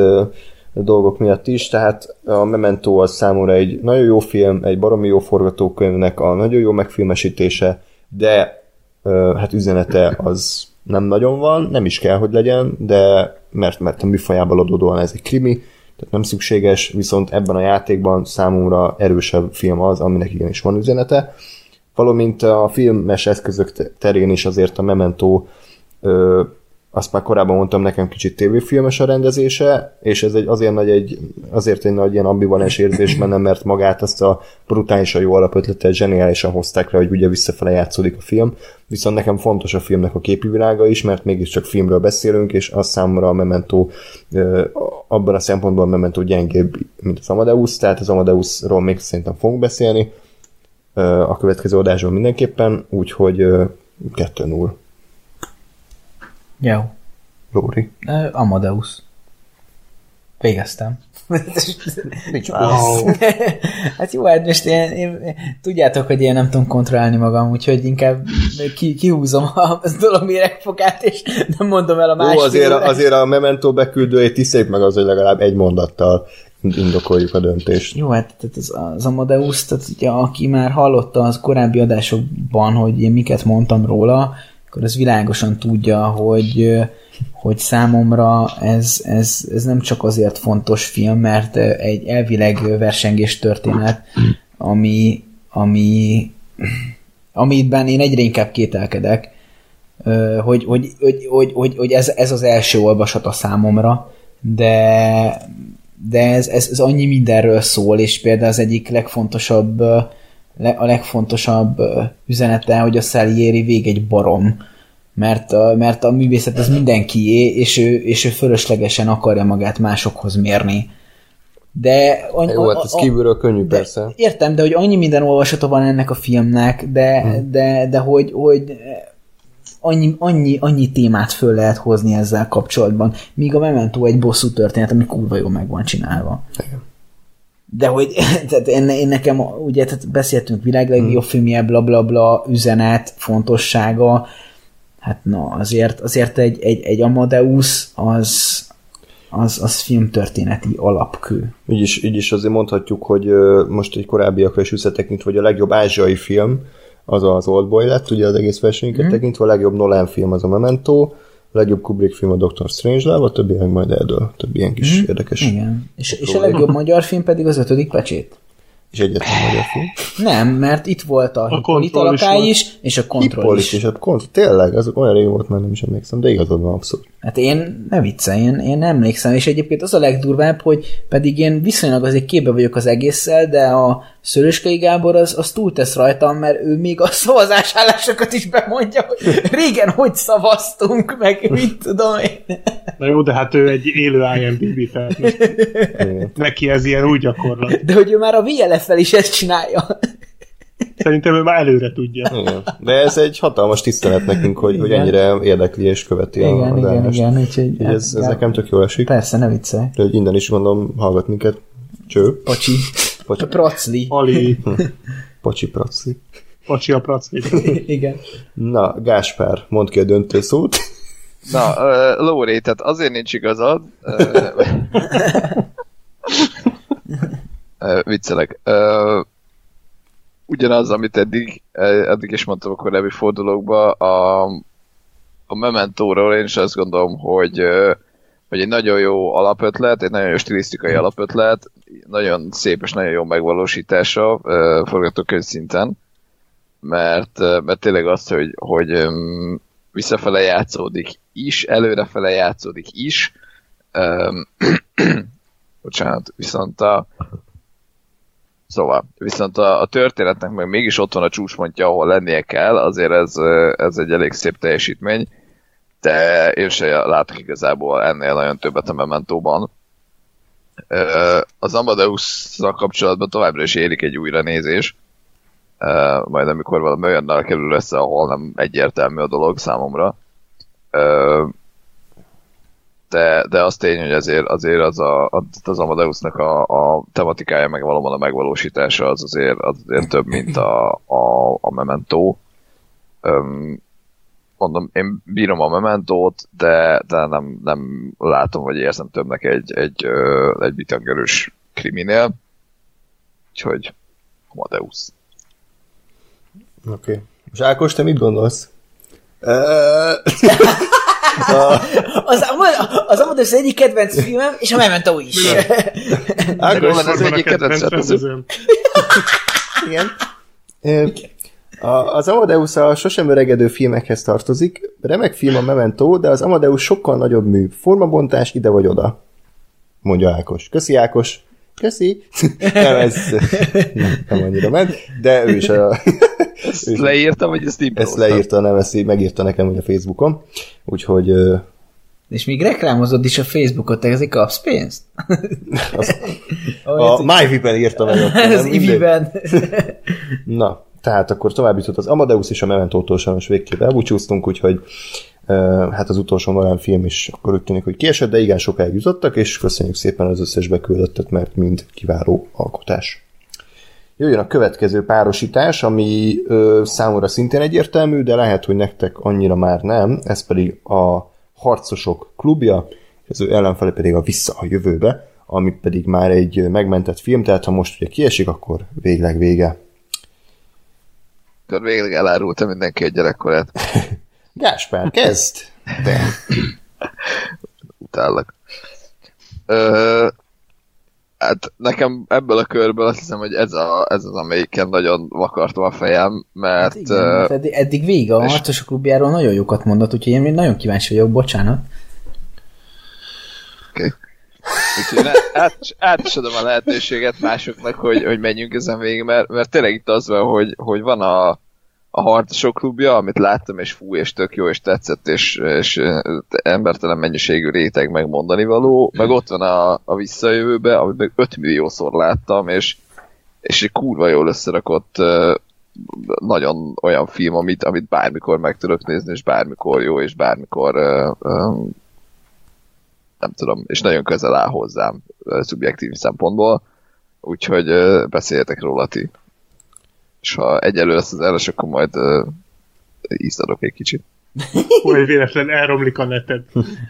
dolgok miatt is, tehát a Memento az számomra egy nagyon jó film, egy baromi jó forgatókönyvnek a nagyon jó megfilmesítése, de hát üzenete az nem nagyon van, nem is kell, hogy legyen, de mert, mert a műfajából adódóan ez egy krimi, tehát nem szükséges, viszont ebben a játékban számomra erősebb film az, aminek igenis van üzenete. Valamint a filmes eszközök te- terén is azért a Memento ö, azt már korábban mondtam, nekem kicsit tévéfilmes a rendezése, és ez egy, azért, nagy egy, azért egy nagy ilyen ambivalens érzés bennem, mert magát azt a brutálisan jó alapötletet zseniálisan hozták rá, hogy ugye visszafele játszódik a film, viszont nekem fontos a filmnek a képi világa is, mert mégiscsak filmről beszélünk, és az számomra a Memento abban a szempontból a Memento gyengébb, mint az Amadeus, tehát az Amadeusról még szerintem fogunk beszélni, a következő adásban mindenképpen, úgyhogy ö, 2-0. Jó. Lóri. Ö, Amadeus. Végeztem. Nincs Wow. hát jó, hát most én, én, tudjátok, hogy én nem tudom kontrollálni magam, úgyhogy inkább ki, kihúzom a dolog méregfogát, és nem mondom el a másik. Jó, azért, azért a Memento beküldőjét tiszteljük meg az, hogy legalább egy mondattal indokoljuk a döntést. Jó, hát tehát az, az Amadeus, tehát ugye, aki már hallotta az korábbi adásokban, hogy én miket mondtam róla, akkor az világosan tudja, hogy, hogy számomra ez, ez, ez nem csak azért fontos film, mert egy elvileg versengés történet, ami, ami, amiben én egyre inkább kételkedek, hogy, hogy, hogy, hogy, hogy, hogy ez, ez az első olvasata számomra, de, de ez, ez, ez annyi mindenről szól, és például az egyik legfontosabb a legfontosabb üzenete, hogy a Salieri vég egy barom, mert a, mert a művészet az mindenkié, és ő, és ő fölöslegesen akarja magát másokhoz mérni. De any, Jó, hát ez kívülről könnyű, de, persze. Értem, de hogy annyi minden olvasata van ennek a filmnek, de, hmm. de, de hogy, hogy annyi, annyi, annyi témát föl lehet hozni ezzel kapcsolatban, míg a Memento egy bosszú történet, ami kurva jól meg van csinálva. Igen. De hogy tehát én, én nekem, ugye tehát beszéltünk világ legjobb hmm. filmje, bla bla bla, üzenet, fontossága, hát na, azért, azért egy, egy, egy Amadeus az, az, az filmtörténeti alapkő. Így is, így is azért mondhatjuk, hogy most egy korábbiakra is visszatekintve, hogy a legjobb ázsiai film az az Oldboy lett, ugye az egész versenyünket mm. tekintve, a legjobb Nolan film az a Memento, legjobb Kubrick film a Doctor Strangelove, a többi meg majd eldől, több ilyen kis mm. érdekes. Igen, és, és a legjobb magyar film pedig az ötödik pecsét. És egyetlen magyar film. Nem, mert itt volt a, a Hippolyta lakály is, és a kontroll is. és a kontroll. Tényleg, az olyan rég volt, már nem is emlékszem, de igazad van abszolút. Hát én ne viccelj, én, én nem emlékszem, és egyébként az a legdurvább, hogy pedig én viszonylag azért képbe vagyok az egészszel, de a Szöröskei Gábor az, az túltesz rajtam, mert ő még a szavazásállásokat is bemondja, hogy régen hogy szavaztunk, meg mit tudom én. Na jó, de hát ő egy élő IMDb fel. Neki ez ilyen új gyakorlat. De hogy ő már a VLF-fel is ezt csinálja. Szerintem ő már előre tudja. Igen. De ez egy hatalmas tisztelet nekünk, hogy, hogy ennyire érdekli és követi igen, a igen, igen, igen, úgyhogy ez, ez hát, nekem tök jól esik. Persze, ne viccelj. De hogy innen is gondolom hallgat minket. Cső. Pacsi. Pacsi. Procli. Ali. Pacsi Procli. Pacsi a Procli. igen. Na, Gáspár, mondd ki a döntő szót. Na, uh, Lóri, tehát azért nincs igazad. Uh, uh, viccelek. Uh, ugyanaz, amit eddig, eddig is mondtam a korábbi fordulókban, a, a Mementóról én is azt gondolom, hogy, hogy egy nagyon jó alapötlet, egy nagyon jó stilisztikai alapötlet, nagyon szép és nagyon jó megvalósítása forgatókönyv szinten, mert, mert tényleg az, hogy, hogy visszafele játszódik is, előrefele játszódik is, bocsánat, viszont a, Szóval, viszont a, a történetnek meg mégis ott van a csúcspontja, ahol lennie kell, azért ez, ez egy elég szép teljesítmény, de én se látok igazából ennél nagyon többet a Mementóban. Az amadeus kapcsolatban továbbra is érik egy újranézés, majd amikor valami olyannal kerül össze, ahol nem egyértelmű a dolog számomra de, de az tény, hogy azért, azért az, a, az Amadeusnak a, a tematikája, meg valóban a megvalósítása az azért, az azért több, mint a, a, a Memento. Mondom, én bírom a Mementót, de, de nem, nem látom, vagy érzem többnek egy, egy, egy bitangerős kriminél. Úgyhogy Amadeus. Oké. Okay. És Ákos, te mit gondolsz? az, az Amadeus az egyik kedvenc filmem, és a Memento is. Ákos, az egyik kedvenc Igen. A, az Amadeus a sosem öregedő filmekhez tartozik. Remek film a Memento, de az Amadeus sokkal nagyobb mű. Formabontás ide vagy oda. Mondja Ákos. Köszi Ákos. Köszi. nem, ez nem, nem annyira ment, de ő is a... Ezt ő leírta, vagy ezt így Ezt leírta, nem, ezt így megírta nekem a Facebookon. Úgyhogy... És még reklámozod is a Facebookot, te ezért kapsz pénzt? Az, a MyVipen írta meg. Az Iviben. Na, tehát akkor tovább jutott az Amadeus és a Memento-tól sajnos végképp elbúcsúztunk, úgyhogy hát az utolsó Nolan film is akkor úgy tűnik, hogy kiesett, de igen sokáig jutottak, és köszönjük szépen az összes beküldöttet, mert mind kiváló alkotás. Jöjjön a következő párosítás, ami ö, számomra szintén egyértelmű, de lehet, hogy nektek annyira már nem, ez pedig a Harcosok klubja, az ő ellenfele pedig a Vissza a jövőbe, ami pedig már egy megmentett film, tehát ha most ugye kiesik, akkor végleg vége. Akkor végleg elárulta mindenki egy gyerekkorát. Gáspár, kezd! De. Utállak. Ö, hát nekem ebből a körből azt hiszem, hogy ez, a, ez az, amelyiken nagyon vakartam a fejem, mert... Hát igen, mert eddig, eddig végig a harcosok klubjáról nagyon jókat mondott, úgyhogy én nagyon kíváncsi vagyok, bocsánat. Okay. Úgyhogy át, át a lehetőséget másoknak, hogy, hogy menjünk ezen végig, mert, mert tényleg itt az van, hogy, hogy van a, a harcosok klubja, amit láttam, és fú, és tök jó, és tetszett, és, és embertelen mennyiségű réteg megmondani való, meg ott van a, a visszajövőbe, amit meg 5 milliószor láttam, és, és egy kurva jól összerakott nagyon olyan film, amit, amit bármikor meg tudok nézni, és bármikor jó, és bármikor ö, ö, nem tudom, és nagyon közel áll hozzám szubjektív szempontból, úgyhogy beszéljetek róla ti. És ha egyelő lesz az első, akkor majd adok egy kicsit. Hogy véletlen elromlik a neted,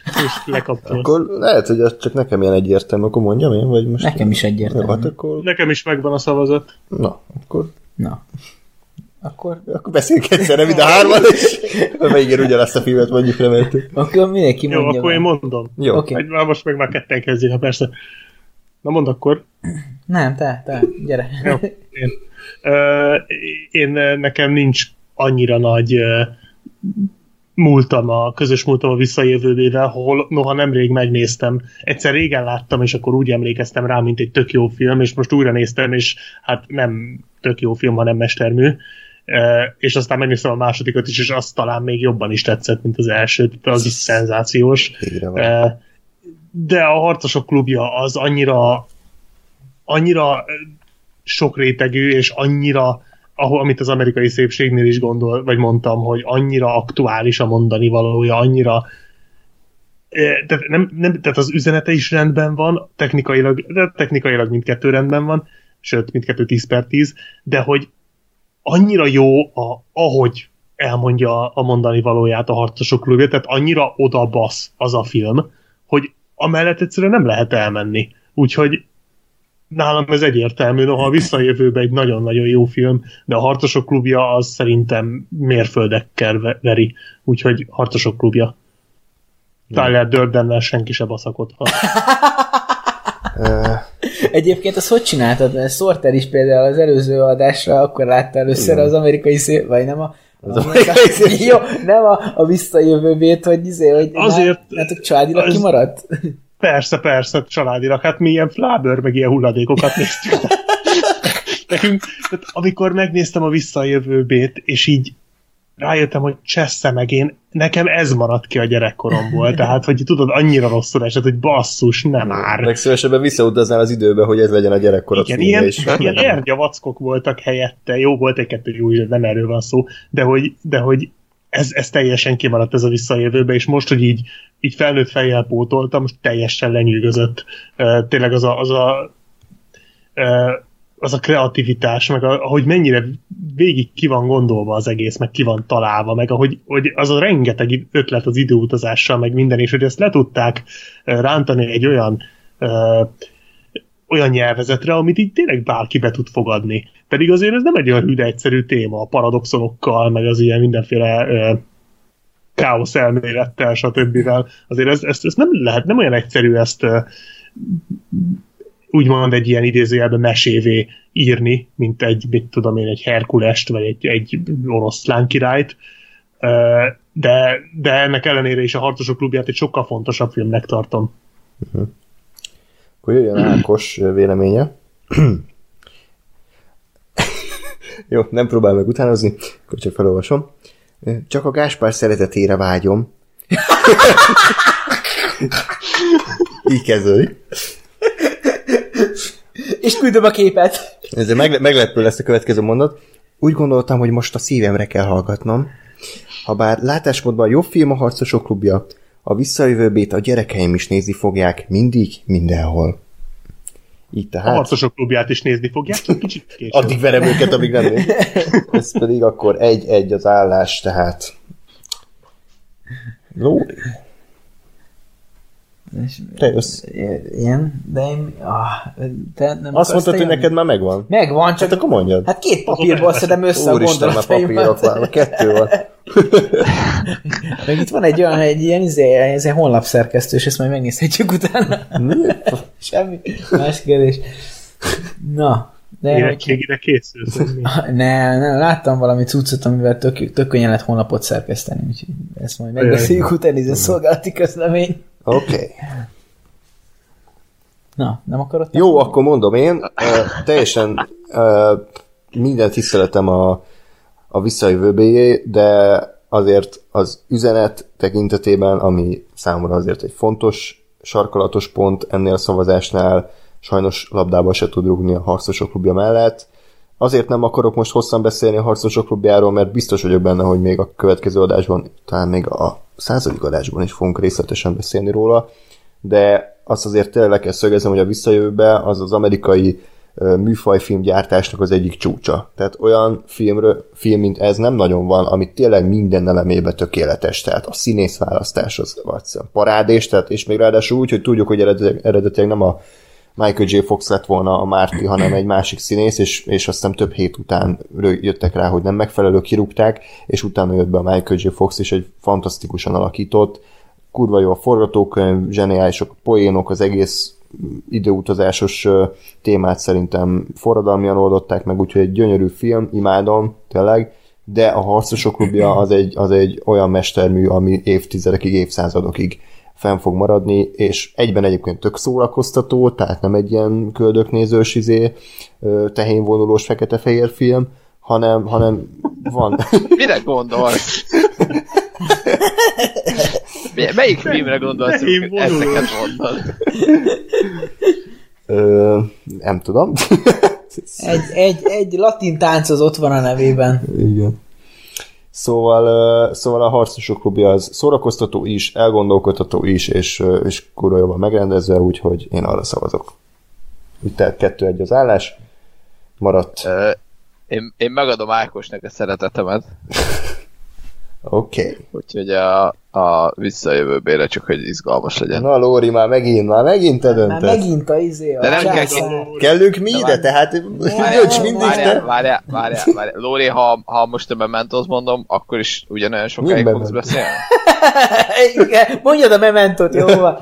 és lekaptad. Akkor lehet, hogy az csak nekem ilyen egyértelmű, akkor mondjam én, vagy most... Nekem is Jó, egyértelmű. hát akkor... Nekem is megvan a szavazat. Na, akkor... Na. Akkor, Akkor beszéljünk egyszerre, mind a hárman, és végén ugyanazt a filmet mondjuk reméltük. akkor mindenki Jó, mondja. akkor én mondom. Jó. Oké. Egy, már most meg már ketten kezdjék, ha persze. Na mondd akkor. Nem, te, te, gyere. Jó, én. Ö, én nekem nincs annyira nagy ö, múltam a közös múltam a visszajövőbével, hol noha nemrég megnéztem. Egyszer régen láttam, és akkor úgy emlékeztem rá, mint egy tök jó film, és most újra néztem, és hát nem tök jó film, hanem mestermű. És aztán megnéztem a másodikat is, és azt talán még jobban is tetszett, mint az első, az is szenzációs. De a harcosok klubja az annyira annyira sok rétegű, és annyira, ahol, amit az amerikai szépségnél is gondol, vagy mondtam, hogy annyira aktuális a mondani valója, annyira tehát, nem, nem, tehát az üzenete is rendben van, technikailag, technikailag mindkettő rendben van, sőt, mindkettő 10 per 10, de hogy annyira jó, a, ahogy elmondja a mondani valóját a harcosok klubja, tehát annyira oda basz az a film, hogy amellett egyszerűen nem lehet elmenni. Úgyhogy nálam ez egyértelmű, noha a visszajövőbe egy nagyon-nagyon jó film, de a Harcosok klubja az szerintem mérföldekkel ve- veri, úgyhogy Harcosok klubja. Tyler Durdennel senki se baszakodhat. Egyébként azt hogy csináltad? Mert Sorter is például az előző adásra akkor látta először Igen. az amerikai szép, vagy nem a Az amerikai szépség. Jó, nem a, a visszajövőbét, hogy izé, hogy Azért- nálatok családilag az- kimaradt? Persze, persze, családilag. Hát mi ilyen flábör, meg ilyen hulladékokat néztük. Nekünk, tehát amikor megnéztem a visszajövőbét, és így rájöttem, hogy csessze meg én, nekem ez maradt ki a gyerekkoromból. Tehát, hogy tudod, annyira rosszul esett, hogy basszus, nem már. meg szívesebben visszautaznál az időbe, hogy ez legyen a gyerekkorod Igen, ilyen, is. ilyen ergyavackok voltak helyette. Jó, volt egy-kettő jó, nem erről van szó, de hogy, de hogy ez, ez teljesen kimaradt ez a visszajövőbe, és most, hogy így, így felnőtt fejjel pótoltam, most teljesen lenyűgözött. Uh, tényleg az a, az a uh, az a kreativitás, meg a, ahogy mennyire végig ki van gondolva az egész, meg ki van találva, meg ahogy hogy az a rengeteg ötlet az időutazással, meg minden, és hogy ezt le tudták rántani egy olyan uh, olyan nyelvezetre, amit így tényleg bárki be tud fogadni. Pedig azért ez nem egy olyan hűde egyszerű téma, a paradoxonokkal, meg az ilyen mindenféle ö, káosz elmélettel, stb. Azért ez, ezt, ezt nem lehet, nem olyan egyszerű ezt ö, úgymond egy ilyen idézőjelben mesévé írni, mint egy, mit tudom én, egy Herkulest, vagy egy, egy oroszlán királyt, de, de ennek ellenére is a Harcosok klubját egy sokkal fontosabb filmnek tartom. Akkor jöjjön Ákos véleménye. Jó, nem próbál meg utánozni, akkor csak felolvasom. Csak a Gáspár szeretetére vágyom. Így kezdődik. És küldöm a képet. Ez megle- meglepő lesz a következő mondat. úgy gondoltam, hogy most a szívemre kell hallgatnom. Habár látásmódban jobb film a Harcosok klubja, a visszajövőbét a gyerekeim is nézni fogják mindig, mindenhol. Így A tehát. harcosok klubját is nézni fogják, csak kicsit később. Addig verem őket, amíg nem néz. Ez pedig akkor egy-egy az állás, tehát... Lóri, És- te jössz. Ilyen, de én... Ah, te nem Azt mondtad, hogy neked már megvan. Megvan, Hát csak akkor mondjad. Hát két papírból szedem össze a Úristen, már papírok van, gondolataimat. kettő van. Meg itt van egy olyan, egy ilyen, izé, ez egy honlapszerkesztő, és ezt majd megnézhetjük utána. Semmi. Más kérdés. Na, de Érettségire készülsz. ne, ne, láttam valami cuccot, amivel tök, tök könnyen lehet honlapot szerkeszteni, úgyhogy ezt majd megbeszéljük utána, ez a szolgálati közlemény. Oké. Okay. Na, nem akarod? Jó, akkor mondom én, uh, teljesen uh, minden tiszteletem a, a visszajövőbéjé, de azért az üzenet tekintetében, ami számomra azért egy fontos sarkalatos pont ennél a szavazásnál, sajnos labdába se tud rugni a harcosok klubja mellett. Azért nem akarok most hosszan beszélni a harcosok klubjáról, mert biztos vagyok benne, hogy még a következő adásban, talán még a századik adásban is fogunk részletesen beszélni róla, de azt azért tényleg le kell szögezem, hogy a visszajövőbe az az amerikai műfajfilmgyártásnak az egyik csúcsa. Tehát olyan filmről, film, mint ez nem nagyon van, amit tényleg minden elemébe tökéletes. Tehát a színészválasztás az egyszerűen parádés, tehát, és még ráadásul úgy, hogy tudjuk, hogy eredetileg nem a Michael J. Fox lett volna a Márti, hanem egy másik színész, és, és aztán több hét után jöttek rá, hogy nem megfelelő, kirúgták, és utána jött be a Michael J. Fox is egy fantasztikusan alakított, kurva jó a forgatókönyv, zseniálisok a poénok, az egész időutazásos témát szerintem forradalmian oldották meg, úgyhogy egy gyönyörű film, imádom, tényleg, de a Harcosok klubja az egy, az egy olyan mestermű, ami évtizedekig, évszázadokig fenn fog maradni, és egyben egyébként tök szórakoztató, tehát nem egy ilyen köldöknézős izé, tehénvonulós fekete-fehér film, hanem, hanem van. Mire gondolsz? Melyik filmre gondolsz, hogy vonulós. ezeket mondtad? Ö, nem tudom. Egy, egy, egy latin tánc az ott van a nevében. Igen. Szóval, szóval a harcosok klubja az szórakoztató is, elgondolkodtató is, és, és kurva jobban megrendezve, úgyhogy én arra szavazok. Úgy tehát kettő-egy az állás. Maradt. Én, én megadom Ákosnak a szeretetemet, Oké. Okay. úgyhogy a, a visszajövőbére csak, hogy izgalmas legyen. Na Lóri, már megint, már megint te Már döntesz. megint a izé, a De nem kell. Kellünk mi ide? Tehát jöcs mindig Várjál, te. várjál, várjál, várjál. Lóri, ha, ha most a Mementos mondom, akkor is ugyanolyan sokáig fogsz beszélni? Igen, Mondjad a mementot, jó van.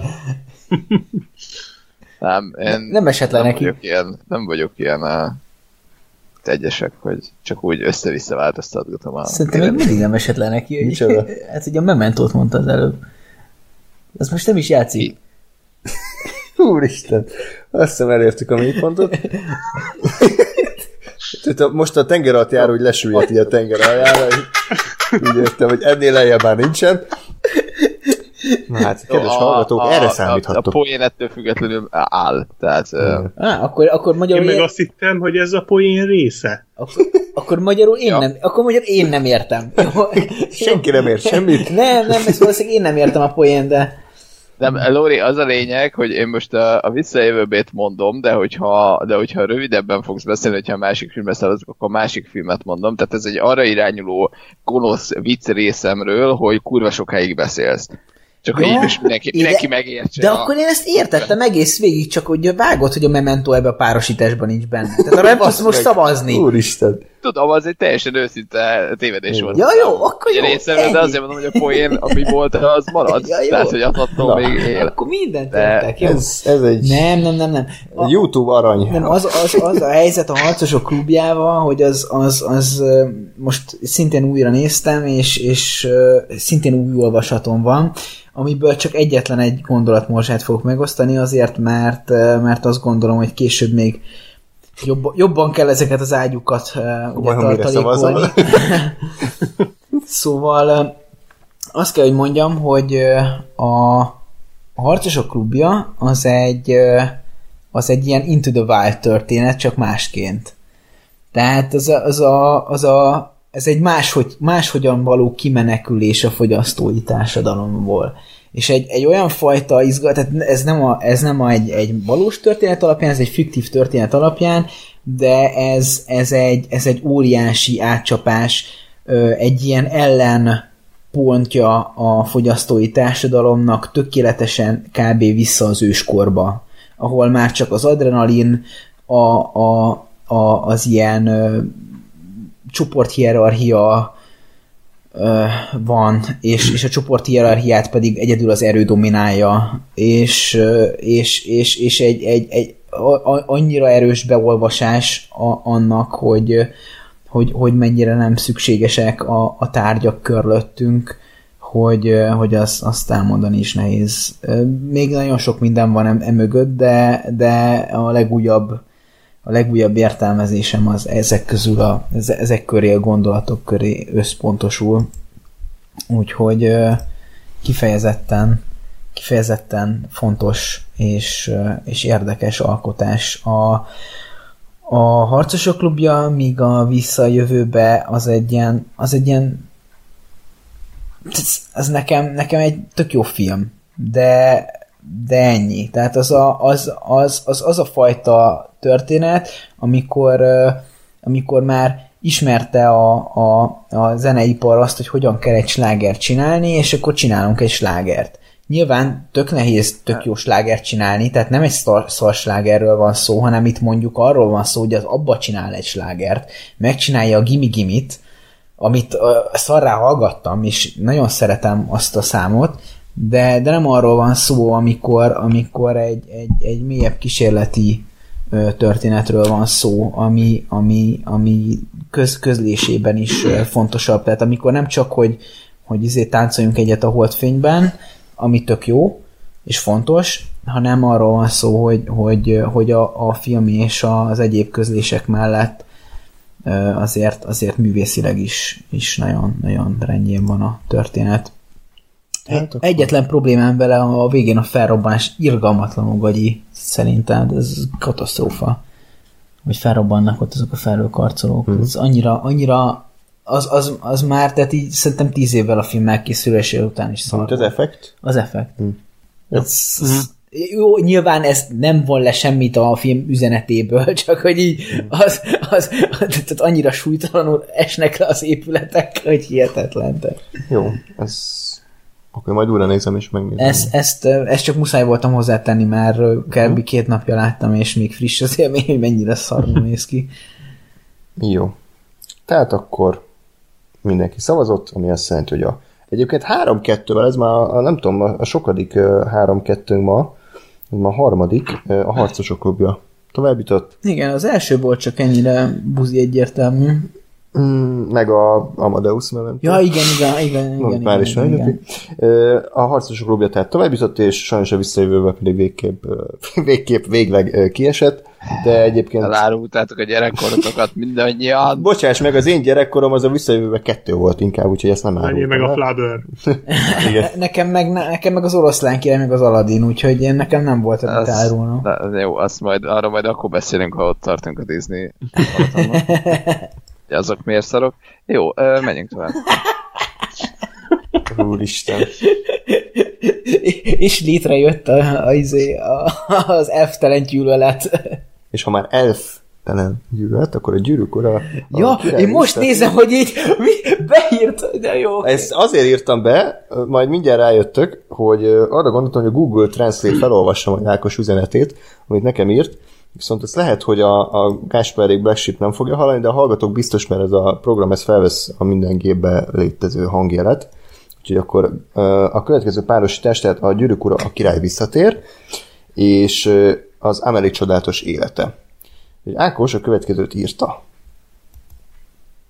Nem, én Nem esett le nem neki. vagyok ilyen, nem vagyok ilyen uh, egyesek, hogy csak úgy össze-vissza változtatgatom a Szerintem még mindig nem esett le neki. hogy- Micsoda? Hát ugye a mementót mondta az előbb. Ez most nem is játszik. Úristen, azt hiszem elértük a mélypontot. Tehát a- most a tenger alatt jár, hogy lesüllyedt a tenger aljára, így értem, hogy ennél lejjebb már nincsen. Na hát, kedves hallgatók, erre A, a számíthattok. poén ettől függetlenül áll. Tehát uh, Á, akkor, akkor Én magyarul, meg én, azt hittem, hogy ez a poén része. akkor, akkor magyarul én Ja. nem, akkor magyarul én nem értem. Senki nem ért semmit. Nem, nem, ezt valószínűleg én nem értem a poén, de nem, Lóri, az a lényeg, hogy én most a, a visszajövőbét mondom, de hogyha, de hogyha rövidebben fogsz beszélni, hogyha a másik filmre szavazok, akkor a másik filmet mondom. Tehát ez egy arra irányuló gonosz vicc részemről, hogy kurva sokáig beszélsz. Csak hogy Ja, mindenki, mindenki megértse. de a- akkor én ezt értettem egész végig, csak hogy vágod, hogy a memento ebbe a párosításban nincs benne. Tehát arra nem tudsz most szavazni. Úristen. Tudom, az egy teljesen őszinte tévedés volt. Ja, jó, akkor jó, részemről, de azért mondom, hogy a poén, ami volt, az marad. Ja, jó. Tehát, hogy attól Na. még él. Akkor mindent De értek, jó? Ez, ez egy Nem, nem, nem, nem. A, YouTube arany. nem, az, az, az a helyzet a harcosok klubjával, hogy az, az, az most szintén újra néztem, és, és szintén új olvasatom van, amiből csak egyetlen egy gondolatmorzsát fogok megosztani, azért, mert, mert azt gondolom, hogy később még jobb, jobban kell ezeket az ágyukat ö, ugye, tartalékolni. szóval ö, azt kell, hogy mondjam, hogy ö, a, a Harcosok klubja az egy, az egy ilyen Into the Wild történet, csak másként. Tehát az a, az a, az a ez egy máshogy, máshogyan való kimenekülés a fogyasztói társadalomból. És egy, egy olyan fajta izgat, tehát ez nem, a, ez nem a egy, egy valós történet alapján, ez egy fiktív történet alapján, de ez, ez, egy, ez egy óriási átcsapás, egy ilyen ellen pontja a fogyasztói társadalomnak tökéletesen kb. vissza az őskorba, ahol már csak az adrenalin, a, a, a, az ilyen csoporthierarchia van, és, és a csoporthierarchiát pedig egyedül az erő dominálja, és, és, és, és egy, egy, egy annyira erős beolvasás a, annak, hogy, hogy, hogy mennyire nem szükségesek a, a tárgyak körülöttünk, hogy, hogy azt, azt elmondani is nehéz. Még nagyon sok minden van emögött, de, de a legújabb a legújabb értelmezésem az ezek közül a, ezek köré a gondolatok köré összpontosul. Úgyhogy kifejezetten kifejezetten fontos és, és érdekes alkotás. A, a Harcosok klubja, míg a Visszajövőbe az egy ilyen, az egy ilyen ez nekem, nekem egy tök jó film, de, de ennyi. Tehát az a, az, az, az, az a fajta történet, amikor, amikor már ismerte a, a, a zeneipar azt, hogy hogyan kell egy slágert csinálni, és akkor csinálunk egy slágert. Nyilván tök nehéz tök jó slágert csinálni, tehát nem egy szar, slágerről van szó, hanem itt mondjuk arról van szó, hogy az abba csinál egy slágert, megcsinálja a Gimi Gimit, amit szarrá hallgattam, és nagyon szeretem azt a számot, de, de nem arról van szó, amikor, amikor egy, egy, egy mélyebb kísérleti történetről van szó, ami, ami, ami köz, közlésében is fontosabb. Tehát amikor nem csak, hogy, hogy izé táncoljunk egyet a holdfényben, ami tök jó és fontos, hanem arról van szó, hogy, hogy, hogy a, a film és az egyéb közlések mellett azért, azért művészileg is, is nagyon, nagyon rendjén van a történet. Hát akkor... Egyetlen problémám vele a végén a felrobbanás irgalmatlanul gagyi, szerintem, ez katasztrófa. Hogy felrobbannak ott azok a felőkarcolók. Hmm. Ez annyira, annyira az, az, az már, tehát így szerintem tíz évvel a film megkészülése után is szar. az effekt? Az effekt. Hmm. Ez, hmm. Jó, nyilván ez nem von le semmit a film üzenetéből, csak hogy így az, az, az tehát annyira súlytalanul esnek le az épületek, hogy hihetetlen. Jó, ez akkor majd újra nézem és megnézem. Ezt, ezt, ezt csak muszáj voltam hozzátenni, mert kb. két napja láttam, és még friss az élmény, hogy mennyire szarul néz ki. Jó. Tehát akkor mindenki szavazott, ami azt jelenti, hogy a Egyébként 3-2-vel, ez már a, nem tudom, a sokadik 3-2 ma, ez már a harmadik, a harcosok klubja tovább jutott. Igen, az első volt csak ennyire buzi egyértelmű. Mm, meg a Amadeus Memento. Ja, igen, igen, igen. igen, már is igen, igen. A harcosok klubja tehát tovább jutott, és sajnos a visszajövőben pedig végképp, végképp végleg kiesett, de egyébként... Elárultátok a gyerekkorotokat mindannyian. Bocsáss meg, az én gyerekkorom az a visszajövőben kettő volt inkább, úgyhogy ezt nem árultam. meg a Flabber. nekem, meg, nekem meg az oroszlán király, meg az Aladdin, úgyhogy én nekem nem volt amit árulnom. Jó, azt majd, arra majd akkor beszélünk, ha ott tartunk a Disney azok miért szarok. Jó, menjünk tovább. Úristen. És létrejött a, a, izé, a, az elftelen gyűlölet. És ha már elf telen gyűlölet, akkor a gyűrűk ura... Ja, én most nézem, hogy így mi, beírt, de jó. Ezt azért írtam be, majd mindjárt rájöttök, hogy arra gondoltam, hogy a Google Translate felolvassa majd Ákos üzenetét, amit nekem írt, Viszont ez lehet, hogy a, a Gásperék Black Sheep nem fogja hallani, de a hallgatók biztos, mert ez a program ez felvesz a minden gépbe létező hangjelet. Úgyhogy akkor a következő párosítás, tehát a gyűrűk ura a király visszatér, és az Amelie csodálatos élete. Ákos a következőt írta.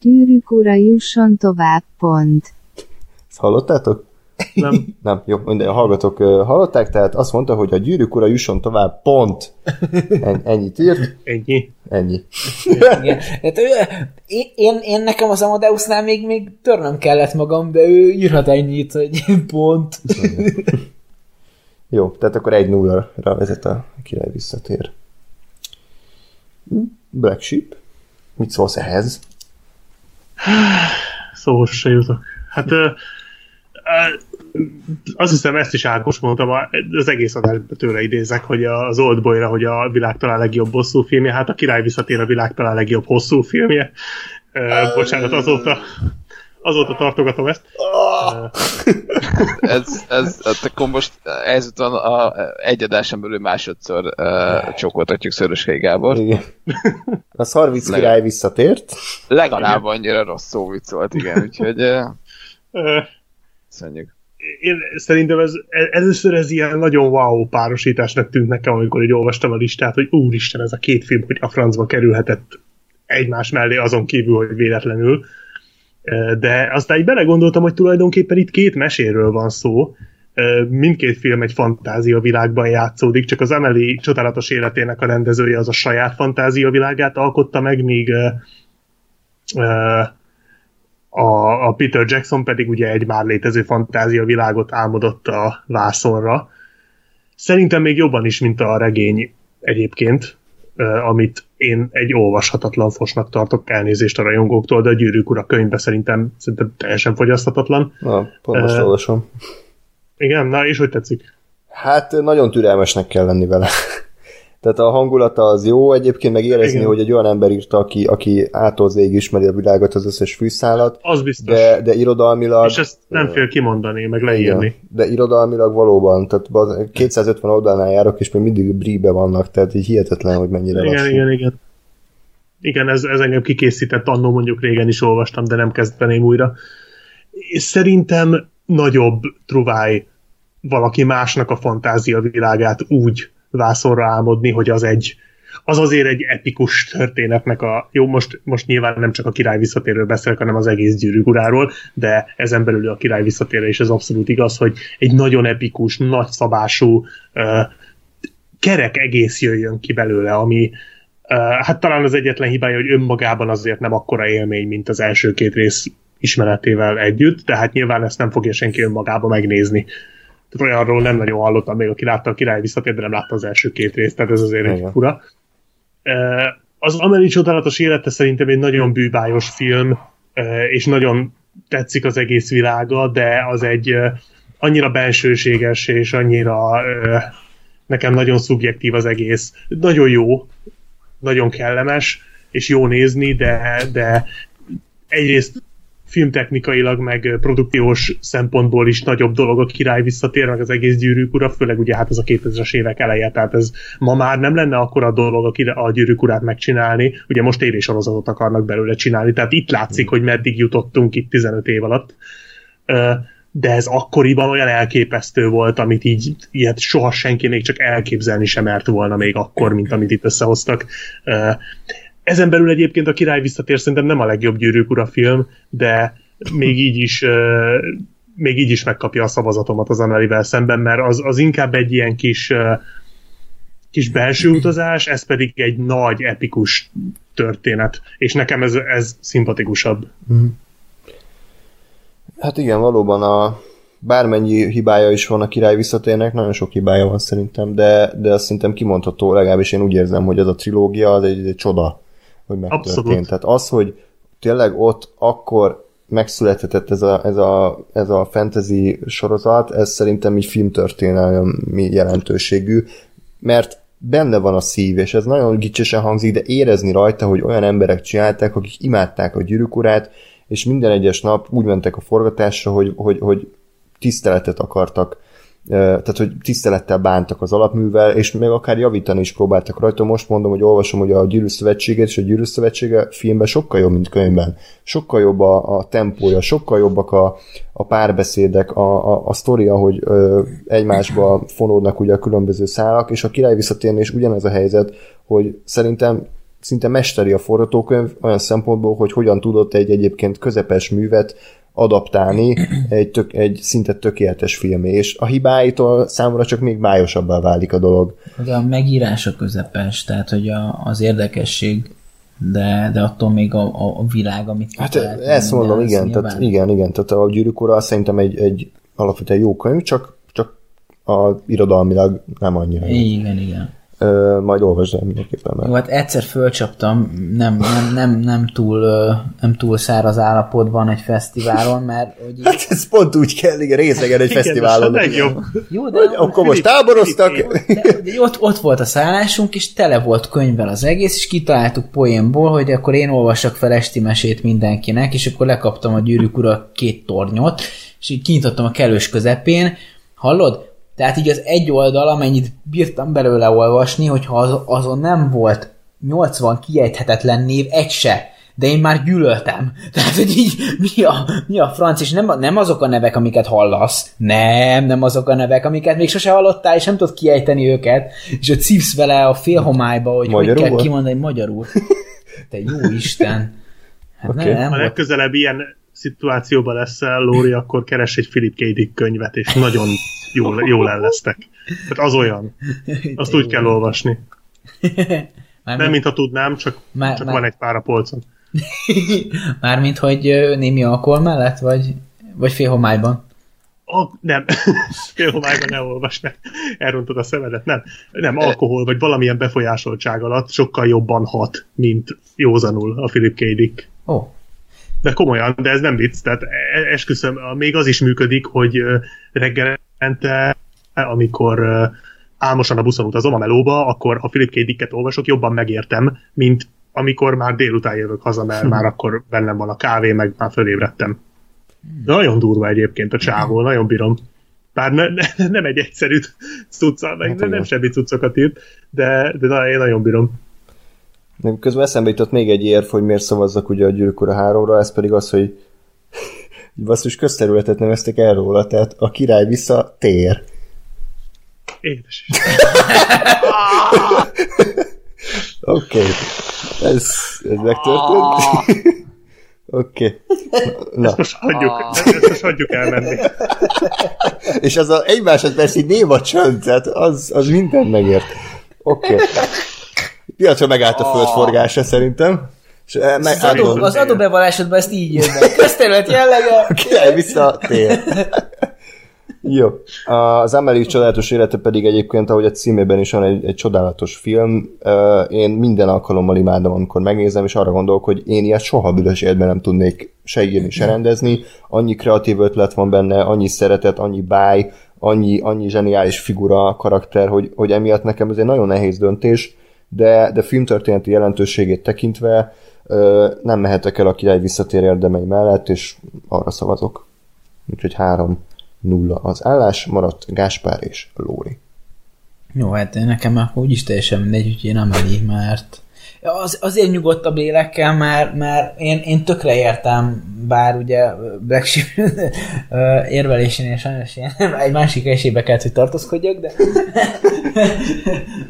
Gyűrűk ura jusson tovább, pont. Ezt hallottátok? Nem. Nem, jó, minden a hallgatók hallották, tehát azt mondta, hogy a gyűrűk ura jusson tovább, pont. En, ennyit írt. Ennyi. Ennyi. Igen. Hát, én, én, én, nekem az Amadeusnál még, még törnöm kellett magam, de ő írhat ennyit, hogy pont. jó, tehát akkor egy nulla-ra vezet a király visszatér. Black Sheep. Mit szólsz ehhez? Szóhoz se jutok. Hát ö, ö, azt hiszem, ezt is Ákos mondtam, a- az egész adásban tőle idézek, hogy az Oldboyra, hogy a világ talán legjobb hosszú filmje, hát a király visszatér a világ talán legjobb hosszú filmje. Bocsánat, azóta, azóta tartogatom ezt. Ez, ez, hát akkor most ezután a egy adáson belül másodszor uh, csókoltatjuk Szöröskei Gábor. Igen. A Szarvic király visszatért. Legalább annyira rossz szó vicc volt, igen, úgyhogy uh, köszönjük. Én szerintem ez, először ez ilyen nagyon wow párosításnak tűnt nekem, amikor így olvastam a listát, hogy úristen, ez a két film, hogy a francba kerülhetett egymás mellé azon kívül, hogy véletlenül. De aztán így belegondoltam, hogy tulajdonképpen itt két meséről van szó. Mindkét film egy fantázia világban játszódik, csak az Emily csodálatos életének a rendezője az a saját fantázia világát alkotta meg, míg ö, a, a Peter Jackson pedig ugye egy már létező fantázia világot álmodott a vászonra. Szerintem még jobban is, mint a regény egyébként, amit én egy olvashatatlan fosnak tartok elnézést a rajongóktól, de a Gyűrűk Ura könyvbe szerintem, szerintem teljesen fogyaszthatatlan. Na, pont most Ö, olvasom. Igen, na és hogy tetszik? Hát nagyon türelmesnek kell lenni vele. Tehát a hangulata az jó, egyébként meg érezni, Igen. hogy egy olyan ember írta, aki, aki ától zéig ismeri a világot, az összes fűszálat, Az biztos. de, de irodalmilag... és ezt nem fél kimondani, meg leírni. Igen, de irodalmilag valóban, tehát baz- 250 oldalnál járok, és még mindig bríbe vannak, tehát így hihetetlen, hogy mennyire Igen, lassú. igen, igen. Igen, ez, ez engem kikészített, annó mondjuk régen is olvastam, de nem kezdeném újra. És szerintem nagyobb truváj valaki másnak a fantázia világát úgy vászonra álmodni, hogy az egy az azért egy epikus történetnek a, jó, most, most nyilván nem csak a király visszatérről beszélek, hanem az egész gyűrűk uráról, de ezen belül a király visszatérre is ez abszolút igaz, hogy egy nagyon epikus, nagyszabású uh, kerek egész jöjjön ki belőle, ami hát talán az egyetlen hibája, hogy önmagában azért nem akkora élmény, mint az első két rész ismeretével együtt, tehát nyilván ezt nem fogja senki önmagába megnézni. Tehát olyanról nem nagyon hallottam még, aki látta a király visszatér, de nem látta az első két részt, tehát ez azért egy Igen. fura. Uh, az Ameli csodálatos élete szerintem egy nagyon bűbájos film, és nagyon tetszik az egész világa, de az egy annyira bensőséges, és annyira nekem nagyon szubjektív az egész. Nagyon jó, nagyon kellemes, és jó nézni, de, de egyrészt filmtechnikailag, meg produkciós szempontból is nagyobb dolog a király visszatér, meg az egész gyűrűk ura, főleg ugye hát ez a 2000-es évek eleje, tehát ez ma már nem lenne akkora dolog a, király, a gyűrűk urát megcsinálni, ugye most tévésorozatot akarnak belőle csinálni, tehát itt látszik, hogy meddig jutottunk itt 15 év alatt. De ez akkoriban olyan elképesztő volt, amit így ilyet soha senki még csak elképzelni sem mert volna még akkor, mint amit itt összehoztak. Ezen belül egyébként a király visszatér szerintem nem a legjobb gyűrűk ura film, de még így is még így is megkapja a szavazatomat az Amelivel szemben, mert az, az inkább egy ilyen kis kis belső utazás, ez pedig egy nagy, epikus történet, és nekem ez, ez szimpatikusabb. Hát igen, valóban a bármennyi hibája is van a király visszatérnek, nagyon sok hibája van szerintem, de, de azt szerintem kimondható, legalábbis én úgy érzem, hogy az a trilógia az egy, egy csoda, hogy megtörtént. Abszolút. Tehát az, hogy tényleg ott akkor megszülethetett ez a, ez a, ez a fantasy sorozat, ez szerintem így filmtörténelmi jelentőségű, mert benne van a szív, és ez nagyon gicsesen hangzik, de érezni rajta, hogy olyan emberek csinálták, akik imádták a gyűrűk urát, és minden egyes nap úgy mentek a forgatásra, hogy, hogy, hogy tiszteletet akartak, tehát hogy tisztelettel bántak az alapművel, és még akár javítani is próbáltak rajta. Most mondom, hogy olvasom, hogy a Gyűrű Szövetséget, és a Gyűrű Szövetsége filmben sokkal jobb, mint könyvben. Sokkal jobb a, a tempója, sokkal jobbak a, a párbeszédek, a, a, a sztori, ahogy ö, egymásba fonódnak ugye a különböző szálak, és a király visszatérni is ugyanez a helyzet, hogy szerintem szinte mesteri a forgatókönyv olyan szempontból, hogy hogyan tudott egy egyébként közepes művet adaptálni egy, tök, egy szinte tökéletes filmé, és a hibáitól számomra csak még májosabbá válik a dolog. De a megírása közepes, tehát hogy a, az érdekesség, de, de attól még a, a, a világ, amit Hát lehet ezt mondom, igen, nyilván- tehát igen, igen, tehát a gyűrűk ura szerintem egy, egy alapvetően jó könyv, csak, csak a irodalmilag nem annyira. jó. Igen, igen. Ö, majd olvasd el mindenképpen meg. Jó, hát egyszer fölcsaptam, nem, nem, nem, nem, túl, nem túl száraz állapotban egy fesztiválon, mert hogy így, Hát ez pont úgy kell, igen, részegen egy Igen, ez fesztiválon. legjobb. jó, de, Hogy akkor most táboroztak. de, de ott, ott volt a szállásunk, és tele volt könyvvel az egész, és kitaláltuk poénból, hogy akkor én olvassak fel esti mesét mindenkinek, és akkor lekaptam a gyűrűk ura két tornyot, és így kinyitottam a kellős közepén, hallod? Tehát így az egy oldal, amennyit bírtam belőle olvasni, hogyha az, azon nem volt 80 kiejthetetlen név, egy se, de én már gyűlöltem. Tehát, hogy így mi a, mi a franc, és nem, nem azok a nevek, amiket hallasz. Nem, nem azok a nevek, amiket még sose hallottál, és nem tudod kiejteni őket, és ott szívsz vele a félhomályba, hogy Magyarul hogy kell kimondani magyarul. Te jó Isten. Hát okay. nem, nem volt. legközelebb ilyen szituációban leszel, Lóri, akkor keres egy Philip K. Dick könyvet, és nagyon jól, jól el lesztek. Tehát az olyan. Azt úgy kell olvasni. Már Nem, mintha tudnám, csak, Már- csak már- van egy pár a polcon. Mármint, hogy némi alkohol mellett, vagy, vagy félhomályban? A, nem, félhomályban ne olvasd, elrontod a szemedet, nem. Nem, alkohol vagy valamilyen befolyásoltság alatt sokkal jobban hat, mint józanul a Philip K. Dick. Ó, De komolyan, de ez nem vicc, tehát e- esküszöm, még az is működik, hogy reggelente, amikor álmosan a buszon utazom a melóba, akkor ha Philip K. Dicket olvasok, jobban megértem, mint amikor már délután jövök haza, mert már akkor bennem van a kávé, meg már fölébredtem. De nagyon durva egyébként a csávó, nagyon bírom. Bár ne, ne, nem egy egyszerű cuccal, meg Hát nem semmi cuccokat írt, de, de na- én nagyon bírom. Közben eszembe jutott még egy érv, hogy miért szavazzak ugye a Gyűrűk Ura 3-ra, ez pedig az, hogy basszus közterületet neveztek el róla, tehát a király vissza tér. Édes. Oké. Okay. Ez, ez megtörtént. Oké. Na, Ezt most hagyjuk, ezt most hagyjuk elmenni. és az a egy másodperc így néma csönd, tehát az, az minden megért. Oké. Okay. Piacra megállt a föld forgása szerintem. És eh, meg, az, adó, az adóbevallásodban ezt így jön be. Közterület jellege. A király vissza tér. Jó. Az Amelie csodálatos élete pedig egyébként, ahogy a címében is van, egy, egy csodálatos film. Én minden alkalommal imádom, amikor megnézem, és arra gondolok, hogy én ilyet soha büdös életben nem tudnék se írni, se rendezni. Annyi kreatív ötlet van benne, annyi szeretet, annyi báj, annyi, annyi zseniális figura, karakter, hogy, hogy emiatt nekem ez egy nagyon nehéz döntés, de, de filmtörténeti jelentőségét tekintve nem mehetek el a király visszatér érdemei mellett, és arra szavazok. Úgyhogy 3-0 az állás, maradt Gáspár és Lóri. Jó, hát nekem akkor úgyis teljesen mindegy, hogy én Ameli, mert az, azért nyugodtabb lélekkel, mert, mert én, én tökre értem, bár ugye Black Sheep érvelésénél sajnos ilyen, egy másik esélybe kellett, hogy tartózkodjak, de,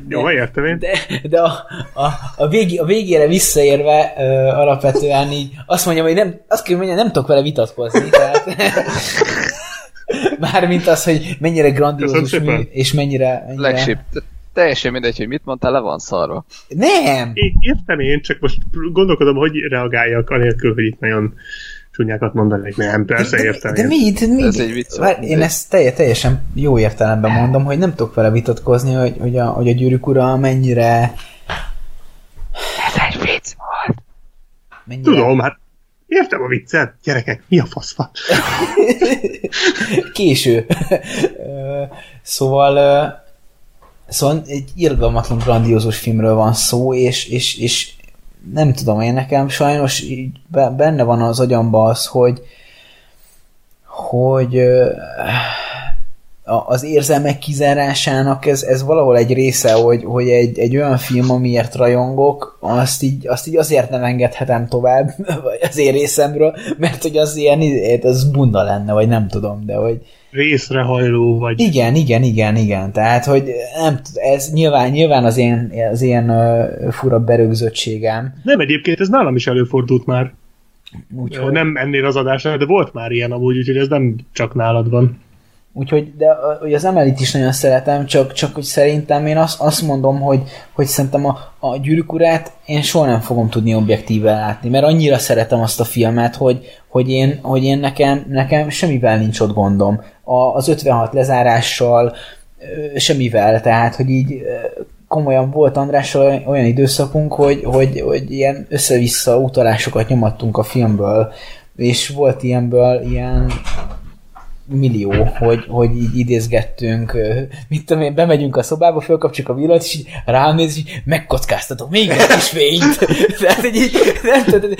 Jó, értem én. de, de a, a, a, végi, a végére visszaérve ö, alapvetően így azt mondjam, hogy nem, azt kell mondjam, nem tudok vele vitatkozni, tehát Mármint az, hogy mennyire grandiózus mű, és mennyire... mennyire... Flagship. Te- Teljesen mindegy, hogy mit mondtál, le van szarva. Nem! É- Értem én, csak most gondolkodom, hogy reagáljak, anélkül, hogy itt nagyon csúnyákat mondanék. Nem, persze értem De én. mi, de mi? Ez egy vicc Vár, én ezt teljes, teljesen jó értelemben mondom, hogy nem tudok vele vitatkozni, hogy, hogy, a, hogy a gyűrűk ura mennyire... Ez egy vicc volt. mennyire Tudom, hát értem a viccet. Gyerekek, mi a fasz van? Késő. Szóval szóval egy irgalmatlan grandiózus filmről van szó, és, és, és nem tudom, én nekem sajnos így be- benne van az agyamba az, hogy hogy az érzelmek kizárásának ez, ez valahol egy része, hogy, hogy egy, egy olyan film, amiért rajongok, azt így, azt így azért nem engedhetem tovább, vagy az én részemről, mert hogy az ilyen, ez bunda lenne, vagy nem tudom, de hogy Részrehajló vagy. igen, igen, igen, igen, tehát, hogy nem ez nyilván, nyilván az én, az én uh, fura berögzöttségem, Nem, egyébként ez nálam is előfordult már. úgyhogy, Nem ennél az adásnál, de volt már ilyen amúgy, úgyhogy ez nem csak nálad van. Úgyhogy, de hogy az emelit is nagyon szeretem, csak, csak hogy szerintem én azt, azt mondom, hogy, hogy szerintem a, a gyűrűk urát én soha nem fogom tudni objektíven látni, mert annyira szeretem azt a filmet, hogy, hogy én, hogy én nekem, nekem semmivel nincs ott gondom. A, az 56 lezárással, semmivel, tehát, hogy így komolyan volt Andrással olyan időszakunk, hogy, hogy, hogy ilyen össze-vissza utalásokat nyomattunk a filmből, és volt ilyenből ilyen millió, hogy, hogy így idézgettünk, mit tudom én, bemegyünk a szobába, fölkapcsoljuk a villanyt, és így ránéz, és így megkockáztatok még egy kis fényt. Tehát így, nem tudom,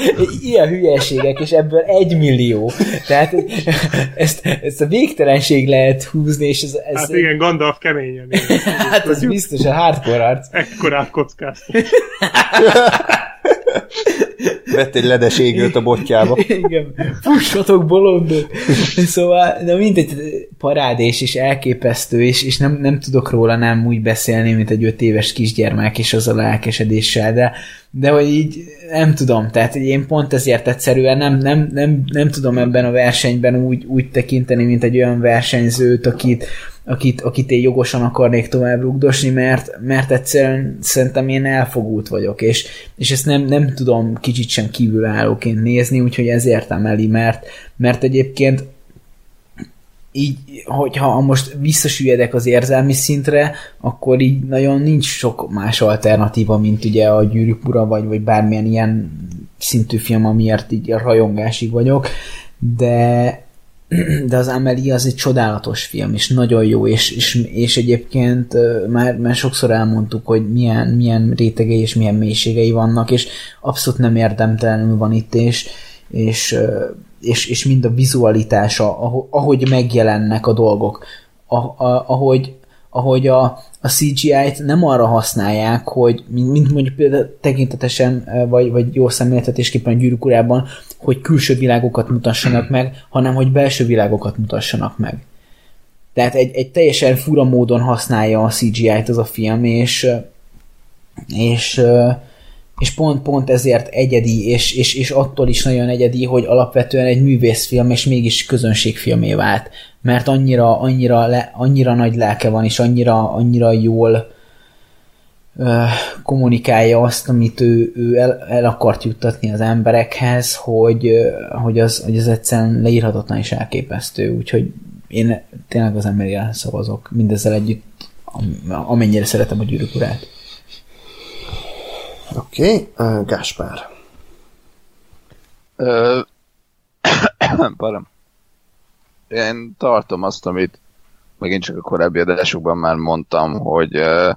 ilyen hülyeségek, és ebből egy millió. Tehát ezt, ezt a végtelenség lehet húzni, és ez, ez Hát igen, Gandalf keményen. hát ez biztos a hardcore arc. Ekkorát kockáztat. Vett egy ledes égőt a botjába. Igen, fussatok bolondok! Szóval, de mindegy, parádés és elképesztő, és, és nem, nem tudok róla nem úgy beszélni, mint egy öt éves kisgyermek, és az a lelkesedéssel, de, de hogy így nem tudom, tehát én pont ezért egyszerűen nem, nem, nem, nem tudom ebben a versenyben úgy, úgy tekinteni, mint egy olyan versenyzőt, akit, akit, akit én jogosan akarnék tovább rugdosni, mert, mert egyszerűen szerintem én elfogult vagyok, és, és ezt nem, nem tudom kicsit sem kívülállóként nézni, úgyhogy ezért emeli, mert, mert egyébként így, hogyha most visszasüllyedek az érzelmi szintre, akkor így nagyon nincs sok más alternatíva, mint ugye a Gyűrűk Ura, vagy, vagy bármilyen ilyen szintű film, amiért így a rajongásig vagyok, de de az Amelie az egy csodálatos film, és nagyon jó, és, és, és egyébként már, már sokszor elmondtuk, hogy milyen, milyen rétegei és milyen mélységei vannak, és abszolút nem érdemtelenül van itt, és, és, és, és mind a vizualitása, aho- ahogy megjelennek a dolgok, ahogy, ahogy a, a CGI-t nem arra használják, hogy mint, mondjuk például tekintetesen, vagy, vagy jó szemléltetésképpen a gyűrűk hogy külső világokat mutassanak meg, hanem hogy belső világokat mutassanak meg. Tehát egy, egy teljesen fura módon használja a CGI-t az a film, és és, és pont, pont ezért egyedi, és, és, és attól is nagyon egyedi, hogy alapvetően egy művészfilm, és mégis közönségfilmé vált. Mert annyira, annyira, le, annyira nagy lelke van, és annyira, annyira jól kommunikálja azt, amit ő, ő el, el akart juttatni az emberekhez, hogy, hogy, az, hogy az egyszerűen leírhatatlan és elképesztő. Úgyhogy én tényleg az emberi szavazok mindezzel együtt, am- amennyire szeretem a gyűrűk urát. Oké, okay. uh, Gáspár. Ö, Param. Én tartom azt, amit megint csak a korábbi adásokban már mondtam, hogy uh,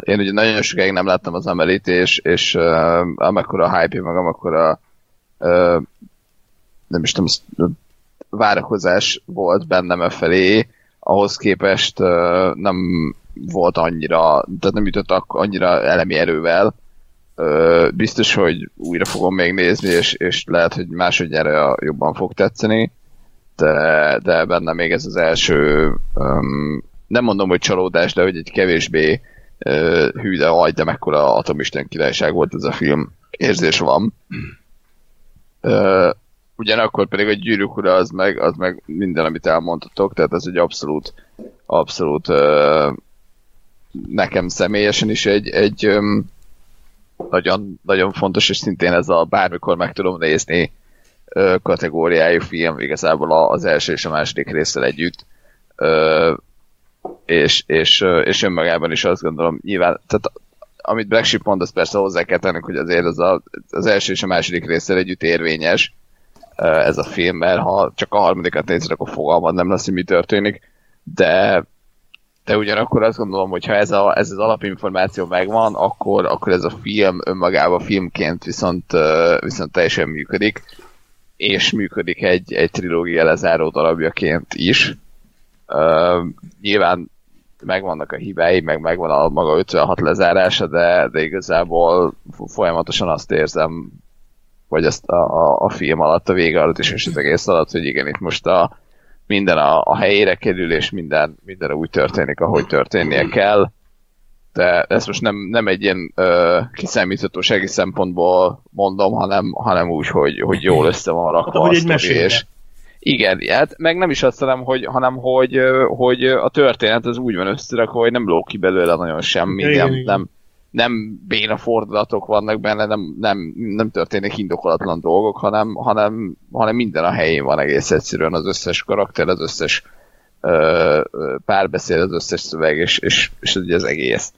én ugye nagyon sokáig nem láttam az Amelit, és, és uh, amekkora hype meg amekkora uh, nem is tudom, várakozás volt bennem e felé, ahhoz képest uh, nem volt annyira, tehát nem jutottak annyira elemi erővel, biztos, hogy újra fogom még nézni, és, és lehet, hogy másodjára jobban fog tetszeni, de, de benne még ez az első, um, nem mondom, hogy csalódás, de hogy egy kevésbé uh, hű, de agy, de mekkora atomisten királyság volt ez a film, érzés van. Uh, ugyanakkor pedig a gyűrűk ura az meg, az meg minden, amit elmondhatok, tehát ez egy abszolút, abszolút uh, nekem személyesen is egy, egy um, nagyon, nagyon fontos, és szintén ez a bármikor meg tudom nézni kategóriájú film, igazából az első és a második részsel együtt. És, és, és önmagában is azt gondolom, nyilván, tehát amit Black Sheep mond, az persze hozzá kell tenni, hogy azért az, a, az első és a második részsel együtt érvényes ez a film, mert ha csak a harmadikat nézed, akkor fogalmad nem lesz, hogy mi történik, de de ugyanakkor azt gondolom, hogy ha ez, a, ez az alapinformáció megvan, akkor, akkor ez a film önmagában filmként viszont, viszont teljesen működik, és működik egy, egy trilógia lezáró darabjaként is. Uh, nyilván megvannak a hibái, meg megvan a maga 56 lezárása, de, de igazából folyamatosan azt érzem, vagy ezt a, a, a film alatt, a vége alatt is, és az egész alatt, hogy igen, itt most a, minden a, a helyére kerül, és minden, minden úgy történik, ahogy történnie kell. De ezt most nem, nem egy ilyen ö, kiszámíthatósági szempontból mondom, hanem, hanem úgy, hogy, hogy jól össze van rakva Hát, a egy sztori, és igen, hát meg nem is azt hanem, hogy, hanem hogy, hogy a történet az úgy van összerakva, hogy nem ló ki belőle nagyon semmi, Igen, nem, igen. nem, nem béna fordulatok vannak benne, nem, nem, nem történnek indokolatlan dolgok, hanem, hanem, hanem minden a helyén van egész egyszerűen az összes karakter, az összes ö, párbeszéd, az összes szöveg, és, és, és ugye az egész.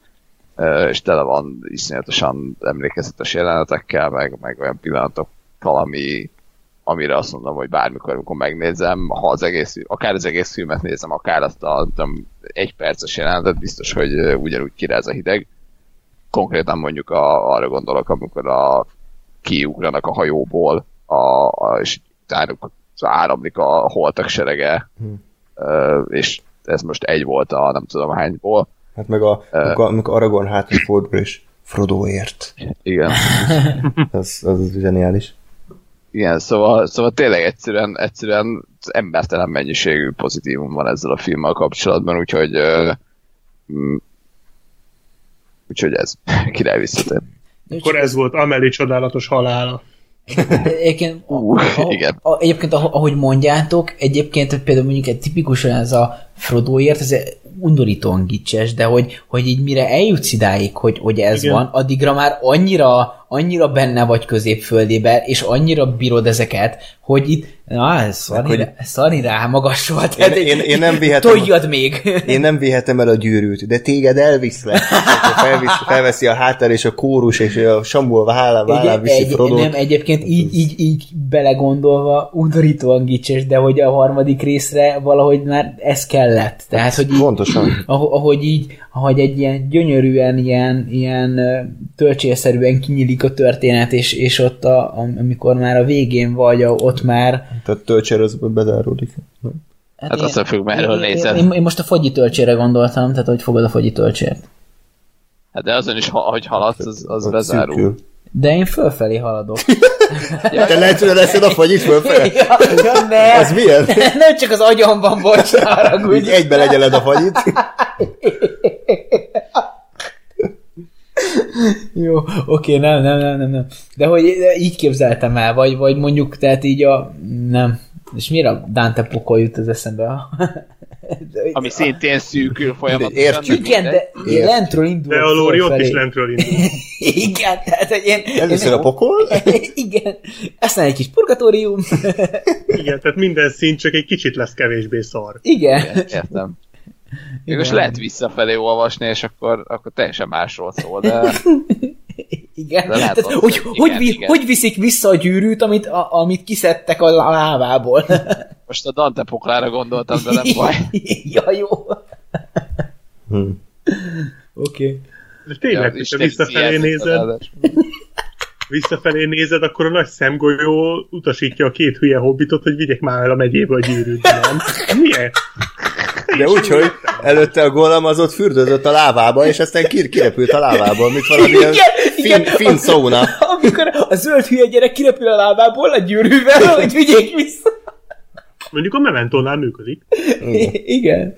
Ö, és tele van iszonyatosan emlékezetes jelenetekkel, meg, meg olyan pillanatokkal, ami, amire azt mondom, hogy bármikor, amikor megnézem, ha az egész, akár az egész filmet nézem, akár azt a egy perces jelenetet, biztos, hogy ugyanúgy kiráz a hideg. Konkrétan mondjuk a, arra gondolok, amikor a, kiugranak a hajóból, a, a, és utánuk áramlik a holtak serege, ö, és ez most egy volt a nem tudom hányból. Hát meg a, amikor, amikor Aragorn hátrafordul, és Frodoért. Igen. Ez, az zseniális. Igen, szóval, szóval tényleg egyszerűen, egyszerűen embertelen mennyiségű pozitívum van ezzel a filmmel kapcsolatban, úgyhogy mm, úgyhogy ez király visszatér. Akkor ez volt Amelie csodálatos halála. Egyébként, Ú, a- igen. a- egyébként ahogy ahogy mondjátok, egyébként például mondjuk egy tipikusan ez a Frodoért, ez undorítóan gicses, de hogy, hogy így mire eljutsz idáig, hogy, hogy ez Igen. van, addigra már annyira, annyira benne vagy középföldébe, és annyira bírod ezeket, hogy itt, na, ez szari, hogy- szari rá, magas volt. Én- én- én nem vihetem- Toljad még. Én nem vihetem el a gyűrűt, de téged elviszlek. Felvisz, felveszi a háttér, és a kórus, és a Samuel vállán, vállán viszi egy, Frodo. nem, egyébként így, így, így belegondolva undorítóan gicses, de hogy a harmadik részre valahogy már ez kellett. Tehát, hogy így, Pontosan. ahogy, így, ahogy egy ilyen gyönyörűen, ilyen, ilyen ö, tölcsérszerűen kinyílik a történet, és, és ott, a, amikor már a végén vagy, ott már... Tehát töltsér az bezáródik. Hát attól függ, merről én, nézed. Én, én, most a fogyi tölcsére gondoltam, tehát hogy fogod a fogyi tölcsért. Hát de azon is, ha, ahogy haladsz, az, az bezárul. Szűkül. De én fölfelé haladok. Te lehet, hogy leszed a fagyit fölfele? ja, ja, ne, Az milyen? Nem csak az agyamban, bocs, haragudj. Így egybe legyeled a fagyit. Jó, oké, nem, nem, nem, nem, nem. De hogy így képzeltem el, vagy, vagy mondjuk, tehát így a... Nem. És miért a Dante pokol jut az eszembe? De, Ami szintén szűkül folyamatosan. Értjük. igen, de én lentről indul. De a lóri ott is lentről indul. Igen, tehát egy ilyen... Először a pokol? Igen. Aztán egy kis purgatórium. Igen, tehát minden szint csak egy kicsit lesz kevésbé szar. Igen. Igen, értem. Még most lehet visszafelé olvasni, és akkor, akkor teljesen másról szól, de Igen. De lehet Tehát, hogy, hogy hogy, igen, vi, igen. hogy viszik vissza a gyűrűt, amit, a, amit kiszedtek a lávából? most a Dante poklára gondoltam, de nem baj. ja, jó. Hm. Oké. De tényleg, Ja, hogyha visszafelé nézed, visszafelé nézed, akkor a nagy szemgolyó utasítja a két hülye hobbitot, hogy vigyek már el a megyébe a gyűrűt, nem? Milyen? De úgy, hogy előtte a golem az ott fürdözött a lávába, és aztán kir kirepült a lávába, mint valamilyen Igen, fin, fin sauna. Amikor a zöld hülye gyerek kirepül a lábából a gyűrűvel, hogy vigyék vissza. Mondjuk a Mementónál működik. Igen.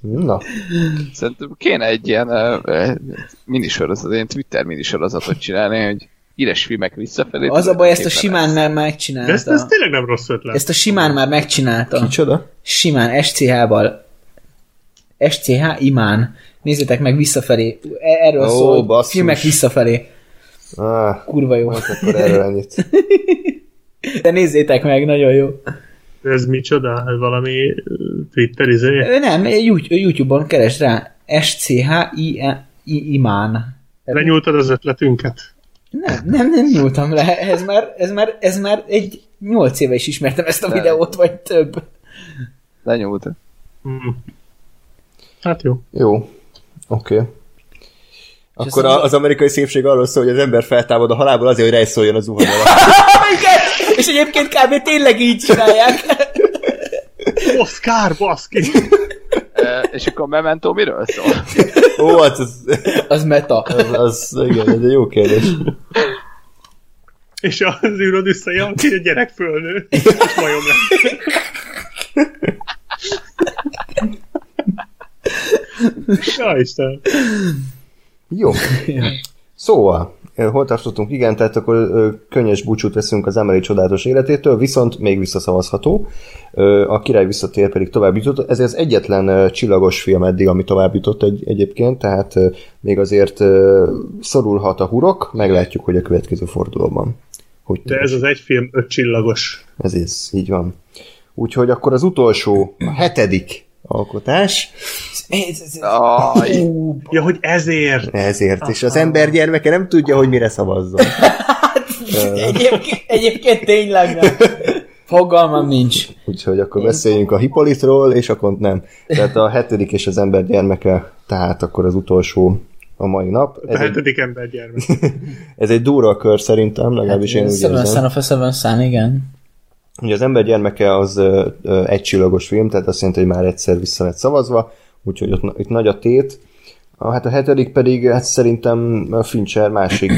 Na, Szerintem kéne egy ilyen uh, minisorozat, ilyen Twitter minisorozatot csinálni, hogy híres filmek visszafelé. Az a baj, ezt a simán már De megcsinálta. ezt, ez tényleg nem rossz ötlet. Ezt a simán már megcsinálta. kicsoda? Simán, SCH-val. SCH imán. Nézzétek meg visszafelé. E- Erről Ó, szól. basszus. Filmek visszafelé. Ah, Kurva jó. akkor erről ennyit. De nézzétek meg, nagyon jó. Ez micsoda? Ez valami Twitter izé? Nem, YouTube- YouTube-on keres rá. SCH I- I- imán. Lenyúltad az ötletünket? Nem, nem, nem nyúltam le. Ez már, ez már, ez már egy nyolc éve is ismertem ezt a De. videót, vagy több. Lenyúlt. Hmm. Hát jó. Jó, oké. Okay. Akkor az- a, az amerikai szépség arról szól, hogy az ember feltámad a halálból azért, hogy rejszoljon az zuhany és egyébként kb. tényleg így csinálják. Oscar, baszki! És akkor Memento miről szól? Ó, hát az, Az meta. az, az, igen, ez egy jó kérdés. És az űrod visszajön, hogy a gyerek fölnő, és majom lesz. Ja, Isten. Jó. Szóval, hol tartottunk? Igen, tehát akkor könnyes búcsút veszünk az Emily csodálatos életétől, viszont még visszaszavazható. A király visszatér pedig tovább jutott. Ez az egyetlen csillagos film eddig, ami tovább jutott egy, egyébként, tehát még azért szorulhat a hurok, meglátjuk, hogy a következő fordulóban. Hogy De ez az egy film öt csillagos. ez is, így van. Úgyhogy akkor az utolsó, a hetedik alkotás. Ú, Ja, hogy ezért. Ezért, és az ember gyermeke nem tudja, hogy mire szavazzon. Egyébként, egyébként tényleg nem. Fogalmam nincs. Úgyhogy akkor beszéljünk a Hippolytról, és akkor nem. Tehát a hetedik és az ember gyermeke, tehát akkor az utolsó a mai nap. A Ez egy, hetedik ember gyermek. ez egy durva kör szerintem, legalábbis én úgy Seven Son érzem. of a Seven Son, igen. Ugye az ember gyermeke az ö, ö, egy csillagos film, tehát azt jelenti, hogy már egyszer vissza lett szavazva, úgyhogy ott, itt nagy a tét. Hát a hetedik pedig, hát szerintem Fincher másik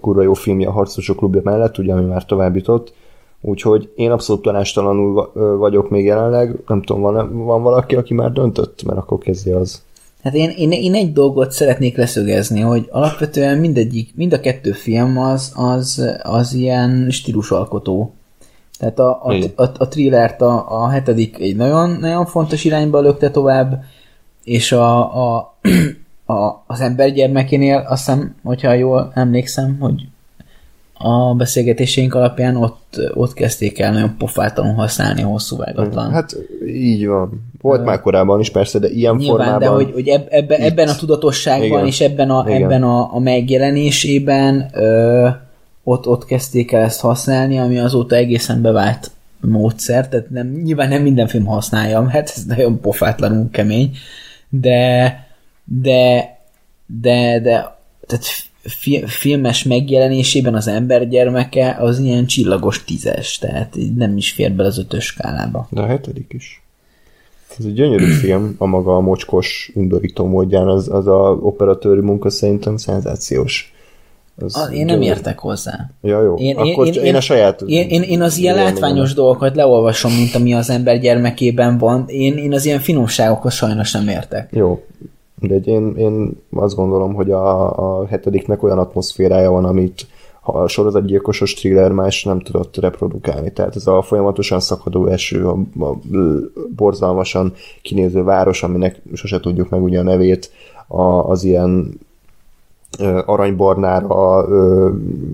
kurva jó filmje a Harcosok klubja mellett, ugye, ami már tovább jutott. Úgyhogy én abszolút tanástalanul vagyok még jelenleg. Nem tudom, van, van valaki, aki már döntött? Mert akkor kezdje az. Hát én, én, én egy dolgot szeretnék leszögezni, hogy alapvetően mindegyik, mind a kettő film az, az, az ilyen stílusalkotó. Tehát a, a, Igen. a, a thrillert a, a hetedik egy nagyon, nagyon fontos irányba lökte tovább, és a, a, a, az ember gyermekénél azt hiszem, hogyha jól emlékszem, hogy a beszélgetéseink alapján ott, ott kezdték el nagyon pofátlanul használni hosszú vágatlan. Hát így van. Volt már korábban is persze, de ilyen Nyilván, formában... de hogy, hogy eb, ebbe, ebben a tudatosságban Igen. és ebben a, Igen. ebben a, a megjelenésében ö, ott, ott kezdték el ezt használni, ami azóta egészen bevált módszer, tehát nem, nyilván nem minden film használja, mert ez nagyon pofátlanul kemény, de de de, de tehát fi, filmes megjelenésében az ember gyermeke az ilyen csillagos tízes, tehát nem is fér bele az ötös skálába. De a hetedik is. Ez egy gyönyörű film, a maga a mocskos, undorító módján, az, az a operatőri munka szerintem szenzációs. Az Ah, én nem gyönyörű. értek hozzá. Ja, jó. Én, Akkor én, én, a saját... Én, én, én az ilyen látványos dolgokat leolvasom, mint ami az ember gyermekében van. Én, én az ilyen finomságokhoz sajnos nem értek. Jó. De én, én azt gondolom, hogy a, a hetediknek olyan atmoszférája van, amit ha a sorozatgyilkosos thriller más nem tudott reprodukálni. Tehát ez a folyamatosan szakadó eső, a, a borzalmasan kinéző város, aminek sose tudjuk meg ugye a nevét, a, az ilyen aranybarnára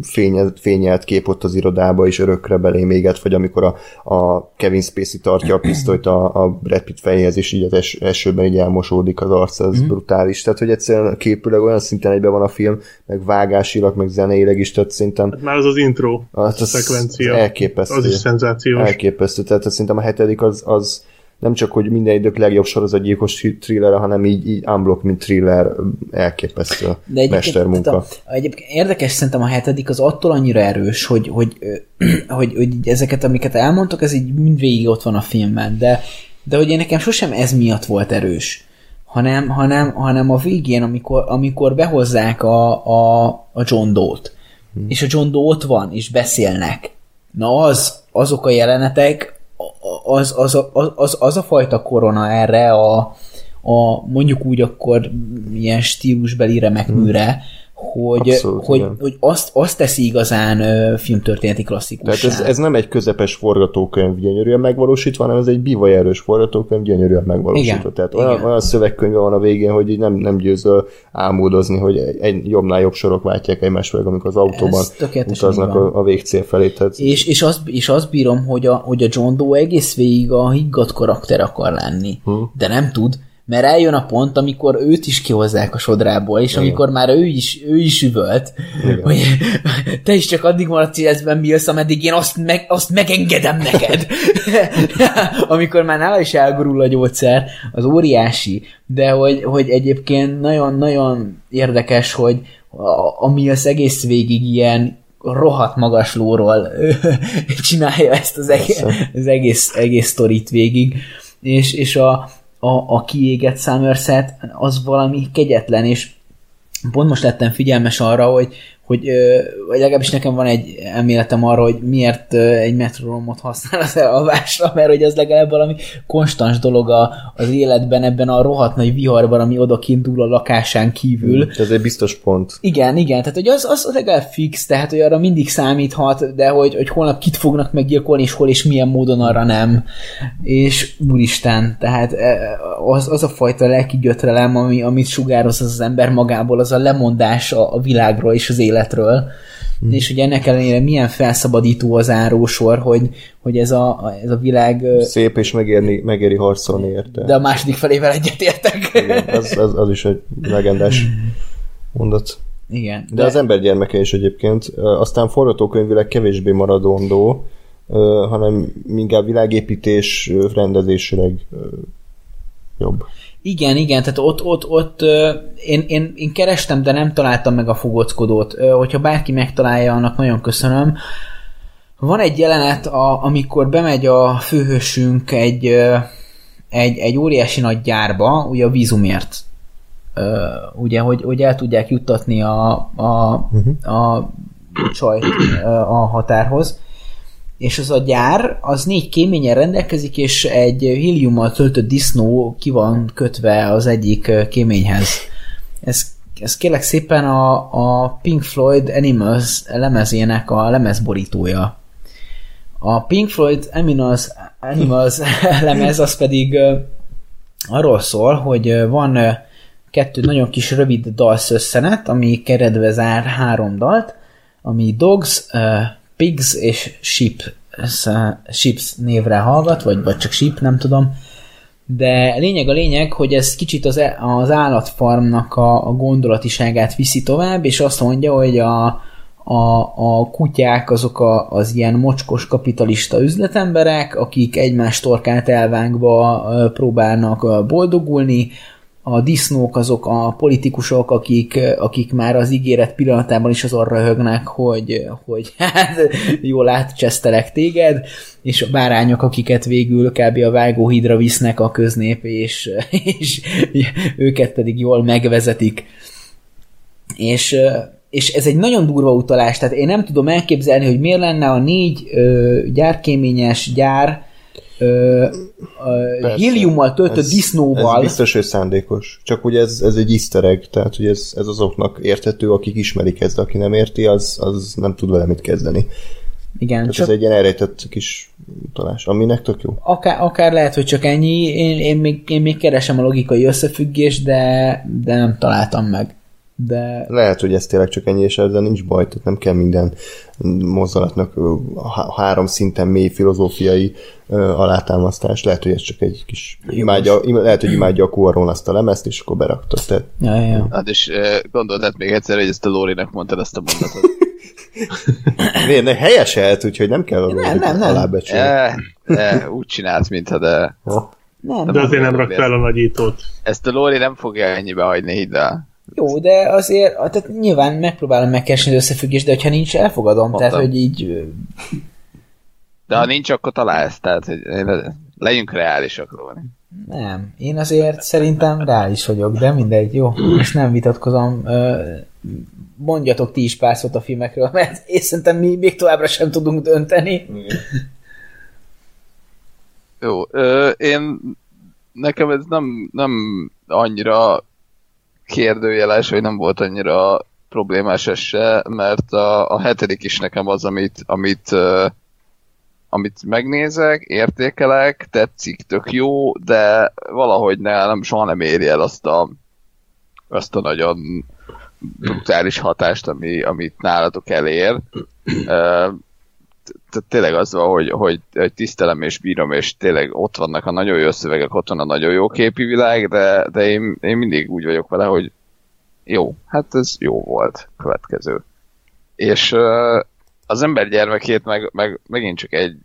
fényelt, fényelt kép ott az irodába, és örökre belé méget, vagy amikor a, a Kevin Spacey tartja a pisztolyt a, a Brad Pitt fejéhez, és így az es, esőben így elmosódik az arc, ez mm. brutális. Tehát, hogy egyszerűen képüleg olyan szinten egyben van a film, meg vágásilag, meg zeneileg is, tehát szerintem Már az az intro Hát az- szekvencia. az elképesztő. Az is szenzációs. elképesztő. Tehát szerintem a hetedik az, az nem csak, hogy minden idők legjobb sorozatgyilkos thriller, hanem így, így unblock, mint thriller elképesztő De egyébként, mestermunka. A, egyébként érdekes szerintem a hetedik az attól annyira erős, hogy, hogy, hogy, hogy így ezeket, amiket elmondtok, ez így mindvégig ott van a filmben, de, de hogy én nekem sosem ez miatt volt erős, hanem, hanem, hanem a végén, amikor, amikor behozzák a, a, a John Doe-t, Hm. és a John Doe ott van, és beszélnek. Na az, azok a jelenetek, az, az, az, az, az a fajta korona erre a, a mondjuk úgy akkor ilyen stílusbeli remekműre, hogy. Abszolút, hogy, igen. hogy azt, azt teszi igazán ö, filmtörténeti klasszikus. Tehát ez, ez nem egy közepes forgatókönyv gyönyörűen megvalósítva, hanem ez egy bivaj erős forgatókönyv gyönyörűen megvalósítva. Igen, Tehát olyan, igen. olyan szövegkönyve van a végén, hogy így nem, nem győzöl álmodozni, hogy egy, jobbnál jobb sorok váltják egymást meg, amikor az autóban utaznak a, a végcél felé. Tehát És, és, azt, és azt bírom, hogy a, hogy a John Doe egész végig a higgadt karakter akar lenni. Hm. De nem tud, mert eljön a pont, amikor őt is kihozzák a sodrából, és amikor már ő is, ő is üvölt, hogy te is csak addig maradsz életben, Mills, ameddig én azt, meg, azt megengedem neked. amikor már nála is elgurul a gyógyszer, az óriási, de hogy, hogy egyébként nagyon-nagyon érdekes, hogy a, ami az egész végig ilyen rohadt magas lóról csinálja ezt az egész, az egész, egész sztorit végig, és, és a, a, a kiégett Somerset az valami kegyetlen, és pont most lettem figyelmes arra, hogy, hogy vagy legalábbis nekem van egy elméletem arra, hogy miért egy metronomot használ az elalvásra, mert hogy az legalább valami konstans dolog a, az életben, ebben a rohadt nagy viharban, ami odakint dúl a lakásán kívül. ez egy biztos pont. Igen, igen, tehát hogy az, az legalább fix, tehát hogy arra mindig számíthat, de hogy, hogy holnap kit fognak meggyilkolni, és hol és milyen módon arra nem. És úristen, tehát eh, az, az a fajta lelki gyötrelem, ami, amit sugároz az, az ember magából, az a lemondás a, a világról és az életről. hmm. és hogy ennek ellenére milyen felszabadító az árósor, hogy, hogy ez, a, ez a világ... Szép és megérni, megéri harcolni érte. De a második felével egyetértek. Igen, az, az, az is egy legendás mondat. Igen. De, de az ember gyermeke is egyébként. Aztán forgatókönyvileg kevésbé maradondó, hanem inkább világépítés rendezésileg jobb. Igen, igen, tehát ott, ott, ott én, én, én kerestem, de nem találtam meg a fogockodót. Hogyha bárki megtalálja, annak nagyon köszönöm. Van egy jelenet, a, amikor bemegy a főhősünk egy, egy, egy óriási nagy gyárba, ugye a vízumért. Ugye, hogy, hogy el tudják juttatni a, a, uh-huh. a csajt a határhoz és az a gyár, az négy kéményen rendelkezik, és egy heliummal töltött disznó ki van kötve az egyik kéményhez. Ez, ez kérlek szépen a, a Pink Floyd Animals lemezének a lemezborítója. A Pink Floyd Animals, Animals lemez az pedig arról szól, hogy van kettő nagyon kis rövid dalszösszenet, ami keredve zár három dalt, ami Dogs, Pigs és Sheep, Sheeps névre hallgat, vagy, vagy csak Sheep, nem tudom. De lényeg a lényeg, hogy ez kicsit az, e, az állatfarmnak a, a gondolatiságát viszi tovább, és azt mondja, hogy a, a, a kutyák azok a, az ilyen mocskos kapitalista üzletemberek, akik egymás torkát elvágva próbálnak boldogulni, a disznók azok a politikusok, akik, akik már az ígéret pillanatában is azon röhögnek, hogy, hogy hát jól átcsesztelek téged, és a bárányok, akiket végül kb. a vágóhídra visznek a köznép, és, és őket pedig jól megvezetik. És, és ez egy nagyon durva utalás, tehát én nem tudom elképzelni, hogy miért lenne a négy ö, gyárkéményes gyár ö, héliummal töltött ez, disznóval. Ez biztos, hogy szándékos. Csak ugye ez, ez egy easter egg, tehát hogy ez, ez azoknak érthető, akik ismerik ezt, aki nem érti, az, az nem tud vele mit kezdeni. Igen, Tehát csak... ez egy ilyen elrejtett kis utalás, aminek tök jó. Akár, akár lehet, hogy csak ennyi. Én, én, még, én még keresem a logikai összefüggést, de, de nem találtam meg de... Lehet, hogy ez tényleg csak ennyi, és ezzel nincs baj, tehát nem kell minden mozdulatnak három szinten mély filozófiai alátámasztás. Lehet, hogy ez csak egy kis imádja, lehet, hogy imádja a Quaron azt a lemezt, és akkor beraktad. Tehát... Ja, ja. Hát és gondoltad még egyszer, hogy ezt a Lórinak mondtad ezt a mondatot. Miért? Ne, helyeselt, úgyhogy nem kell nem, nem, nem. alábecsülni. E, e, úgy csinált, mintha de... Nem, de azért nem rak fel a nagyítót. Ezt a Lóri nem fogja ennyibe hagyni, hidd el. Jó, de azért, tehát nyilván megpróbálom megkeresni az összefüggést, de ha nincs, elfogadom. Mondtam. Tehát, hogy így... De ha nincs, akkor találsz. Tehát, hogy legyünk reálisak róla. Nem, én azért szerintem reális vagyok, de mindegy, jó, most nem vitatkozom. Mondjatok ti is pár szót a filmekről, mert én szerintem mi még továbbra sem tudunk dönteni. Jó, ö, én nekem ez nem, nem annyira kérdőjeles, hogy nem volt annyira problémás ez se, mert a, a hetedik is nekem az, amit, amit, uh, amit megnézek, értékelek, tetszik, tök jó, de valahogy ne, nem, soha nem éri el azt a, azt a nagyon brutális hatást, ami, amit nálatok elér. Uh, tehát tényleg az van, hogy, hogy, hogy tisztelem és bírom, és tényleg ott vannak a nagyon jó szövegek, ott van a nagyon jó képi világ, de, de én, én mindig úgy vagyok vele, hogy jó, hát ez jó volt, következő. És az ember gyermekét meg, meg megint csak egy,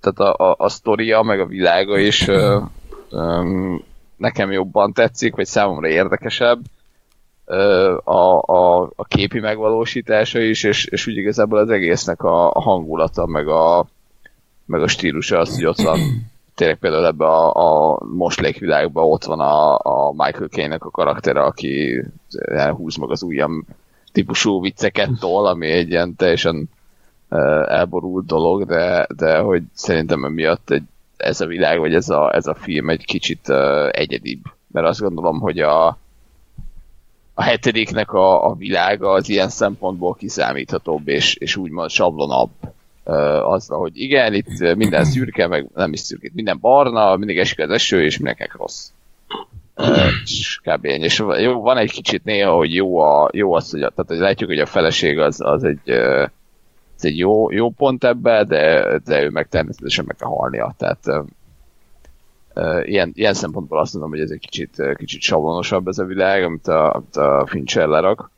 tehát a, a, a sztoria, meg a világa is uh, um, nekem jobban tetszik, vagy számomra érdekesebb, a, a, a képi megvalósítása is, és, és úgy igazából az egésznek a, a hangulata, meg a, meg a stílusa az, hogy ott van tényleg például ebbe a, a moslékvilágban ott van a, a Michael Caine-nek a karaktere, aki elhúz meg az ujjam típusú vicceket tol, ami egy ilyen teljesen elborult dolog, de, de hogy szerintem emiatt egy, ez a világ, vagy ez a, ez a film egy kicsit uh, egyedibb. Mert azt gondolom, hogy a, a hetediknek a, a világa az ilyen szempontból kiszámíthatóbb, és, és úgymond sablonabb azzal, hogy igen, itt minden szürke, meg nem is szürke, minden barna, mindig esik az eső, és mindenkinek rossz. És kb. És jó, van egy kicsit néha, hogy jó, a, jó az, hogy, a, tehát, hogy látjuk, hogy a feleség az, az egy, ez egy jó, jó pont ebbe, de, de ő meg természetesen meg kell halnia. Tehát ilyen, ilyen szempontból azt mondom, hogy ez egy kicsit, kicsit sablonosabb ez a világ, amit a, amit a Fincher lerak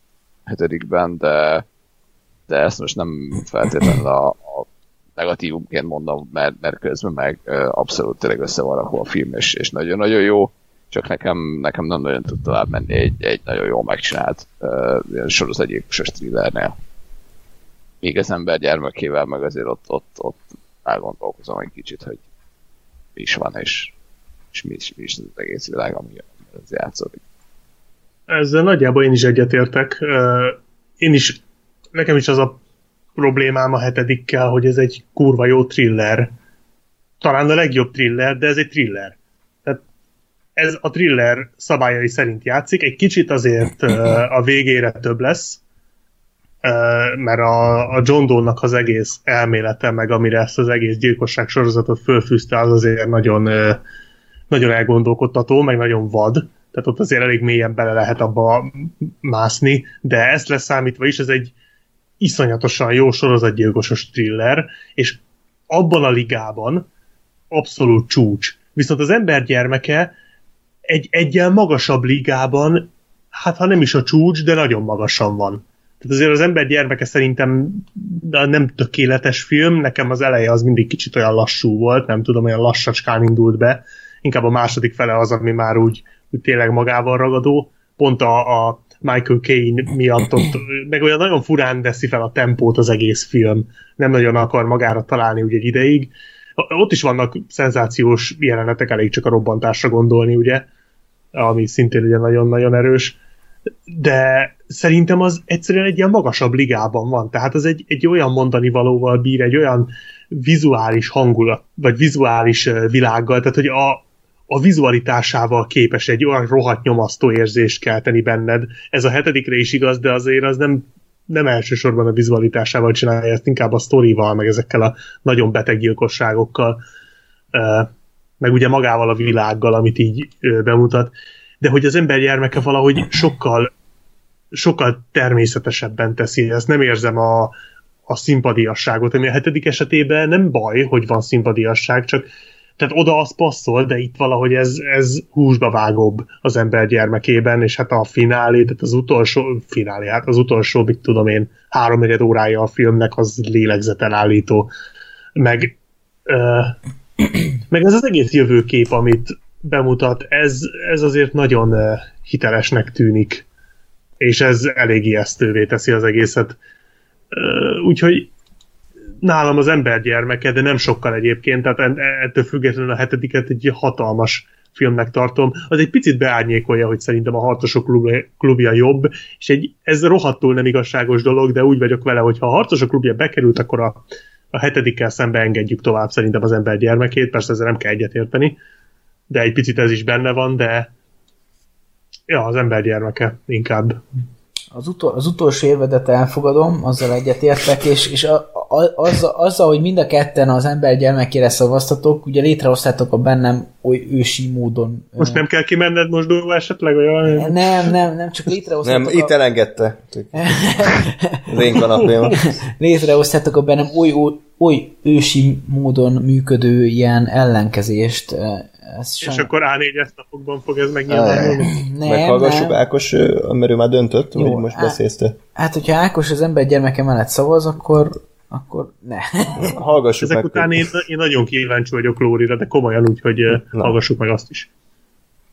hetedikben, de, de ezt most nem feltétlenül a, a negatívumként mondom, mert, mert közben meg abszolút tényleg össze van a film, és, és nagyon-nagyon jó, csak nekem, nekem nem nagyon tud tovább menni egy, egy nagyon jól megcsinált uh, sorozatgyilkosos thrillernél. Míg az ember gyermekével meg azért ott, ott, ott elgondolkozom egy kicsit, hogy is van, és, és mi, is, mi is az egész világ, ami ez játszódik. Ezzel nagyjából én is egyetértek. Én is, nekem is az a problémám a hetedikkel, hogy ez egy kurva jó thriller. Talán a legjobb thriller, de ez egy thriller. Tehát ez a thriller szabályai szerint játszik. Egy kicsit azért a végére több lesz, mert a, a John Doe-nak az egész elmélete, meg amire ezt az egész gyilkosság sorozatot fölfűzte, az azért nagyon, nagyon elgondolkodtató, meg nagyon vad. Tehát ott azért elég mélyen bele lehet abba mászni, de ezt leszámítva is ez egy iszonyatosan jó sorozatgyilkosos thriller, és abban a ligában abszolút csúcs. Viszont az ember gyermeke egy egyen magasabb ligában, hát ha nem is a csúcs, de nagyon magasan van. Tehát azért az ember gyermeke szerintem nem tökéletes film, nekem az eleje az mindig kicsit olyan lassú volt, nem tudom, olyan lassacskán indult be, inkább a második fele az, ami már úgy, úgy tényleg magával ragadó. Pont a, a Michael Caine miatt ott, meg olyan nagyon furán veszi fel a tempót az egész film. Nem nagyon akar magára találni úgy egy ideig. Ott is vannak szenzációs jelenetek, elég csak a robbantásra gondolni, ugye, ami szintén ugye nagyon-nagyon erős. De szerintem az egyszerűen egy ilyen magasabb ligában van. Tehát az egy, egy olyan mondani valóval bír, egy olyan vizuális hangulat, vagy vizuális világgal, tehát hogy a, a vizualitásával képes egy olyan rohadt nyomasztó érzést kelteni benned. Ez a hetedikre is igaz, de azért az nem, nem elsősorban a vizualitásával csinálja, ezt inkább a sztorival, meg ezekkel a nagyon beteg gyilkosságokkal, meg ugye magával a világgal, amit így bemutat. De hogy az ember gyermeke valahogy sokkal sokkal természetesebben teszi. Ezt nem érzem a, a szimpadiasságot, ami a hetedik esetében nem baj, hogy van szimpadiasság, csak tehát oda az passzol, de itt valahogy ez, ez húsba vágóbb az ember gyermekében, és hát a finálé, tehát az utolsó finálé, hát az utolsó, mit tudom én, háromnegyed órája a filmnek az lélegzetelállító. Meg, ö, meg ez az egész jövőkép, amit bemutat, ez, ez azért nagyon hitelesnek tűnik és ez elég ijesztővé teszi az egészet. Úgyhogy nálam az ember gyermeke, de nem sokkal egyébként, tehát ettől függetlenül a hetediket egy hatalmas filmnek tartom. Az egy picit beárnyékolja, hogy szerintem a Harcosok klubja, klubja jobb, és egy, ez rohadtul nem igazságos dolog, de úgy vagyok vele, hogy ha a Harcosok klubja bekerült, akkor a, a hetedikkel szembe engedjük tovább szerintem az ember gyermekét, persze ezzel nem kell egyetérteni, de egy picit ez is benne van, de ja, az ember gyermeke inkább. Az, utol, az utolsó érvedet elfogadom, azzal egyetértek, és, és a, a, azzal, azzal, hogy mind a ketten az ember gyermekére szavaztatok, ugye létrehoztátok a bennem oly ősi módon. Most nem kell kimenned most dolgó esetleg, valami? Nem, nem, nem, csak létrehoztátok Nem, itt a, elengedte. Az én kanapém. létrehoztátok a bennem oly, oly, oly ősi módon működő ilyen ellenkezést. Ez És akkor A4-es napokban fog ez megnyilvánulni. nem, Meghallgassuk nem. Ákos, mert ő már döntött, Jó, vagy most á- beszélsz te. Hát, hogyha Ákos az ember gyermeke mellett szavaz, akkor, akkor ne. Hallgassuk Ezek meg. után én, én nagyon kíváncsi vagyok Lórira, de komolyan úgy, hogy Na. hallgassuk meg azt is.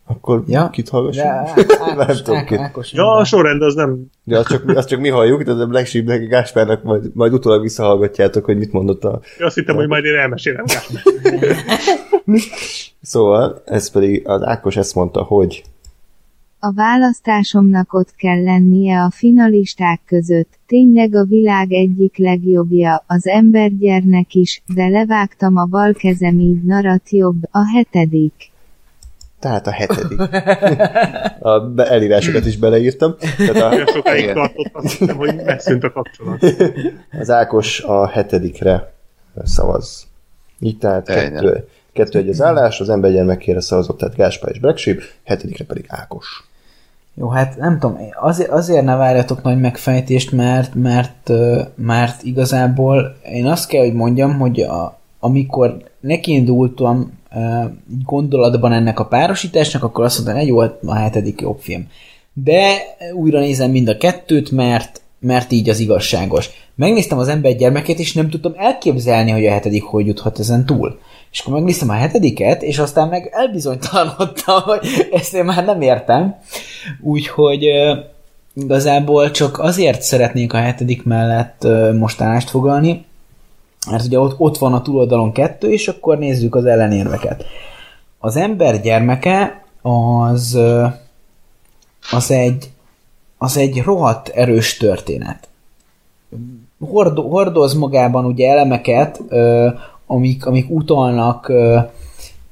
Akkor Ja. kit hallgassuk? De Nem Ákos, tudom Ákos, kit. Ákos Ja, a sorrend az nem... De azt csak, azt csak mi halljuk, de a Black Sheep Gáspárnak majd, majd utólag visszahallgatjátok, hogy mit mondott a... Azt hittem, hogy majd én elmesélem. Gáspár. Szóval, ez pedig az Ákos ezt mondta, hogy A választásomnak ott kell lennie a finalisták között, tényleg a világ egyik legjobbja, az embergyernek is, de levágtam a bal kezem így narat jobb, a hetedik. Tehát a hetedik. A elírásokat is beleírtam. Tehát a, sokáig tartott, azt hittem, hogy megszűnt a kapcsolat. az Ákos a hetedikre szavaz. Így tehát Ennyi. kettő, Kettő egy az állás, az embergyermekére szavazott, tehát Gáspár és Black Sheep, hetedikre pedig Ákos. Jó, hát nem tudom, azért, azért ne várjatok nagy megfejtést, mert, mert, mert igazából én azt kell, hogy mondjam, hogy a, amikor nekiindultam gondolatban ennek a párosításnak, akkor azt mondtam, hogy jó, hát a hetedik jobb film. De újra nézem mind a kettőt, mert, mert így az igazságos. Megnéztem az ember gyermekét, és nem tudtam elképzelni, hogy a hetedik hogy juthat ezen túl. És akkor megnéztem a hetediket, és aztán meg elbizonytalanodtam, hogy ezt én már nem értem. Úgyhogy ö, igazából csak azért szeretnék a hetedik mellett ö, most foglalni, mert ugye ott, ott van a túloldalon kettő, és akkor nézzük az ellenérveket. Az ember gyermeke az, az egy, az egy rohadt erős történet. Hordo, hordoz magában ugye elemeket, amik, amik utalnak,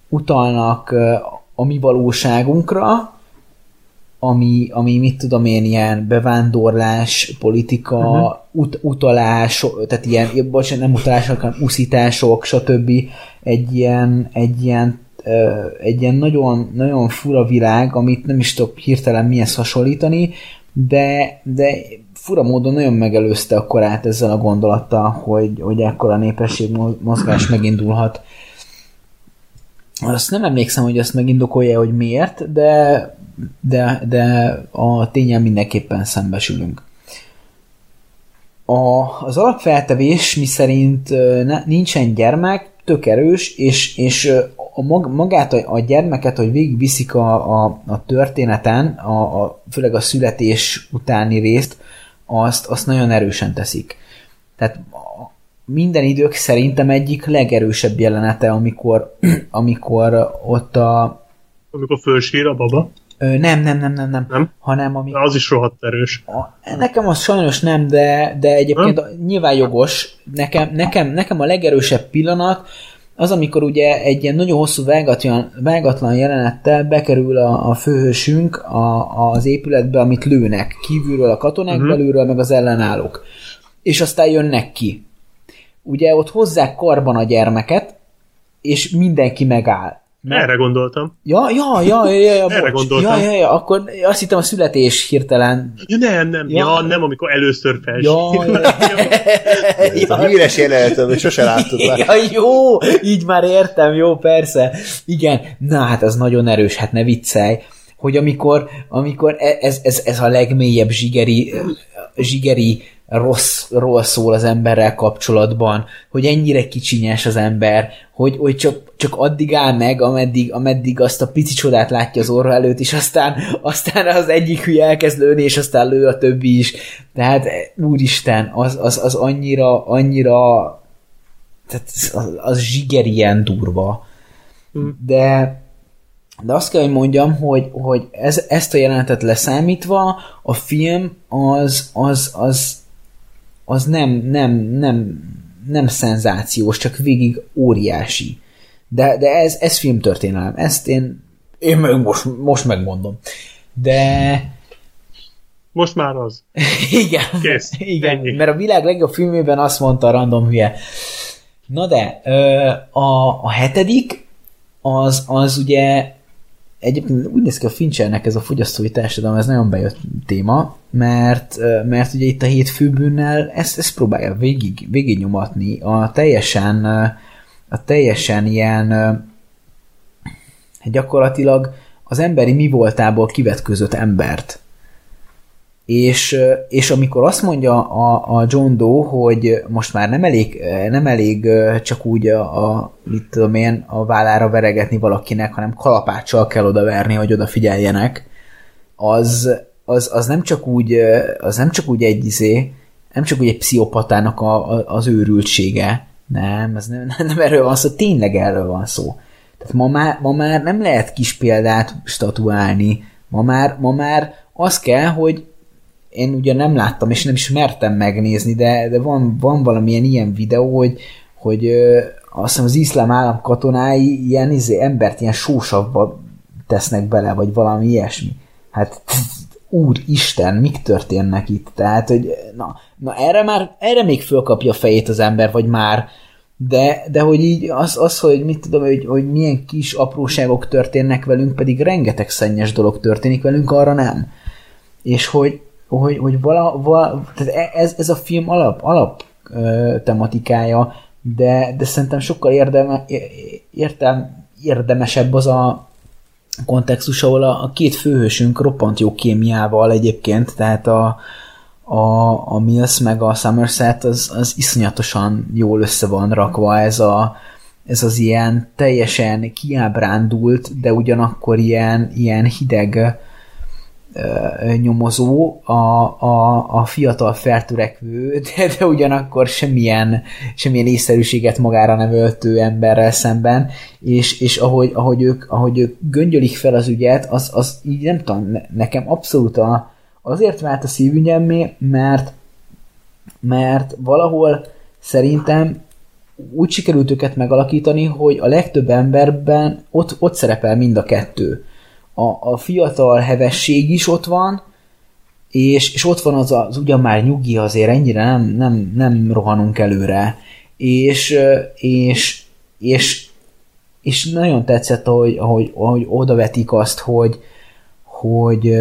utalnak a mi valóságunkra, ami, ami mit tudom én, ilyen bevándorlás, politika, uh-huh. ut, utalás, tehát ilyen, bocsánat, nem utalások, hanem uszítások, stb. Egy ilyen, egy ilyen, egy ilyen nagyon, nagyon fura világ, amit nem is tudok hirtelen mihez hasonlítani, de, de fura módon nagyon megelőzte a korát ezzel a gondolattal, hogy, hogy ekkora népesség mozgás megindulhat. Azt nem emlékszem, hogy azt megindokolja, hogy miért, de, de, de a tényen mindenképpen szembesülünk. A, az alapfeltevés, mi szerint ne, nincsen gyermek, tök erős, és, és a mag, magát a, a gyermeket, hogy végigviszik a, a, a történeten, a, a, főleg a születés utáni részt, azt, azt nagyon erősen teszik. Tehát minden idők szerintem egyik legerősebb jelenete, amikor, amikor ott a... Amikor fölsír a baba? Nem, nem, nem, nem, nem, Nem? hanem amikor... Az is rohadt erős. A, nekem az sajnos nem, de, de egyébként nyilván jogos. Nekem, nekem, nekem a legerősebb pillanat az, amikor ugye egy ilyen nagyon hosszú vágatlan, vágatlan jelenettel bekerül a, a főhősünk a, az épületbe, amit lőnek. Kívülről a katonák, uh-huh. belülről meg az ellenállók. És aztán jönnek ki. Ugye ott hozzák karban a gyermeket, és mindenki megáll. Erre gondoltam. Ja, ja, ja, ja, ja, ja Erre bocs. gondoltam. Ja, ja, ja, akkor azt hittem a születés hirtelen. Ja, nem, nem. Ja. Ja, nem, amikor először felsír. Ja, Ez a híres jelenet, amit sose láttuk már. Ja, jó, így már értem, jó, persze. Igen, na hát az nagyon erős, hát ne viccelj, hogy amikor, amikor e- ez, ez, ez a legmélyebb zsigeri, zsigeri rosszról szól az emberrel kapcsolatban, hogy ennyire kicsinyes az ember, hogy, hogy csak, csak addig áll meg, ameddig, ameddig azt a pici csodát látja az orra előtt, és aztán, aztán az egyik hülye elkezd lőni, és aztán lő a többi is. Tehát úristen, az, az, az annyira, annyira tehát az, az zsigerien durva. De de azt kell, hogy mondjam, hogy, hogy ez, ezt a jelenetet leszámítva, a film az, az, az, az nem, nem, nem, nem szenzációs, csak végig óriási. De, de ez, ez filmtörténelem. Ezt én, én meg most, most megmondom. De Most már az. igen, Kész. igen Ennyi. mert a világ legjobb filmében azt mondta a random hülye. Na de, a, a hetedik, az, az ugye egyébként úgy néz ki a Finchernek ez a fogyasztói társadalom, ez nagyon bejött téma, mert, mert ugye itt a hét főbűnnel ezt, ezt próbálja végig, végig nyomatni a teljesen, a teljesen ilyen ö, gyakorlatilag az emberi mi voltából kivetközött embert. És, és amikor azt mondja a, a John Doe, hogy most már nem elég, nem elég csak úgy a, a, mit tudom én, a vállára veregetni valakinek, hanem kalapáccsal kell odaverni, hogy odafigyeljenek, az, az, az nem csak úgy, az nem csak úgy egy izé, nem csak úgy egy pszichopatának a, a, az őrültsége, nem, ez nem, nem erről van szó, tényleg erről van szó. Tehát ma már, ma már nem lehet kis példát statuálni, ma már, ma már az kell, hogy én ugye nem láttam, és nem is mertem megnézni, de, de van, van valamilyen ilyen videó, hogy, hogy ö, azt hiszem az iszlám állam katonái ilyen izé, embert ilyen sósavba tesznek bele, vagy valami ilyesmi. Hát úristen, mik történnek itt? Tehát, hogy na, na erre már, erre még fölkapja a fejét az ember, vagy már, de, de hogy így az, az hogy mit tudom, hogy, hogy milyen kis apróságok történnek velünk, pedig rengeteg szennyes dolog történik velünk, arra nem. És hogy, hogy, hogy vala, vala, tehát e- ez, ez a film alap, alap ö, tematikája, de, de szerintem sokkal érdeme, értem, érdemesebb az a kontextus, ahol a, a két főhősünk roppant jó kémiával egyébként, tehát a, a, a Mills meg a Somerset az, az iszonyatosan jól össze van rakva ez, a, ez az ilyen teljesen kiábrándult, de ugyanakkor ilyen, ilyen hideg nyomozó, a, a, a fiatal feltörekvő, de, de ugyanakkor semmilyen, semmilyen észszerűséget magára nem öltő emberrel szemben, és, és ahogy, ahogy, ők, ahogy ők göngyölik fel az ügyet, az, az így nem tudom, nekem abszolút a, azért vált a szívügyemmé, mert, mert valahol szerintem úgy sikerült őket megalakítani, hogy a legtöbb emberben ott, ott szerepel mind a kettő a, a fiatal hevesség is ott van, és, és ott van az, az ugyan már nyugi, azért ennyire nem, nem, nem rohanunk előre. És, és, és, és nagyon tetszett, ahogy, ahogy, ahogy odavetik azt, hogy, hogy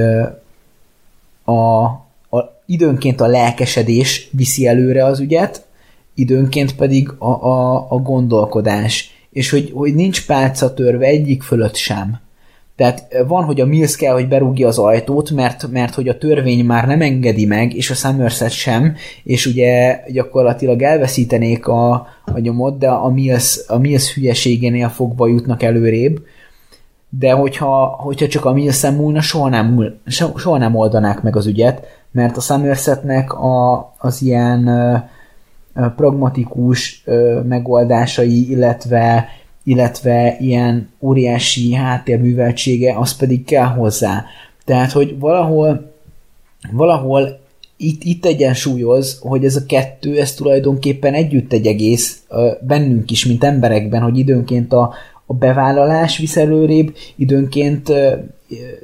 a, a, időnként a lelkesedés viszi előre az ügyet, időnként pedig a, a, a gondolkodás, és hogy, hogy nincs pálca törve egyik fölött sem. Tehát van, hogy a Mills kell, hogy berúgja az ajtót, mert, mert hogy a törvény már nem engedi meg, és a Somerset sem, és ugye gyakorlatilag elveszítenék a, a nyomot, de a Mills, a Mills hülyeségénél fogva jutnak előrébb. De hogyha, hogyha csak a mills múlna, soha nem, soha nem oldanák meg az ügyet, mert a Somersetnek a, az ilyen pragmatikus megoldásai, illetve illetve ilyen óriási háttérműveltsége, az pedig kell hozzá. Tehát, hogy valahol, valahol itt, itt egyensúlyoz, hogy ez a kettő, ez tulajdonképpen együtt egy egész bennünk is, mint emberekben, hogy időnként a, a bevállalás visz előrébb, időnként,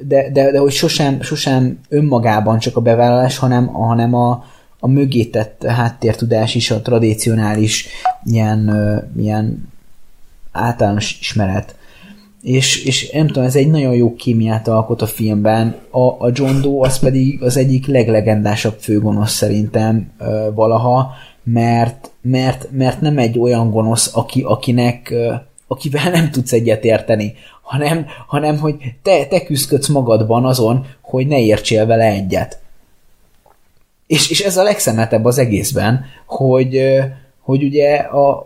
de, de, de hogy sosem, sosem önmagában csak a bevállalás, hanem, hanem a, a mögétett háttértudás is a tradicionális ilyen, ilyen általános ismeret. És, és nem tudom, ez egy nagyon jó kémiát alkot a filmben. A, a John Doe az pedig az egyik leglegendásabb főgonosz szerintem ö, valaha, mert, mert, mert nem egy olyan gonosz, aki, akinek, ö, akivel nem tudsz egyet érteni, hanem, hanem hogy te, te küzdködsz magadban azon, hogy ne értsél vele egyet. És, és ez a legszemetebb az egészben, hogy, hogy ugye a,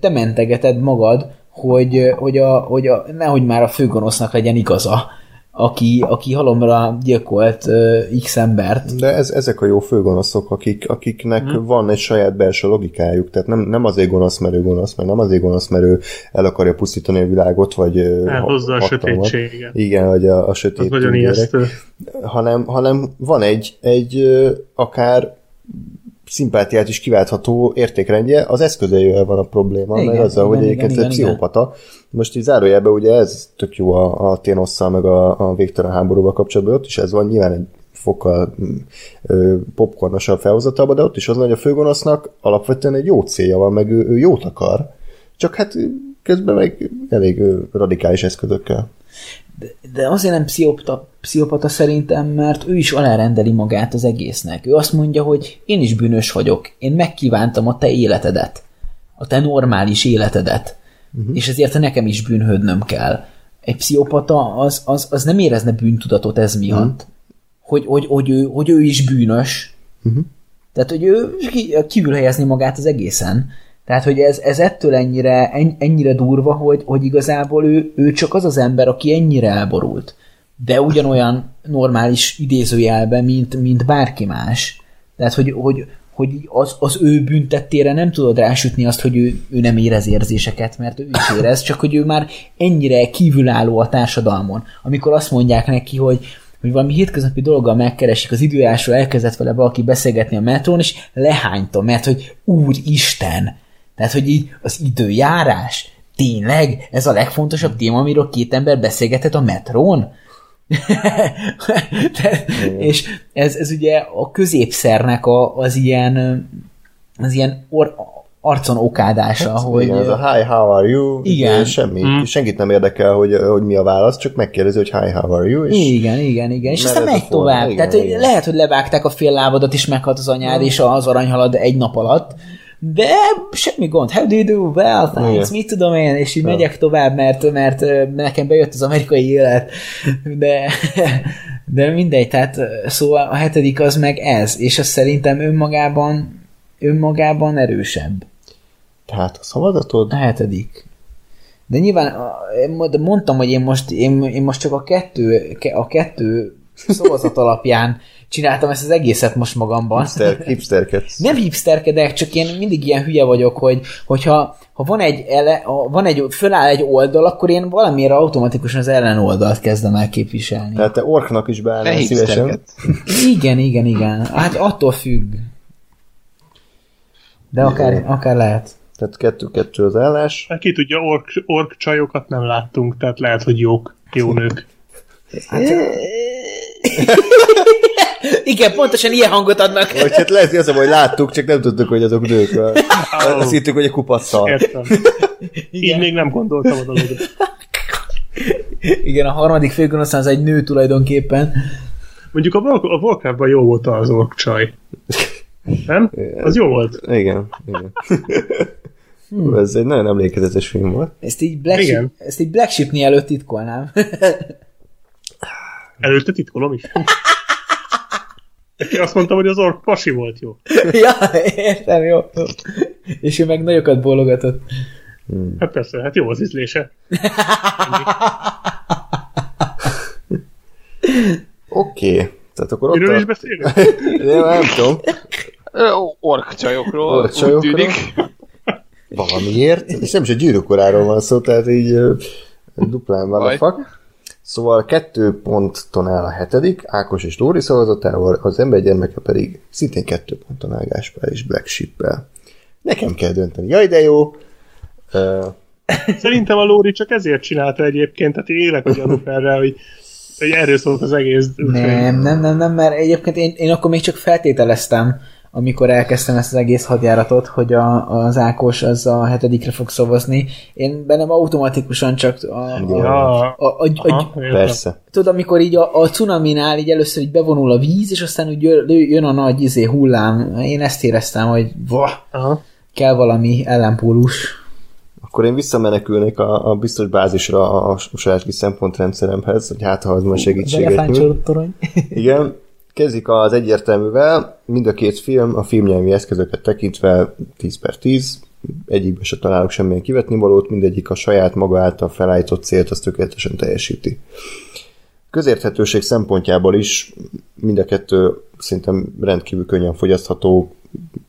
te mentegeted magad, hogy, hogy, a, hogy a, nehogy már a főgonosznak legyen igaza, aki, aki halomra gyilkolt uh, X embert. De ez, ezek a jó főgonoszok, akik, akiknek hmm. van egy saját belső logikájuk, tehát nem, nem azért gonosz, mert ő gonosz, meg nem azért gonosz, mert ő el akarja pusztítani a világot, vagy Elhozza a sötétséget. Igen, vagy a, a sötét ijesztő. Hanem, hanem van egy, egy akár szimpátiát is kiváltható értékrendje, az eszközeivel van a probléma, igen, meg azzal, igen, hogy egyébként egy pszichopata. Most így zárójelben ugye ez tök jó a, a Ténosszal, meg a, a végtelen háborúval kapcsolatban, ott is ez van, nyilván egy fokkal ö, popcornosabb felhozatalban, de ott is az, hogy a főgonosznak alapvetően egy jó célja van, meg ő, ő jót akar, csak hát közben meg elég radikális eszközökkel. De, de azért nem pszichopata, pszichopata szerintem, mert ő is alárendeli magát az egésznek. Ő azt mondja, hogy én is bűnös vagyok, én megkívántam a te életedet, a te normális életedet, uh-huh. és ezért nekem is bűnhődnöm kell. Egy pszichopata az, az, az nem érezne bűntudatot ez miatt, uh-huh. hogy, hogy, hogy, ő, hogy ő is bűnös. Uh-huh. Tehát, hogy ő kívül helyezni magát az egészen. Tehát, hogy ez, ez ettől ennyire, ennyire durva, hogy, hogy igazából ő, ő csak az az ember, aki ennyire elborult. De ugyanolyan normális idézőjelben, mint, mint bárki más. Tehát, hogy, hogy, hogy az, az ő büntettére nem tudod rásütni azt, hogy ő, ő nem érez érzéseket, mert ő is érez, csak hogy ő már ennyire kívülálló a társadalmon. Amikor azt mondják neki, hogy, hogy valami hétköznapi dologgal megkeresik az időjárásról, elkezdett vele valaki beszélgetni a metrón, és lehányta, mert hogy Úristen, tehát, hogy így az időjárás, tényleg ez a legfontosabb téma, amiről két ember beszélgetett a metrón? De, és ez, ez ugye a középszernek a, az ilyen, az ilyen or, arcon okádása, hogy... Igen, ez a hi, how are you? Igen. Semmi, Mm. senkit nem érdekel, hogy, hogy mi a válasz, csak megkérdezi, hogy hi, how are you? És Igen, igen, igen. És aztán megy tovább. igen, Tehát igen. lehet, hogy levágták a fél lábadat, és meghalt az anyád, és az aranyhalad egy nap alatt. De semmi gond. How do you do? Well, thanks. Igen. Mit tudom én? És így megyek tovább, mert, mert nekem bejött az amerikai élet. De, de mindegy. Tehát szóval a hetedik az meg ez. És az szerintem önmagában önmagában erősebb. tehát a szavazatod? A hetedik. De nyilván mo- mondtam, hogy én most, én, én most csak a kettő, ke- a kettő szavazat alapján csináltam ezt az egészet most magamban. Hipster, hipsterkedsz. Nem hipsterkedek, csak én mindig ilyen hülye vagyok, hogy hogyha ha van egy, ele, ha van egy, föláll egy oldal, akkor én valamiért automatikusan az ellenoldalt kezdem el képviselni. Tehát te orknak is beállnál szívesen. Igen, igen, igen. Hát attól függ. De akár, akár lehet. Tehát kettő-kettő az állás. Hát ki tudja, ork, ork csajokat nem láttunk, tehát lehet, hogy jók, jó nők. Igen, pontosan ilyen hangot adnak. Vagy hát lehet, hogy az, a hogy láttuk, csak nem tudtuk, hogy azok nők. Azt hittük, hogy egy kupac szar. Értem. Így még nem gondoltam a dologra. Igen, a harmadik főgonosz az egy nő tulajdonképpen. Mondjuk a, Warc- a Warcraftban jó volt az ork csaj. Nem? Az jó volt. Igen, igen. Hú, Ez egy nagyon emlékezetes film volt. Ezt így Black, Igen. Sheep, ezt így Black Sheep előtt titkolnám. Előtte titkolom is. Azt mondtam, hogy az ork pasi volt jó. ja, értem, jó. jó. És ő meg nagyokat bólogatott. Hát persze, hát jó az ízlése. Oké. Okay. Tehát akkor ott Miről is a... beszélünk? Nem, nem tudom. Orkcsajokról, Orkcsajokról. úgy tűnik. Valamiért. És nem is a gyűrűkoráról van szó, tehát így duplán van a fak. Szóval kettő ponton áll a hetedik, Ákos és Lóri szavazatával, az ember gyermeke pedig szintén kettő ponton áll Gáspár és Black Sheep-el. Nekem kell dönteni. Jaj, de jó! Uh, Szerintem a Lóri csak ezért csinálta egyébként, tehát én élek a gyanúk erre, hogy, hogy erről szólt az egész. Nem, nem, nem, nem, mert egyébként én, én akkor még csak feltételeztem, amikor elkezdtem ezt az egész hadjáratot, hogy a, az Ákos az a hetedikre fog szavazni. Én bennem automatikusan csak a, a, Ja, a, a, a, aha, értem. persze. tudod, amikor így a, a cunaminál így először így bevonul a víz, és aztán úgy jön, a nagy izé, hullám. Én ezt éreztem, hogy vah, Aha. kell valami ellenpólus. Akkor én visszamenekülnék a, a biztos bázisra a, a saját kis szempontrendszeremhez, hogy hát ha az majd segítséget nyújt. Igen, kezdik az egyértelművel, mind a két film a filmnyelvi eszközöket tekintve 10 per 10, egyikben se találok semmilyen kivetni valót, mindegyik a saját maga által felállított célt, azt tökéletesen teljesíti. Közérthetőség szempontjából is mind a kettő szerintem rendkívül könnyen fogyasztható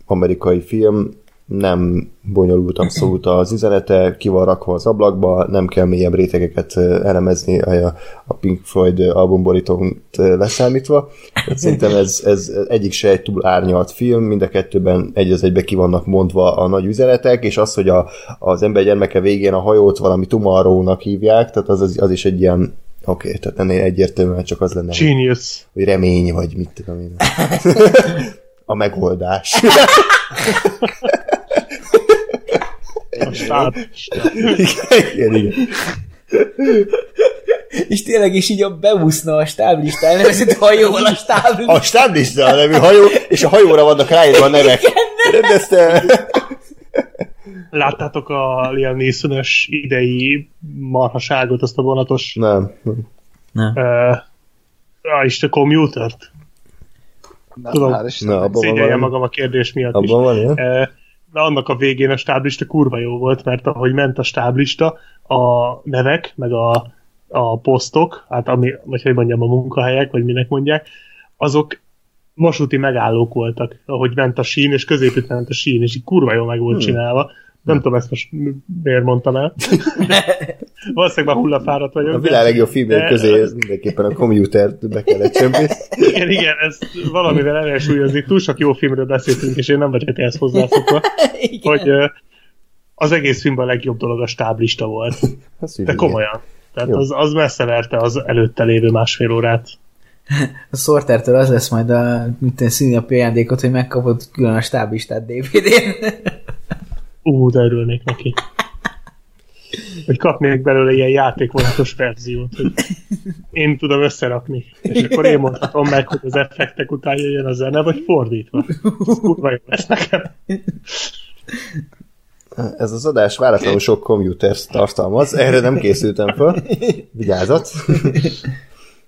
amerikai film, nem bonyolult abszolút az üzenete, ki van rakva az ablakba, nem kell mélyebb rétegeket elemezni a, a Pink Floyd albumborítót leszámítva. Tehát szerintem ez, ez egyik se egy túl árnyalt film, mind a kettőben egy az egybe ki vannak mondva a nagy üzenetek, és az, hogy a, az ember gyermeke végén a hajót valami tomorrow hívják, tehát az, az, az is egy ilyen Oké, okay, tehát ennél egyértelműen csak az lenne, hogy- Genius. hogy remény, vagy mit tudom én. A megoldás. Igen, igen. És tényleg is így a beúszna a stáblista elnevezett hajóval a stáblista. A stáblista a nevű hajó, és a hajóra vannak ráírva a nevek. Rendezte. Láttátok a Liam neeson idei marhaságot, azt a vonatos Nem. Nem. uh, is a commutert. Na, Tudom. Istennek. Na, abban van magam a kérdés miatt is. Abban van ilyen? Eh, De annak a végén a stáblista kurva jó volt, mert ahogy ment a stáblista, a nevek, meg a, a posztok, hát ami, vagy hogy mondjam, a munkahelyek, vagy minek mondják, azok vasúti megállók voltak, ahogy ment a sín, és középütt ment a sín, és így kurva jó meg volt hmm. csinálva. Nem tudom ezt most miért mondtam el. Valószínűleg már hullafáradt vagyok. A világ legjobb filmjei de- közé mindenképpen a Commuter be kellett csempészni. Igen, igen, ezt valamivel ellensúlyozni. Túl sok jó filmről beszéltünk, és én nem vagyok ehhez hozzászokva, Igen. hogy az egész filmben a legjobb dolog a stáblista volt. De komolyan. Tehát Jó. az, az messze verte az előtte lévő másfél órát. A Sortertől az lesz majd a mint színnapi ajándékot, hogy megkapod külön a stáblistát DVD-n. Ú, de örülnék neki. Hogy kapnék belőle ilyen játékvonatos verziót, hogy én tudom összerakni. És akkor én mondhatom meg, hogy az effektek után jöjjön a zene, vagy fordítva. Ez kurva jó lesz nekem. Ez az adás váratlanul sok computers tartalmaz, erre nem készültem fel. Vigyázat!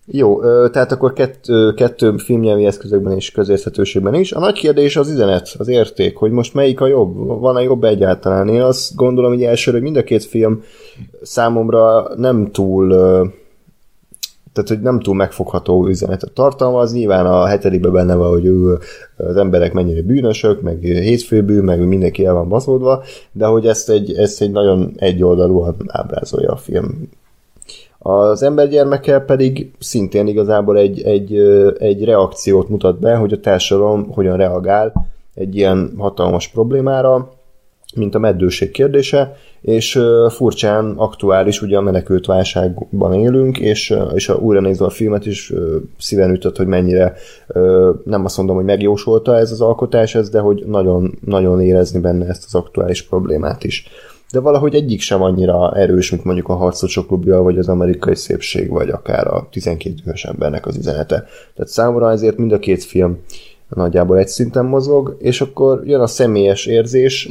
Jó, tehát akkor kettő, kettő filmnyelvi eszközökben és közérthetőségben is. A nagy kérdés az üzenet, az érték, hogy most melyik a jobb, van-e jobb egyáltalán. Én azt gondolom, hogy elsőre, hogy mind a két film számomra nem túl tehát, hogy nem túl megfogható üzenetet tartalmaz. Nyilván a hetedikben benne van, hogy ő, az emberek mennyire bűnösök, meg hétfőbű, meg mindenki el van baszódva, de hogy ezt egy, ezt egy nagyon egyoldalúan ábrázolja a film. Az embergyermeke pedig szintén igazából egy, egy, egy reakciót mutat be, hogy a társadalom hogyan reagál egy ilyen hatalmas problémára, mint a meddőség kérdése, és furcsán aktuális, ugye a menekült válságban élünk, és, és ha újra nézve a filmet is szíven ütött, hogy mennyire nem azt mondom, hogy megjósolta ez az alkotás, ez, de hogy nagyon, nagyon érezni benne ezt az aktuális problémát is. De valahogy egyik sem annyira erős, mint mondjuk a Harcosok klubja, vagy az amerikai szépség, vagy akár a 12 dühös embernek az üzenete. Tehát számomra ezért mind a két film nagyjából egy szinten mozog, és akkor jön a személyes érzés,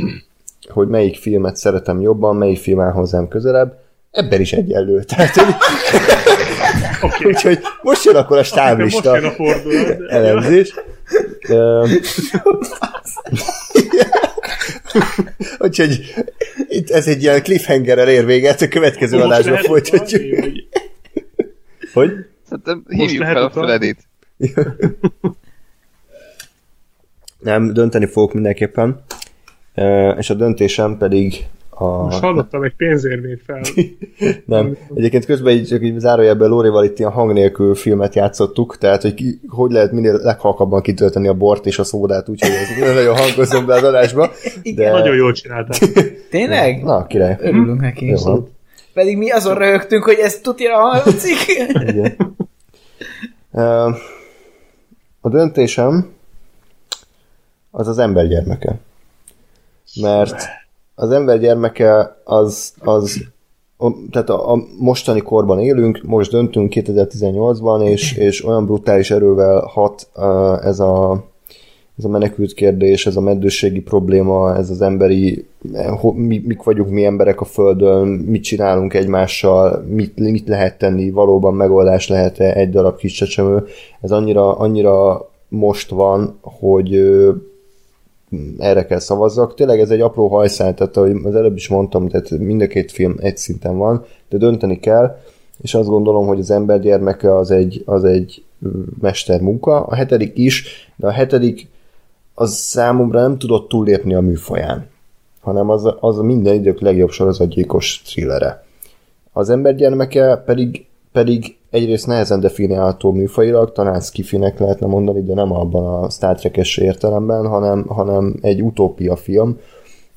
hogy melyik filmet szeretem jobban, melyik film áll hozzám közelebb, ebben is egyenlő. Tehát, hogy... okay. Úgyhogy most jön akkor a Most stáblista jön a fordulat. elemzés. Úgyhogy itt ez egy ilyen cliffhangerrel ér véget, a következő Most adásban lehet folytatjuk. utalni, hogy-? Szerintem hívjuk fel a? Fredit. Nem, dönteni fogok mindenképpen. És a döntésem pedig a... Most hallottam egy pénzérvényt fel. Nem. Egyébként közben így, csak így zárójelben Lórival itt ilyen hang nélkül filmet játszottuk, tehát hogy ki, hogy lehet minél leghalkabban kitölteni a bort és a szódát, úgyhogy ez nem nagyon hangozom be az adásba. De... Nagyon jól csináltál. Tényleg? Na, király. Örülünk neki. Jó van. Pedig mi azon röhögtünk, hogy ez tutira hallatszik. Igen. A döntésem az az ember gyermeke. Mert az ember gyermeke az, az tehát a, a mostani korban élünk, most döntünk 2018-ban, és, és olyan brutális erővel hat ez a ez a menekült kérdés, ez a meddőségi probléma, ez az emberi, ho- mi, mik vagyunk mi emberek a Földön, mit csinálunk egymással, mit, mit lehet tenni, valóban megoldás lehet-e egy darab kis csecsemő. Ez annyira, annyira most van, hogy erre kell szavazzak. Tényleg ez egy apró hajszál, tehát ahogy az előbb is mondtam, tehát mind a két film egy szinten van, de dönteni kell, és azt gondolom, hogy az ember gyermeke az egy, az egy mestermunka, a hetedik is, de a hetedik az számomra nem tudott túllépni a műfaján, hanem az, az a minden idők legjobb sorozatgyilkos thrillere. Az ember gyermeke pedig, pedig egyrészt nehezen definiálható műfajilag, talán skifinek lehetne mondani, de nem abban a Star Trek-es értelemben, hanem, hanem egy utópia film,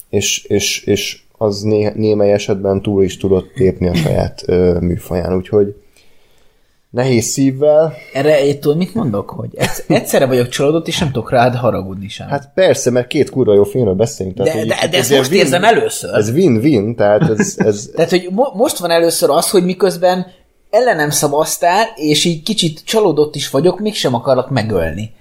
és, és, és az né, némely esetben túl is tudott lépni a saját ö, műfaján, úgyhogy nehéz szívvel, Erre egy tudod, mit mondok? Hogy egyszer- egyszerre vagyok csalódott, és nem tudok rád haragudni sem. Hát persze, mert két kurva jó filmről beszélünk. de, hogy de, itt de ezt most win- érzem először. Ez win-win, tehát ez, ez Tehát, hogy mo- most van először az, hogy miközben ellenem szavaztál, és így kicsit csalódott is vagyok, mégsem akarlak megölni.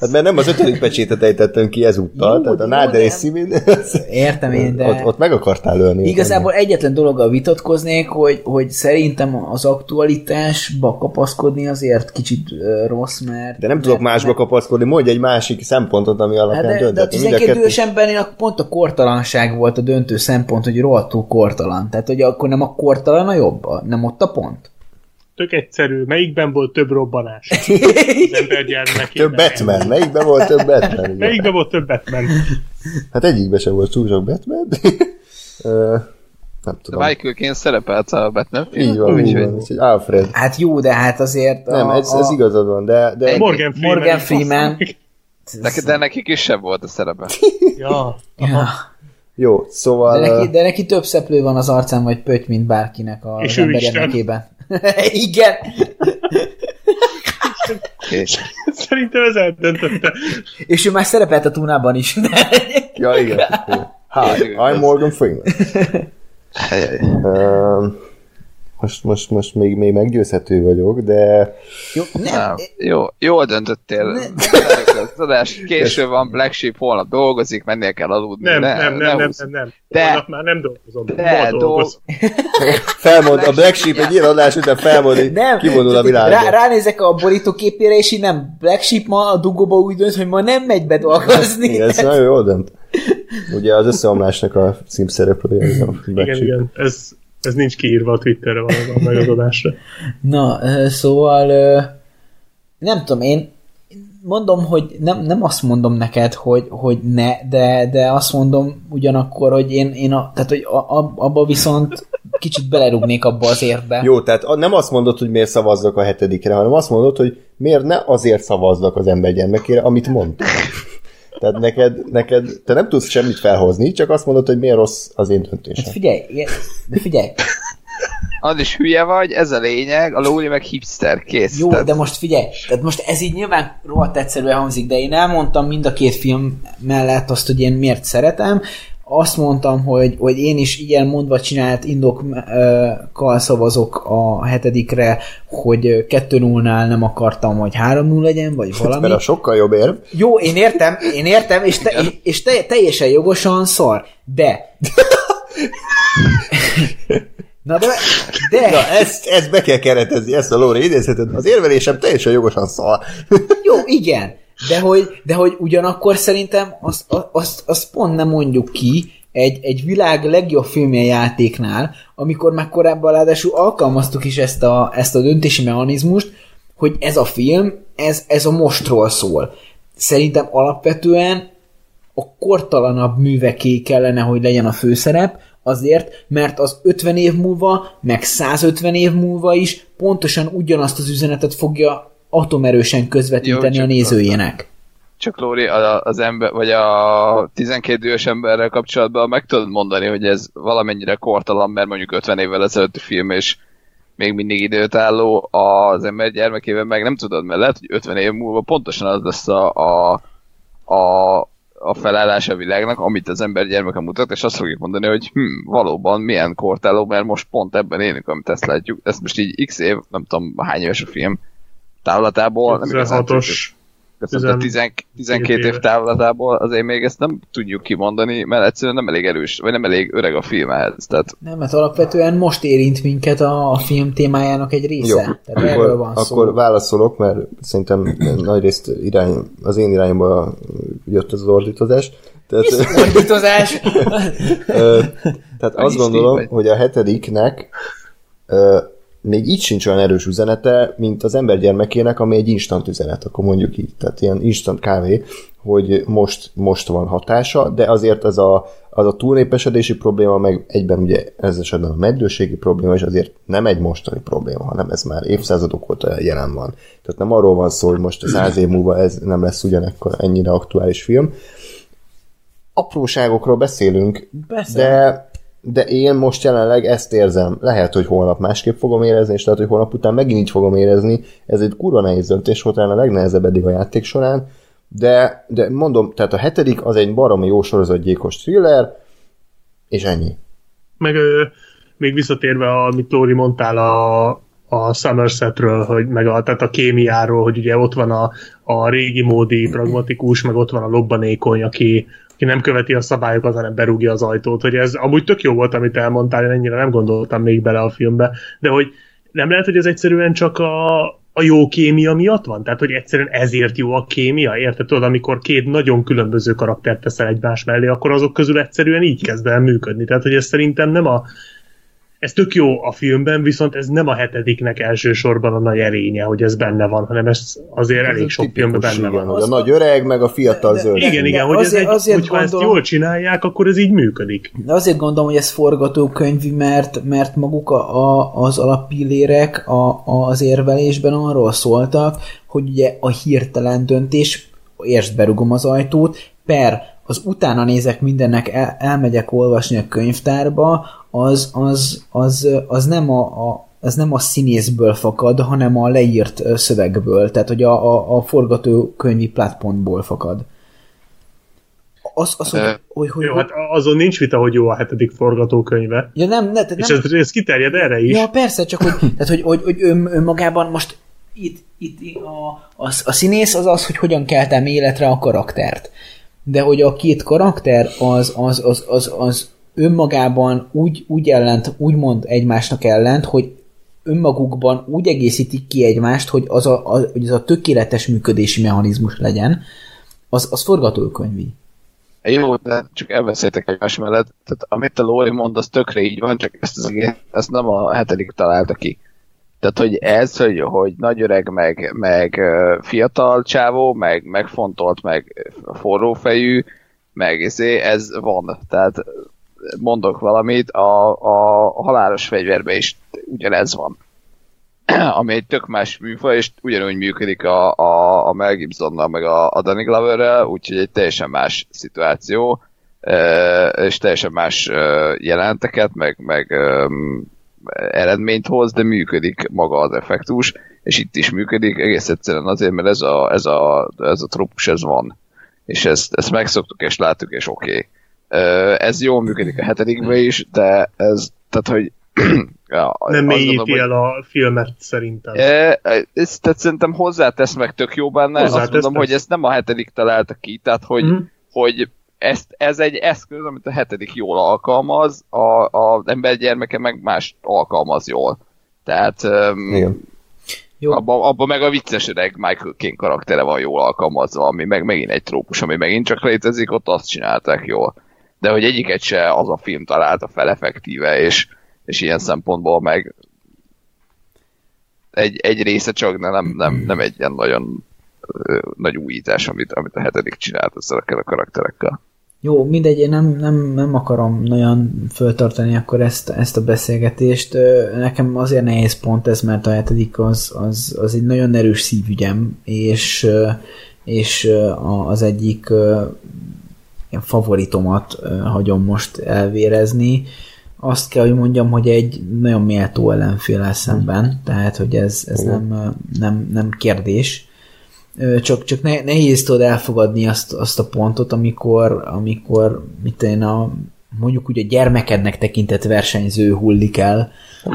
Hát mert nem az ötödik pecsétet ejtettem ki ezúttal, Jó, tehát a Náder és de- Szimin, Értem én, de... ott, ott meg akartál ölni. Igazából egyetlen dologgal vitatkoznék, hogy, hogy szerintem az aktualitásba kapaszkodni azért kicsit rossz, mert... De nem tudok mert, másba kapaszkodni, mondj egy másik szempontot, ami Hát alapján de, de döntetni. Mind a 12 kettő- embernél pont a kortalanság volt a döntő szempont, hogy rohadtul kortalan. Tehát, hogy akkor nem a kortalan a jobb? Nem ott a pont? Tök egyszerű. Melyikben volt több robbanás? Az. Több Batman, melyikben volt több Batman? Igen. Melyikben volt több Batman? Hát egyikben sem volt túl sok Batman. Ö, nem tudom. Michael-ként szerepelt a Batman Így van, így úgyhogy- van. Úgyhogy Alfred. Hát jó, de hát azért... Nem, ez, ez igazad van, de, de Morgan Freeman. Morgan Freeman. De, de neki kisebb volt a szerepe. Ja. Ja. jó, szóval... De, neki, de neki több szeplő van az arcán, vagy pöty, mint bárkinek az És. Igen. És Szerintem ez eldöntötte. És ő már szerepelt a túnában is. De... Ja, igen. Hi, I'm Morgan Freeman. Helyej. Most, most, most még, még meggyőzhető vagyok, de Jó, nem, Nem, jó, jól döntöttél. Az adás késő van, Black Sheep holnap dolgozik, mennél kell aludni. Nem, ne, nem, nem, ne nem, nem, nem. De- Holnap már nem dolgozom. De, dolgozom. felmond, a Black Sheep egy ilyen adás után felmond, hogy nem. kivonul a világba. Rá, ránézek a borítóképére, és így nem Black Sheep ma a dugóba úgy dönt, hogy ma nem megy be dolgozni. Igen, ez nagyon jól dönt. Ugye az összeomlásnak a címszereplője. Igen, igen. Ez, ez nincs kiírva a Twitterre valóban meg az adásra. Na, ö, szóval ö, nem tudom, én mondom, hogy nem, nem azt mondom neked, hogy, hogy ne, de, de azt mondom ugyanakkor, hogy én, én a, tehát, hogy a, a, abba viszont kicsit belerúgnék abba az érbe. Jó, tehát nem azt mondod, hogy miért szavazzak a hetedikre, hanem azt mondod, hogy miért ne azért szavazzak az ember gyermekére, amit mondtam. Tehát neked, neked, te nem tudsz semmit felhozni, csak azt mondod, hogy miért rossz az én Hát döntésem. figyelj, ilyen- de figyelj, Az is hülye vagy, ez a lényeg, a Lóri meg hipster, kész. jó, Tehát- de most figyelj, tehát most ez így nyilván rohadt egyszerűen hangzik, de én elmondtam mind a két film mellett azt, hogy én miért szeretem, azt mondtam, hogy, hogy én is ilyen mondva csinált indokkal szavazok a hetedikre, hogy 2-0-nál nem akartam, hogy 3-0 legyen, vagy valami. Mert a sokkal jobb érv. Jó, én értem, én értem, és, te, és te, teljesen jogosan szar, de... Na de, de, Na, ezt, ezt be kell keretezni, ezt a Lóri idézheted. Az érvelésem teljesen jogosan szar. jó, igen, de hogy, de hogy ugyanakkor szerintem azt, azt, azt pont nem mondjuk ki egy, egy világ legjobb filmje játéknál, amikor már korábban ráadásul alkalmaztuk is ezt a, ezt a döntési mechanizmust, hogy ez a film, ez, ez a mostról szól. Szerintem alapvetően a kortalanabb műveké kellene, hogy legyen a főszerep, azért, mert az 50 év múlva, meg 150 év múlva is pontosan ugyanazt az üzenetet fogja atomerősen közvetíteni Jó, a nézőjének. Csak Lóri, az ember, vagy a 12 dühös emberrel kapcsolatban meg tudod mondani, hogy ez valamennyire kortalan, mert mondjuk 50 évvel ezelőtti film, és még mindig időtálló az ember gyermekében meg nem tudod, mert lehet, hogy 50 év múlva pontosan az lesz a, a, a, a felállás a világnak, amit az ember gyermeke mutat, és azt fogjuk mondani, hogy hm, valóban milyen kortálló, mert most pont ebben élünk, amit ezt látjuk. Ezt most így x év, nem tudom hány éves a film távlatából, nem igazán tudjuk. 16-os. Köszönöm, a 10, 12 év távlatából azért még ezt nem tudjuk kimondani, mert egyszerűen nem elég erős, vagy nem elég öreg a film ehhez. Tehát Nem, mert alapvetően most érint minket a, a film témájának egy része. Jó, Tehát erről akkor, van szó. akkor válaszolok, mert szerintem nagyrészt irány, az én irányba jött az ordítozás. Tehát, Fordítozás! Ö, tehát azt gondolom, hogy a hetediknek még így sincs olyan erős üzenete, mint az ember gyermekének, ami egy instant üzenet, akkor mondjuk így, tehát ilyen instant kávé, hogy most, most van hatása, de azért ez a, az a túlnépesedési probléma, meg egyben ugye ez esetben a meddőségi probléma, és azért nem egy mostani probléma, hanem ez már évszázadok óta jelen van. Tehát nem arról van szó, hogy most száz év múlva ez nem lesz ugyanekkor ennyire aktuális film. Apróságokról beszélünk, Persze. de, de én most jelenleg ezt érzem. Lehet, hogy holnap másképp fogom érezni, és lehet, hogy holnap után megint így fogom érezni. Ez egy kurva nehéz döntés volt, a legnehezebb eddig a játék során. De, de mondom, tehát a hetedik az egy baromi jó sorozatgyilkos thriller, és ennyi. Meg ö, még visszatérve, amit Lóri mondtál a, a Somersetről, hogy meg a, tehát a kémiáról, hogy ugye ott van a, a régi módi pragmatikus, meg ott van a lobbanékony, aki, aki nem követi a szabályokat, hanem berúgja az ajtót, hogy ez amúgy tök jó volt, amit elmondtál, én ennyire nem gondoltam még bele a filmbe, de hogy nem lehet, hogy ez egyszerűen csak a, a jó kémia miatt van? Tehát, hogy egyszerűen ezért jó a kémia? Érted? Tudod, amikor két nagyon különböző karaktert teszel egymás mellé, akkor azok közül egyszerűen így kezd el működni. Tehát, hogy ez szerintem nem a... Ez tök jó a filmben, viszont ez nem a hetediknek elsősorban a nagy erénye, hogy ez benne van, hanem ez azért elég sok filmben benne van. hogy a nagy öreg, meg a fiatal zöld. Igen, de igen, hogy ez azért- egy, azért hogyha ezt gondolom- jól csinálják, akkor ez így működik. De azért gondolom, hogy ez forgatókönyvi, mert, mert maguk a, a, az alappillérek a, az érvelésben arról szóltak, hogy ugye a hirtelen döntés, értsd berugom az ajtót, per az utána nézek mindennek, el, elmegyek olvasni a könyvtárba, az, az, az, az nem a, a az nem a színészből fakad, hanem a leírt szövegből, tehát hogy a, a, a forgatókönyvi plátpontból fakad. az, az hogy, hogy, hogy, Jó, hogy, hát azon nincs vita, hogy jó a hetedik forgatókönyve. ja, nem, ne, tehát És nem, ez, ez kiterjed erre is. Ja, persze, csak hogy, tehát, hogy, hogy, hogy ön, önmagában most itt, itt a, a, a színész az az, hogy hogyan keltem életre a karaktert. De hogy a két karakter az, az, az, az, az önmagában úgy, úgy ellent, úgy mond egymásnak ellent, hogy önmagukban úgy egészítik ki egymást, hogy az a, a, hogy az a tökéletes működési mechanizmus legyen, az, az forgatókönyvi. Jó, de csak elbeszéltek egymás mellett. Tehát amit a Lóri mond, az tökre így van, csak ezt, az egész, ezt nem a hetedik találta ki. Tehát, hogy ez, hogy, hogy nagy öreg, meg, meg fiatal csávó, meg megfontolt, meg forrófejű, meg ezé, ez van. Tehát mondok valamit, a, a, halálos fegyverben is ugyanez van. Ami egy tök más műfaj, és ugyanúgy működik a, a, a Mel Gibsonnal, meg a, a Danny Gloverrel, úgyhogy egy teljesen más szituáció, és teljesen más jelenteket, meg, meg eredményt hoz, de működik maga az effektus, és itt is működik, egész egyszerűen azért, mert ez a, ez a, ez a trópus, ez van. És ezt, ezt megszoktuk, és láttuk, és oké. Okay. Ez jól működik a hetedikben is, de ez, tehát, hogy ja, Nem mélyíti gondolom, el a filmet szerintem. E, ez, tehát szerintem hozzátesz meg tök jó benne, Hozzátesz, azt mondom, persze. hogy ezt nem a hetedik találta ki, tehát hogy, mm. hogy ezt, ez egy eszköz, amit a hetedik jól alkalmaz, a, a embergyermeke meg más alkalmaz jól. Tehát um, Igen. Jó. abban abba meg a vicces öreg Michael King karaktere van jól alkalmazva, ami meg megint egy trópus, ami megint csak létezik, ott azt csinálták jól. De hogy egyiket se az a film találta fel effektíve, és, és ilyen szempontból meg egy, egy része csak, de nem, nem, nem egy ilyen nagyon nagy újítás, amit, amit a hetedik csinált ezekkel a karakterekkel. Jó, mindegy, én nem, nem, nem akarom nagyon föltartani akkor ezt, ezt a beszélgetést. Nekem azért nehéz pont ez, mert a hetedik az, az, az egy nagyon erős szívügyem, és, és az egyik favoritomat hagyom most elvérezni. Azt kell, hogy mondjam, hogy egy nagyon méltó ellenfél szemben, tehát, hogy ez, ez nem, nem, nem kérdés. Csak, csak ne, nehéz tudod elfogadni azt, azt a pontot, amikor, amikor mit én a, mondjuk úgy a gyermekednek tekintett versenyző hullik el,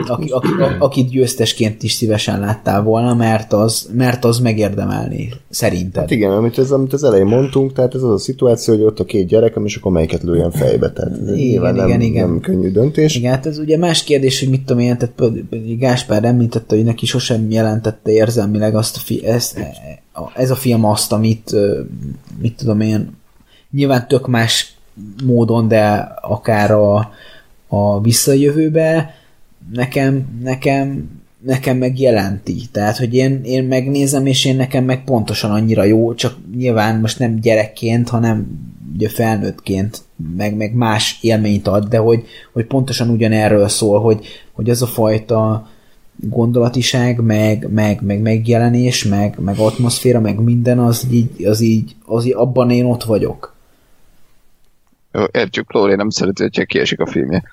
aki, aki, akit győztesként is szívesen láttál volna, mert az, mert az megérdemelni, szerinted. Hát igen, amit, ez, amit az elején mondtunk, tehát ez az a szituáció, hogy ott a két gyerekem, és akkor melyiket lőjen fejbe. Tehát ez Igen, nyilván nem, igen, igen. nem könnyű döntés. Igen, hát ez ugye más kérdés, hogy mit tudom én, tehát Gáspár említette, hogy neki sosem jelentette érzelmileg azt a fi- ez, ez a film azt, amit mit tudom én, nyilván tök más módon, de akár a, a visszajövőbe nekem, nekem nekem meg jelenti. Tehát, hogy én, én megnézem, és én nekem meg pontosan annyira jó, csak nyilván most nem gyerekként, hanem ugye felnőttként, meg, meg más élményt ad, de hogy, hogy pontosan ugyanerről szól, hogy, hogy az a fajta gondolatiság, meg, meg, meg megjelenés, meg, meg atmoszféra, meg minden, az így, az így, az így abban én ott vagyok. Jó, értjük, Lóri nem szereti, hogyha kiesik a filmje.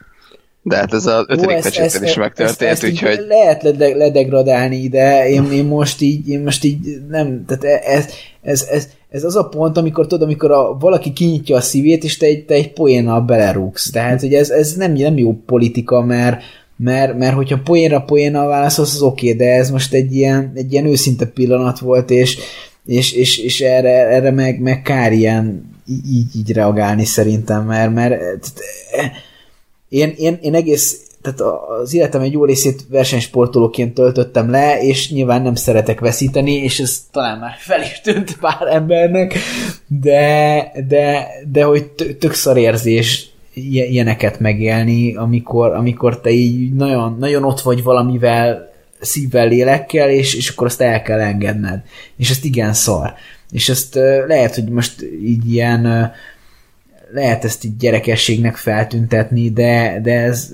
De hát ez az ötödik ezt- pecséten ezt- is megtörtént, ezt, ezt úgyhogy Lehet lede- ledegradálni, de én, én, most így, én most így nem, tehát e- ez, ez, ez, ez az a pont, amikor tudod, amikor a, valaki kinyitja a szívét, és te egy, te egy poénnal belerúgsz. Tehát, hogy ez, ez nem, nem jó politika, mert, mert, mert hogyha poénra poénnal válaszolsz, az oké, de ez most egy ilyen, egy ilyen őszinte pillanat volt, és, és, és, és erre, erre meg, meg kár ilyen így, így reagálni szerintem, mert, mert eh, én, én, én egész, tehát az életem egy jó részét versenysportolóként töltöttem le, és nyilván nem szeretek veszíteni, és ez talán már fel is tűnt pár embernek, de, de, de hogy tö- tök szar érzés ilyeneket megélni, amikor, amikor te így nagyon, nagyon ott vagy valamivel, szívvel, lélekkel, és, és akkor azt el kell engedned. És ezt igen szar. És ezt lehet, hogy most így ilyen lehet ezt így gyerekességnek feltüntetni, de, de ez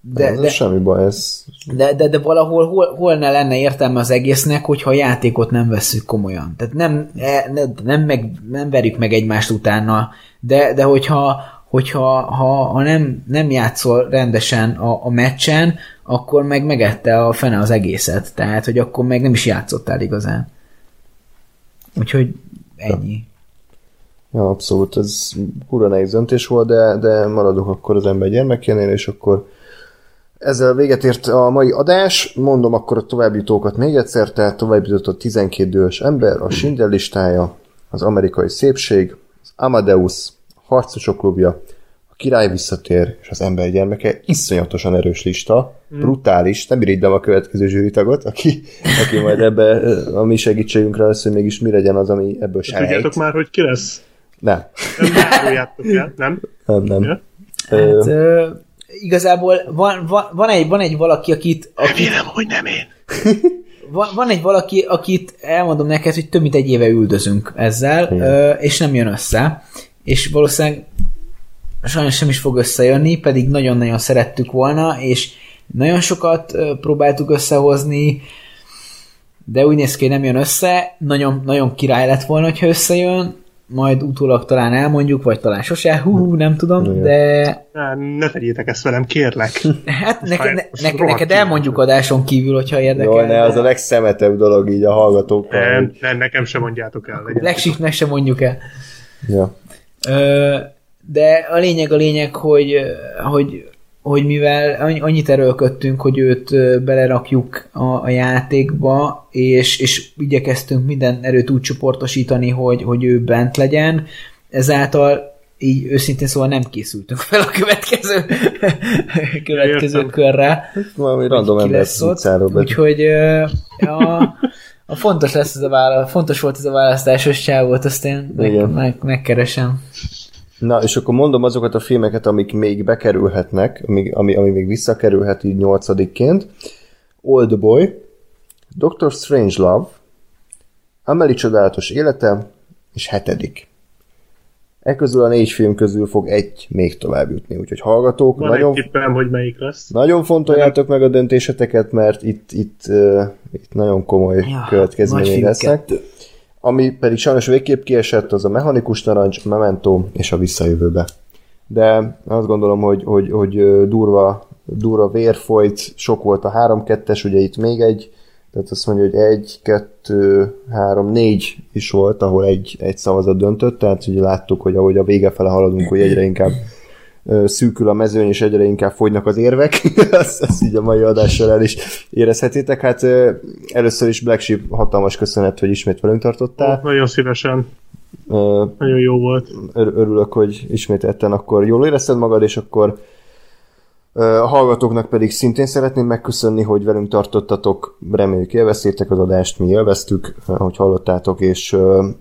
De, de, de, semmi baj, ez de, de, de valahol hol, hol ne lenne értelme az egésznek, hogyha a játékot nem vesszük komolyan. Tehát nem, e, ne, nem, meg, nem verjük meg egymást utána, de, de hogyha, hogyha ha, ha nem, nem játszol rendesen a, a meccsen, akkor meg megette a fene az egészet. Tehát, hogy akkor meg nem is játszottál igazán. Úgyhogy ennyi. Ja, abszolút, ez kurva nehéz döntés volt, de, de maradok akkor az ember gyermekjénél, és akkor ezzel véget ért a mai adás, mondom akkor a továbbjutókat még egyszer, tehát továbbjutott a 12 dős ember, a Schindler listája, az amerikai szépség, az Amadeus, harcosok klubja, a király visszatér, és az ember gyermeke, iszonyatosan erős lista, brutális, nem irigydem a következő zsűritagot, aki, aki majd ebbe a mi segítségünkre lesz, hogy mégis mi legyen az, ami ebből sejt. Tudjátok már, hogy ki lesz? Nem, Nem nem? nem, nem. Ja. Hát, ö, igazából van, van, van, egy, van egy valaki, akit, akit Remélem, hogy nem én. van, van egy valaki, akit elmondom neked, hogy több mint egy éve üldözünk ezzel, Igen. ö, és nem jön össze. És valószínűleg sajnos sem is fog összejönni, pedig nagyon-nagyon szerettük volna, és nagyon sokat próbáltuk összehozni, de úgy néz ki, nem jön össze. Nagyon, nagyon király lett volna, hogyha összejön, majd utólag talán elmondjuk, vagy talán sose, hú, nem tudom, de Ne, tegyétek ezt velem, kérlek. hát neked, ne, neked, neked elmondjuk adáson kívül, hogyha érdekel. Jó, ne, az a legszemetebb dolog így a hallgatókkal. Nem, hogy- ne, nekem sem mondjátok el. Legyen. Legsik se mondjuk el. Ja. De a lényeg a lényeg, hogy, hogy, hogy mivel annyi- annyit erőlködtünk, hogy őt belerakjuk a, a játékba, és, és igyekeztünk minden erőt úgy csoportosítani, hogy, hogy ő bent legyen, ezáltal így őszintén szóval nem készültünk fel a következő, következő Értem. körre. Valami random ember utcáról. Úgyhogy a, a fontos lesz ez a vála, fontos volt ez a választásos csávót, azt én meg, meg, megkeresem. Na, és akkor mondom azokat a filmeket, amik még bekerülhetnek, ami, ami, ami még visszakerülhet így nyolcadikként. Old Boy, Doctor Strange Love, Amelie csodálatos élete, és hetedik. E közül a négy film közül fog egy még tovább jutni, úgyhogy hallgatók, Van nagyon, egy tippem, hogy melyik lesz. nagyon fontoljátok meg a döntéseteket, mert itt, itt, uh, itt nagyon komoly Ja, következményei lesznek. Ami pedig sajnos végképp kiesett, az a mechanikus narancs, Memento és a visszajövőbe. De azt gondolom, hogy, hogy, hogy durva, durva vér folyt, sok volt a 3-2-es, ugye itt még egy, tehát azt mondja, hogy egy, kettő, három, négy is volt, ahol egy, egy szavazat döntött, tehát ugye láttuk, hogy ahogy a vége fele haladunk, hogy egyre inkább szűkül a mezőny, és egyre inkább fogynak az érvek. ezt, ezt így a mai adással el is érezhetitek. Hát először is Black Sheep hatalmas köszönet, hogy ismét velünk tartottál. Nagyon szívesen. Ö, Nagyon jó volt. ör- örülök, hogy ismét etten akkor jól érezted magad, és akkor a hallgatóknak pedig szintén szeretném megköszönni, hogy velünk tartottatok, reméljük élveztétek az adást, mi élveztük, ahogy hallottátok, és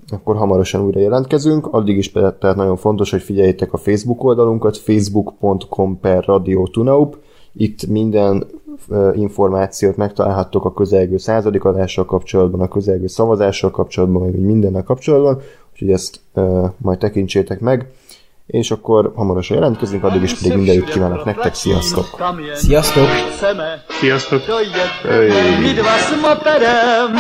akkor hamarosan újra jelentkezünk. Addig is tehát nagyon fontos, hogy figyeljétek a Facebook oldalunkat, facebook.com per Radio Tunaup. Itt minden információt megtalálhattok a közelgő századik adással kapcsolatban, a közelgő szavazással kapcsolatban, vagy mindennel kapcsolatban, úgyhogy ezt majd tekintsétek meg, és akkor hamarosan jelentkezünk, addig is pedig minden jót kívánok nektek, sziasztok! Sziasztok! Sziasztok! Öy. My dva s motorem